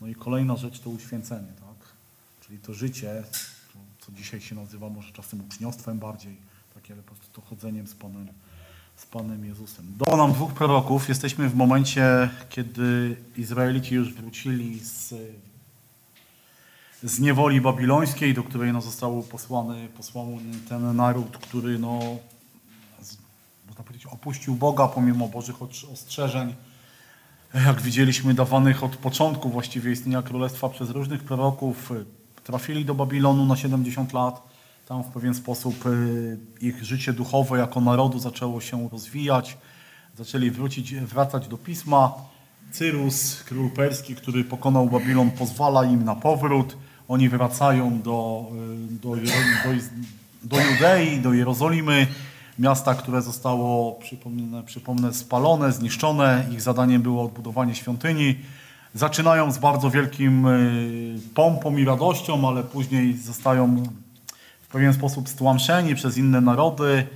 No i kolejna rzecz to uświęcenie, tak? Czyli to życie, to, co dzisiaj się nazywa może czasem uczniostwem bardziej, takie ale po prostu to chodzeniem z Panem z Panem Jezusem. Do nam dwóch proroków. Jesteśmy w momencie, kiedy Izraelici już wrócili z, z niewoli babilońskiej, do której no, został posłany, posłany ten naród, który no, można powiedzieć, opuścił Boga pomimo Bożych ostrzeżeń. Jak widzieliśmy, dawanych od początku właściwie istnienia królestwa przez różnych proroków, trafili do Babilonu na 70 lat tam w pewien sposób y, ich życie duchowe jako narodu zaczęło się rozwijać. Zaczęli wrócić, wracać do pisma. Cyrus, król perski, który pokonał Babilon, pozwala im na powrót. Oni wracają do, y, do, do, do Judei, do Jerozolimy, miasta, które zostało, przypomnę, przypomnę, spalone, zniszczone. Ich zadaniem było odbudowanie świątyni. Zaczynają z bardzo wielkim y, pompą i radością, ale później zostają w pewien sposób stłamszeni przez inne narody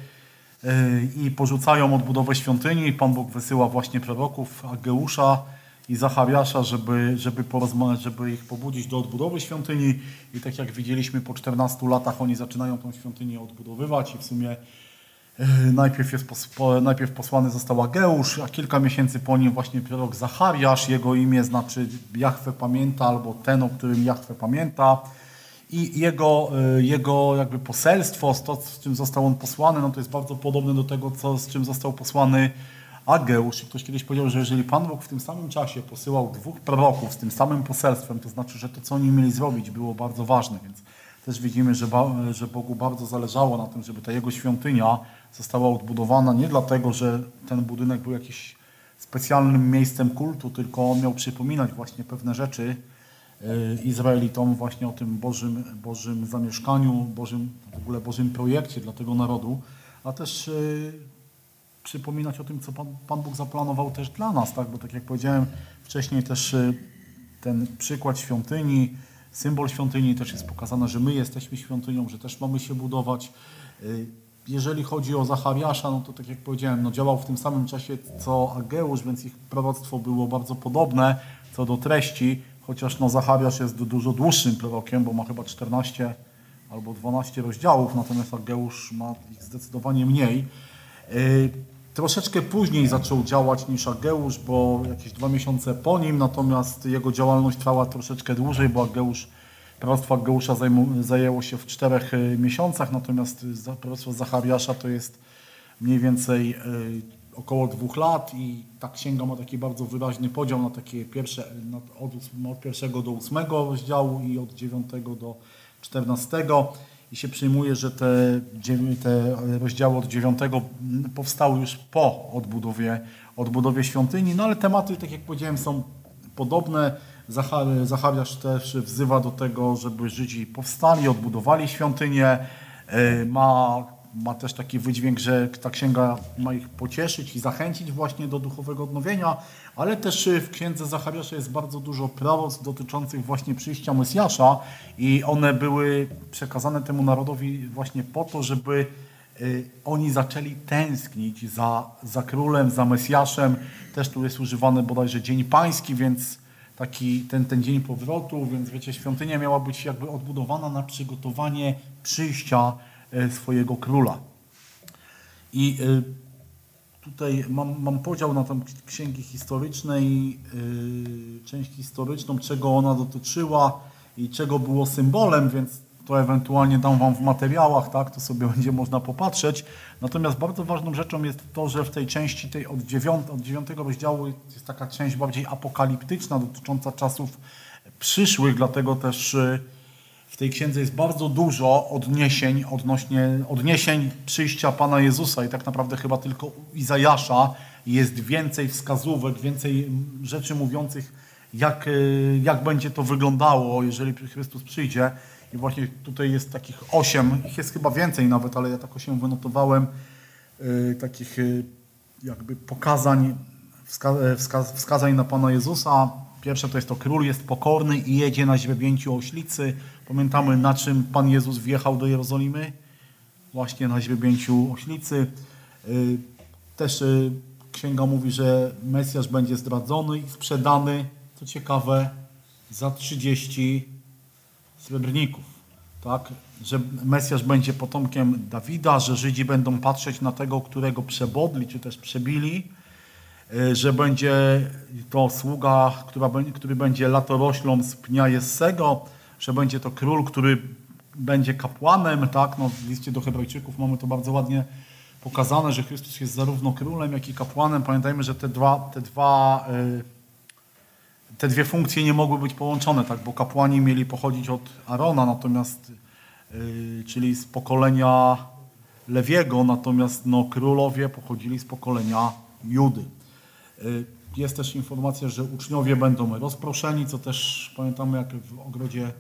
y, i porzucają odbudowę świątyni. Pan Bóg wysyła właśnie proroków Ageusza i Zachariasza, żeby, żeby, żeby ich pobudzić do odbudowy świątyni. I tak jak widzieliśmy, po 14 latach oni zaczynają tę świątynię odbudowywać i w sumie najpierw, jest najpierw posłany został Ageusz, a kilka miesięcy po nim właśnie prorok Zachariasz. Jego imię znaczy Jachwę pamięta albo ten, o którym Jachwę pamięta i jego, y, jego jakby poselstwo, to z czym został on posłany, no to jest bardzo podobne do tego, co, z czym został posłany Ageusz. I ktoś kiedyś powiedział, że jeżeli Pan Bóg w tym samym czasie posyłał dwóch proroków z tym samym poselstwem, to znaczy, że to, co oni mieli zrobić, było bardzo ważne. Więc też widzimy, że, że Bogu bardzo zależało na tym, żeby ta jego świątynia została odbudowana nie dlatego, że ten budynek był jakimś specjalnym miejscem kultu, tylko on miał przypominać właśnie pewne rzeczy, E, Izraelitom właśnie o tym Bożym, Bożym zamieszkaniu, Bożym, w ogóle Bożym projekcie dla tego narodu, a też e, przypominać o tym, co Pan, Pan Bóg zaplanował też dla nas, tak? bo tak jak powiedziałem wcześniej też e, ten przykład świątyni, symbol świątyni, też jest pokazane, że my jesteśmy świątynią, że też mamy się budować. Y, Jeżeli chodzi o Zachariasza, no to tak jak powiedziałem, no działał w tym samym czasie co Ageusz, więc ich proroctwo było bardzo podobne co do treści, chociaż no Zachariasz jest du- dużo dłuższym prorokiem, bo ma chyba 14 albo 12 rozdziałów, natomiast Ageusz ma ich zdecydowanie mniej. Yy, Troszeczkę później zaczął działać niż Ageusz, bo jakieś dwa miesiące po nim, natomiast jego działalność trwała troszeczkę dłużej, bo Ageusz, proroctwo Ageusza zajmu, zajęło się w czterech y, miesiącach, natomiast proroctwo Zachariasza to jest mniej więcej y, około dwóch lat i ta księga ma taki bardzo wyraźny podział na takie pierwsze, na, od, ósm- od pierwszego do ósmego rozdziału i od dziewiątego do czternastego i się przyjmuje, że te, te rozdziały od dziewiątego powstały już po odbudowie, odbudowie świątyni, no ale tematy, tak jak powiedziałem, są podobne. Zachar- Zachariasz też wzywa do tego, żeby Żydzi powstali, odbudowali świątynię. Yy, Ma, ma też taki wydźwięk, że ta księga ma ich pocieszyć i zachęcić właśnie do duchowego odnowienia, ale też yy, w księdze Zachariasza jest bardzo dużo proroc dotyczących właśnie przyjścia Mesjasza i one były przekazane temu narodowi właśnie po to, żeby y, oni zaczęli tęsknić za, za królem, za Mesjaszem. Też tu jest używany bodajże Dzień Pański, więc taki ten, ten dzień powrotu, więc wiecie, świątynia miała być jakby odbudowana na przygotowanie przyjścia y, swojego króla. I y, tutaj mam, mam podział na tą księgi historycznej, yy, część historyczną, czego ona dotyczyła i czego było symbolem, więc to ewentualnie dam Wam w materiałach, tak, to sobie będzie można popatrzeć. Natomiast bardzo ważną rzeczą jest to, że w tej części tej od, od dziewiątego rozdziału jest taka część bardziej apokaliptyczna, dotycząca czasów przyszłych, dlatego też yy, w tej księdze jest bardzo dużo odniesień odnośnie odniesień przyjścia Pana Jezusa i tak naprawdę chyba tylko u Izajasza jest więcej wskazówek, więcej rzeczy mówiących, jak, y, jak będzie to wyglądało, jeżeli Chrystus przyjdzie. I właśnie tutaj jest takich osiem, ich jest chyba więcej nawet, ale ja tak osiem wynotowałem, y, takich y, jakby pokazań, wska, wska, wskazań na Pana Jezusa. Pierwsze to jest to król jest pokorny i jedzie na źrebięciu oślicy. Pamiętamy na czym Pan Jezus wjechał do Jerozolimy? Właśnie na źrebięciu oślicy. Y, Też księga mówi, że Mesjasz będzie zdradzony i sprzedany, co ciekawe, za 30 srebrników. Tak? Że Mesjasz będzie potomkiem Dawida, że Żydzi będą patrzeć na tego, którego przebodli, czy też przebili, y, że będzie to sługa, która, który będzie latoroślą z pnia Jessego, że będzie to król, który będzie kapłanem, tak? No, w liście do Hebrajczyków mamy to bardzo ładnie pokazane, że Chrystus jest zarówno królem, jak i kapłanem. Pamiętajmy, że te dwa, te dwa y, te dwie funkcje nie mogły być połączone, tak? bo kapłani mieli pochodzić od Arona, natomiast, yy, czyli z pokolenia Lewiego, natomiast no, królowie pochodzili z pokolenia Judy. Yy, jest też informacja, że uczniowie będą rozproszeni, co też pamiętamy jak w ogrodzie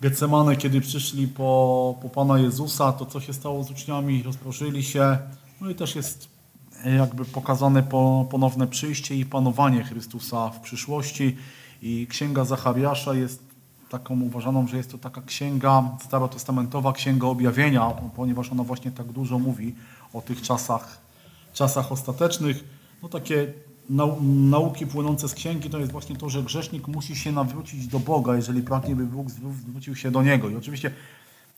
Getsemane, kiedy przyszli po, po Pana Jezusa, to co się stało z uczniami, rozproszyli się. No i też jest jakby pokazane po, ponowne przyjście i panowanie Chrystusa w przyszłości. I księga Zachariasza jest taką uważaną, że jest to taka księga, starotestamentowa księga objawienia, ponieważ ona właśnie tak dużo mówi o tych czasach, czasach ostatecznych. No takie nau nauki płynące z księgi to jest właśnie to, że grzesznik musi się nawrócić do Boga, jeżeli pragnie, by Bóg zwrócił się do Niego. I oczywiście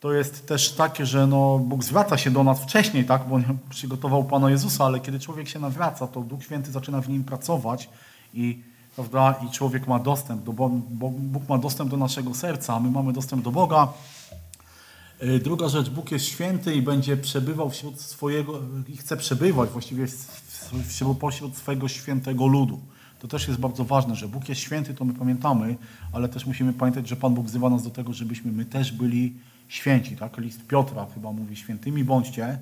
to jest też takie, że no, Bóg zwraca się do nas wcześniej, tak, bo przygotował Pana Jezusa, ale kiedy człowiek się nawraca, to Duch Święty zaczyna w nim pracować i, prawda, i człowiek ma dostęp, do Bo Bóg ma dostęp do naszego serca, a my mamy dostęp do Boga. Y, Druga rzecz, Bóg jest święty i będzie przebywał wśród swojego, i chce przebywać właściwie wśród, pośród swojego świętego ludu. To też jest bardzo ważne, że Bóg jest święty, to my pamiętamy, ale też musimy pamiętać, że Pan Bóg wzywa nas do tego, żebyśmy my też byli święci. Tak? List Piotra chyba mówi, świętymi bądźcie,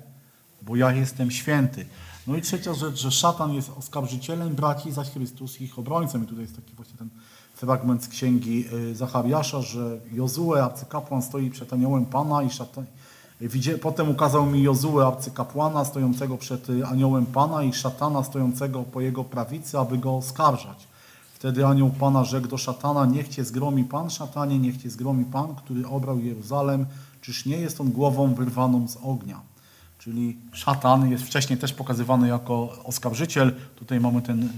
bo ja jestem święty. No i trzecia rzecz, że szatan jest oskarżycielem braci, zaś Chrystus ich obrońcą. I tutaj jest taki właśnie ten fragment z księgi y, Zachariasza, że Jozue, arcykapłan, stoi przed aniołem Pana i szatan... Potem ukazał mi Jozue, arcykapłana, stojącego przed y, aniołem Pana i szatana stojącego po jego prawicy, aby go oskarżać. Wtedy anioł Pana rzekł do szatana, niech cię zgromi Pan, szatanie, niech cię zgromi Pan, który obrał Jeruzalem. Czyż nie jest on głową wyrwaną z ognia? Czyli szatan jest wcześniej też pokazywany jako oskarżyciel. Tutaj mamy ten, y,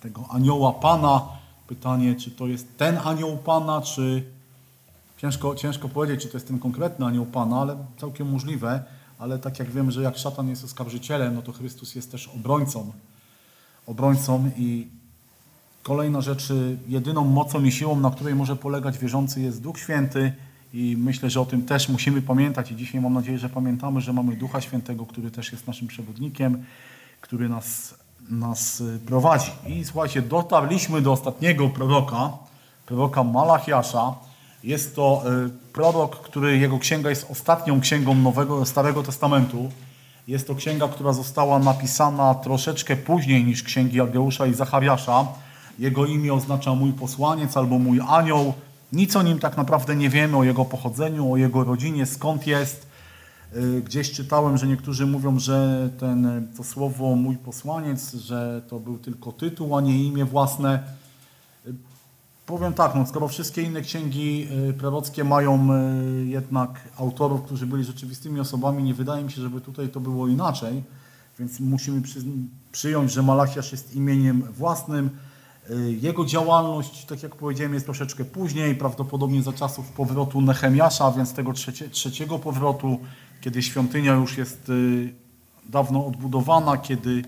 tego anioła Pana. Pytanie, czy to jest ten anioł Pana, czy ciężko, ciężko powiedzieć, czy to jest ten konkretny anioł Pana, ale całkiem możliwe. Ale tak jak wiemy, że jak szatan jest oskarżycielem, no to Chrystus jest też obrońcą. Obrońcą i kolejna rzecz, jedyną mocą i siłą, na której może polegać wierzący jest Duch Święty i myślę, że o tym też musimy pamiętać i dzisiaj mam nadzieję, że pamiętamy, że mamy Ducha Świętego, który też jest naszym przewodnikiem, który nas, nas y, prowadzi. I słuchajcie, dotarliśmy do ostatniego proroka, proroka Malachiasza. Jest to y, prorok, który jego księga jest ostatnią księgą Nowego Starego Testamentu. Jest to księga, która została napisana troszeczkę później niż księgi Ageusza i Zachariasza. Jego imię oznacza mój posłaniec albo mój anioł. Nic o nim tak naprawdę nie wiemy, o jego pochodzeniu, o jego rodzinie, skąd jest. Y, Gdzieś czytałem, że niektórzy mówią, że ten, to słowo mój posłaniec, że to był tylko tytuł, a nie imię własne. Y, Powiem tak, no, skoro wszystkie inne księgi y, prorockie mają jednak autorów, którzy byli rzeczywistymi osobami, nie wydaje mi się, żeby tutaj to było inaczej, więc musimy przy, przyjąć, że Malachiasz jest imieniem własnym. Y, Jego działalność, tak jak powiedziałem, jest troszeczkę później, prawdopodobnie za czasów powrotu Nehemiasza, więc tego trzecie, trzeciego powrotu, kiedy świątynia już jest y, dawno odbudowana, kiedy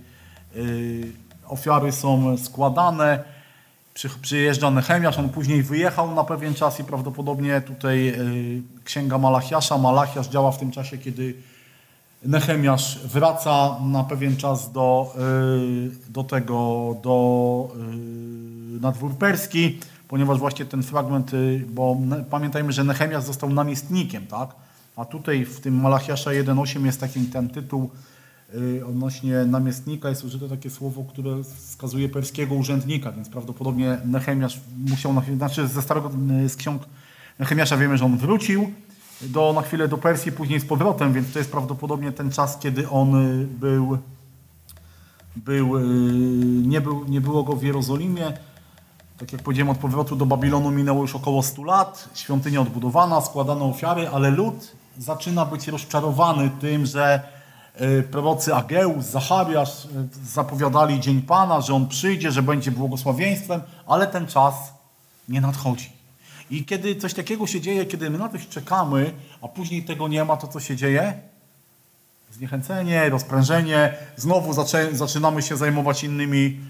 y, ofiary są składane. Przy- Przyjeżdża Nehemiasz, on później wyjechał na pewien czas i prawdopodobnie tutaj księga Malachiasza. Malachiasz działa w tym czasie, kiedy Nehemiasz wraca na pewien czas do, y, do tego, do y, na perski, ponieważ właśnie ten fragment, y, bo pamiętajmy, że Nehemiasz został namiestnikiem, tak? A tutaj w tym Malachiasza 1.8 jest taki ten tytuł odnośnie namiestnika, jest użyte takie słowo, które wskazuje perskiego urzędnika, więc prawdopodobnie Nehemiasz musiał, znaczy ze starego, z ksiąg Nehemiasza wiemy, że on wrócił, do, na chwilę do Persji, później z powrotem, więc to jest prawdopodobnie ten czas, kiedy on y, był, był, y, nie, był, nie było go w Jerozolimie. Tak jak powiedziałem, od powrotu do Babilonu minęło już około 100 lat, świątynia odbudowana, składano ofiary, ale lud zaczyna być rozczarowany tym, że y, prorocy Ageusz, Zachariasz zapowiadali Dzień Pana, że On przyjdzie, że będzie błogosławieństwem, ale ten czas nie nadchodzi. I kiedy coś takiego się dzieje, kiedy my na coś czekamy, a później tego nie ma, to co się dzieje? Zniechęcenie, rozprężenie, znowu zaczynamy się zajmować innymi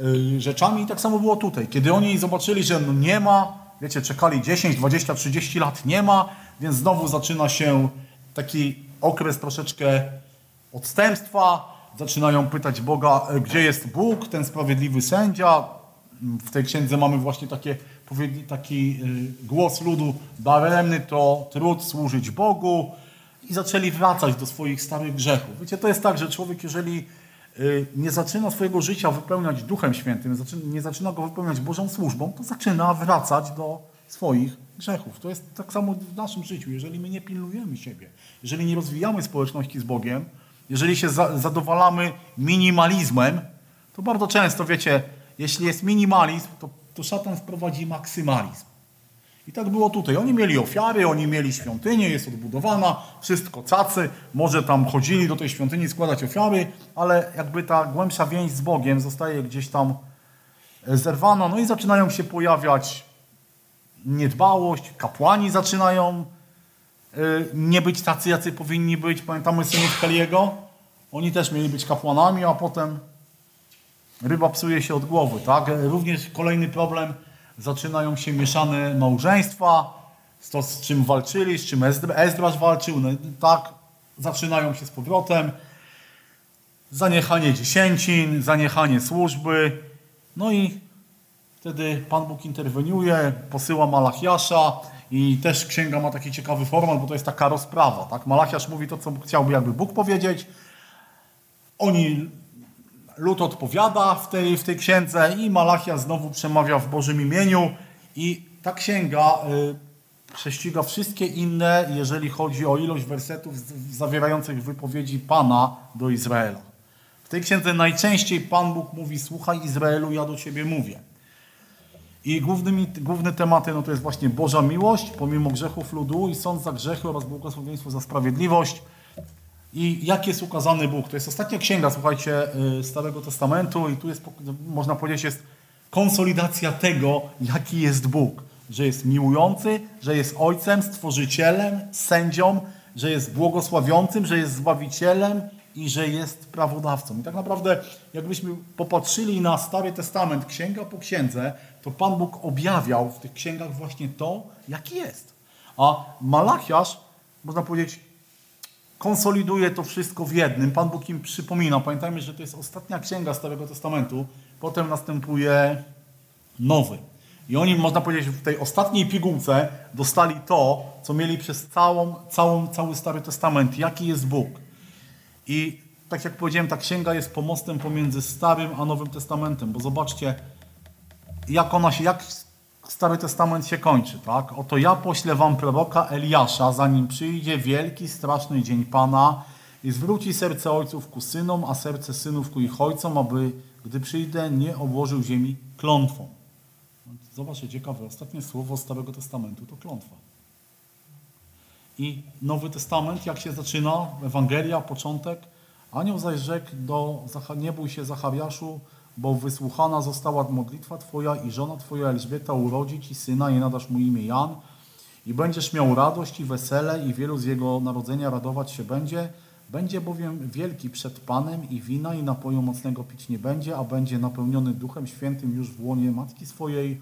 y, rzeczami. I tak samo było tutaj. Kiedy oni zobaczyli, że no nie ma, wiecie, czekali 10, 20, 30 lat, nie ma, więc znowu zaczyna się taki okres troszeczkę odstępstwa. Zaczynają pytać Boga, e, gdzie jest Bóg, ten sprawiedliwy sędzia. W tej księdze mamy właśnie takie, taki y, głos ludu, daremny to trud służyć Bogu i zaczęli wracać do swoich starych grzechów. Wiecie, to jest tak, że człowiek, jeżeli y, nie zaczyna swojego życia wypełniać Duchem Świętym, nie zaczyna go wypełniać Bożą służbą, to zaczyna wracać do swoich grzechów. To jest tak samo w naszym życiu. Jeżeli my nie pilnujemy siebie, jeżeli nie rozwijamy społeczności z Bogiem, jeżeli się za, zadowalamy minimalizmem, to bardzo często, wiecie, jeśli jest minimalizm, to, to szatan wprowadzi maksymalizm. I tak było tutaj. Oni mieli ofiary, oni mieli świątynię, jest odbudowana, wszystko cacy, może tam chodzili do tej świątyni składać ofiary, ale jakby ta głębsza więź z Bogiem zostaje gdzieś tam e, zerwana, no i zaczynają się pojawiać niedbałość, kapłani zaczynają y, nie być tacy, jacy powinni być. Pamiętamy synów Kaliego? Oni też mieli być kapłanami, a potem ryba psuje się od głowy. Tak? Również kolejny problem, zaczynają się mieszane małżeństwa, to z czym walczyli, z czym Ezdr- Ezdrasz walczył, no, tak, zaczynają się z powrotem. Zaniechanie dziesięcin, zaniechanie służby, no i Wtedy Pan Bóg interweniuje, posyła Malachiasza i też księga ma taki ciekawy format, bo to jest taka rozprawa. Tak? Malachiasz mówi to, co chciałby jakby Bóg powiedzieć. Oni, lud odpowiada w tej, w tej księdze i Malachia znowu przemawia w Bożym imieniu i ta księga y, prześciga wszystkie inne, jeżeli chodzi o ilość wersetów zawierających wypowiedzi Pana do Izraela. W tej księdze najczęściej Pan Bóg mówi, słuchaj Izraelu, ja do Ciebie mówię. I głównymi, główne tematy no to jest właśnie Boża miłość pomimo grzechów ludu i sąd za grzechy oraz błogosławieństwo za sprawiedliwość. I jak jest ukazany Bóg? To jest ostatnia księga, słuchajcie, y, Starego Testamentu i tu jest, można powiedzieć, jest konsolidacja tego, jaki jest Bóg. Że jest miłujący, że jest Ojcem, Stworzycielem, sędzią, że jest błogosławiącym, że jest Zbawicielem i że jest prawodawcą. I tak naprawdę, jakbyśmy popatrzyli na Stary Testament, księga po księdze, to Pan Bóg objawiał w tych księgach właśnie to, jaki jest. A Malachiasz, można powiedzieć, konsoliduje to wszystko w jednym. Pan Bóg im przypomina. Pamiętajmy, że to jest ostatnia księga Starego Testamentu. Potem następuje nowy. I oni, można powiedzieć, w tej ostatniej pigułce dostali to, co mieli przez całą, całą, cały Stary Testament. Jaki jest Bóg. I tak jak powiedziałem, ta księga jest pomostem pomiędzy Starym a Nowym Testamentem. Bo zobaczcie, jak ona się, jak Stary Testament się kończy, tak? Oto ja poślę wam proroka Eliasza, zanim przyjdzie wielki, straszny dzień Pana i zwróci serce ojców ku synom, a serce synów ku ich ojcom, aby, gdy przyjdę, nie obłożył ziemi klątwą. Zobaczcie, ciekawe, ostatnie słowo Starego Testamentu to klątwa. I Nowy Testament, jak się zaczyna, Ewangelia, początek, anioł zaś rzekł do, nie bój się Zachariaszu, bo wysłuchana została modlitwa Twoja i żona Twoja Elżbieta urodzi Ci syna i nadasz mu imię Jan i będziesz miał radość i wesele i wielu z jego narodzenia radować się będzie. Będzie bowiem wielki przed Panem i wina i napoju mocnego pić nie będzie, a będzie napełniony Duchem Świętym już w łonie Matki swojej.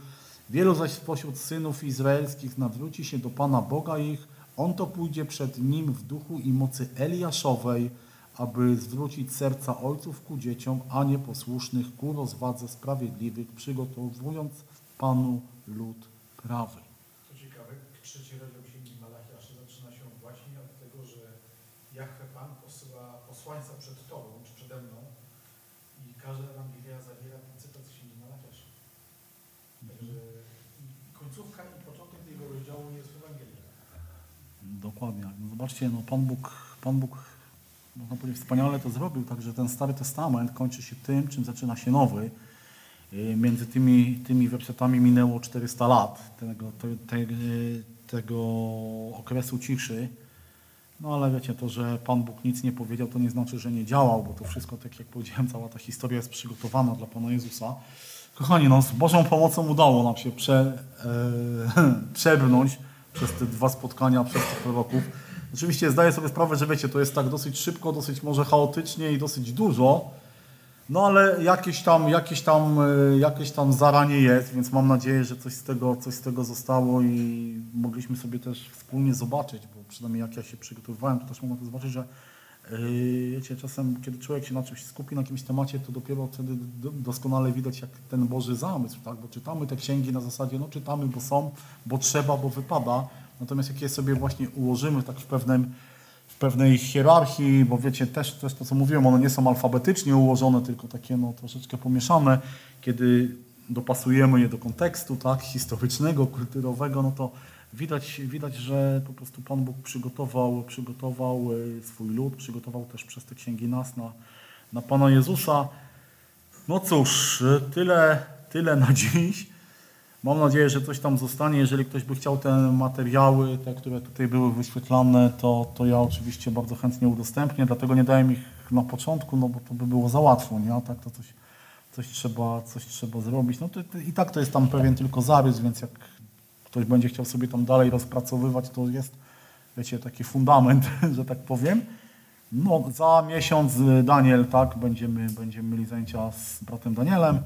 Wielu zaś spośród synów izraelskich nawróci się do Pana Boga ich. On to pójdzie przed nim w duchu i mocy Eliaszowej, aby zwrócić serca ojców ku dzieciom, a nieposłusznych ku rozwadze sprawiedliwych, przygotowując Panu lud prawy. Co ciekawe, trzeci rozdział Księgi Malachiasza zaczyna się właśnie od tego, że Jahwe Pan posyła posłańca przed Tobą, czy przede mną i każda Ewangelia zawiera ten cytat z Księgi Malachiasza. Także końcówka i początek tego rozdziału jest w Ewangelii. Dokładnie. Zobaczcie, no Pan Bóg, Pan Bóg można powiedzieć, wspaniale to zrobił, także ten Stary Testament kończy się tym, czym zaczyna się Nowy. Y, między tymi, tymi wersetami minęło 400 lat tego, te, te, tego okresu ciszy. No ale wiecie, to, że Pan Bóg nic nie powiedział, to nie znaczy, że nie działał, bo to wszystko, tak jak powiedziałem, cała ta historia jest przygotowana dla Pana Jezusa. Kochani, no, z Bożą pomocą udało nam się prze, e, przebrnąć przez te dwa spotkania, przez tych proroków. Oczywiście zdaję sobie sprawę, że wiecie, to jest tak dosyć szybko, dosyć może chaotycznie i dosyć dużo, no ale jakieś tam, jakieś tam, e, jakieś tam zaranie jest, więc mam nadzieję, że coś z tego, coś z tego zostało i mogliśmy sobie też wspólnie zobaczyć, bo przynajmniej jak ja się przygotowywałem, to też mogłem to zobaczyć, że yy, wiecie, czasem kiedy człowiek się na czymś skupi, na jakimś temacie, to dopiero wtedy doskonale widać jak ten Boży zamysł, tak? bo czytamy te księgi na zasadzie, no czytamy, bo są, bo trzeba, bo wypada, Natomiast jak je sobie właśnie ułożymy tak w, pewnym, w pewnej hierarchii, bo wiecie, też, też to co mówiłem, one nie są alfabetycznie ułożone, tylko takie no, troszeczkę pomieszane, kiedy dopasujemy je do kontekstu tak, historycznego, kulturowego, no to widać, widać, że po prostu Pan Bóg przygotował, przygotował e, swój lud, przygotował też przez te księgi nas na, na Pana Jezusa. No cóż, tyle, tyle na dziś. Mam nadzieję, że coś tam zostanie. Jeżeli ktoś by chciał te materiały, te, które tutaj były wyświetlane, to, to ja oczywiście bardzo chętnie udostępnię. Dlatego nie dałem ich na początku, no bo to by było za łatwo, nie? Tak to coś, coś, trzeba, coś trzeba zrobić. No to, to, I tak to jest tam pewien tylko zarys, więc jak ktoś będzie chciał sobie tam dalej rozpracowywać, to jest, wiecie, taki fundament, że tak powiem. No, za miesiąc Daniel, tak, będziemy, będziemy mieli zajęcia z bratem Danielem.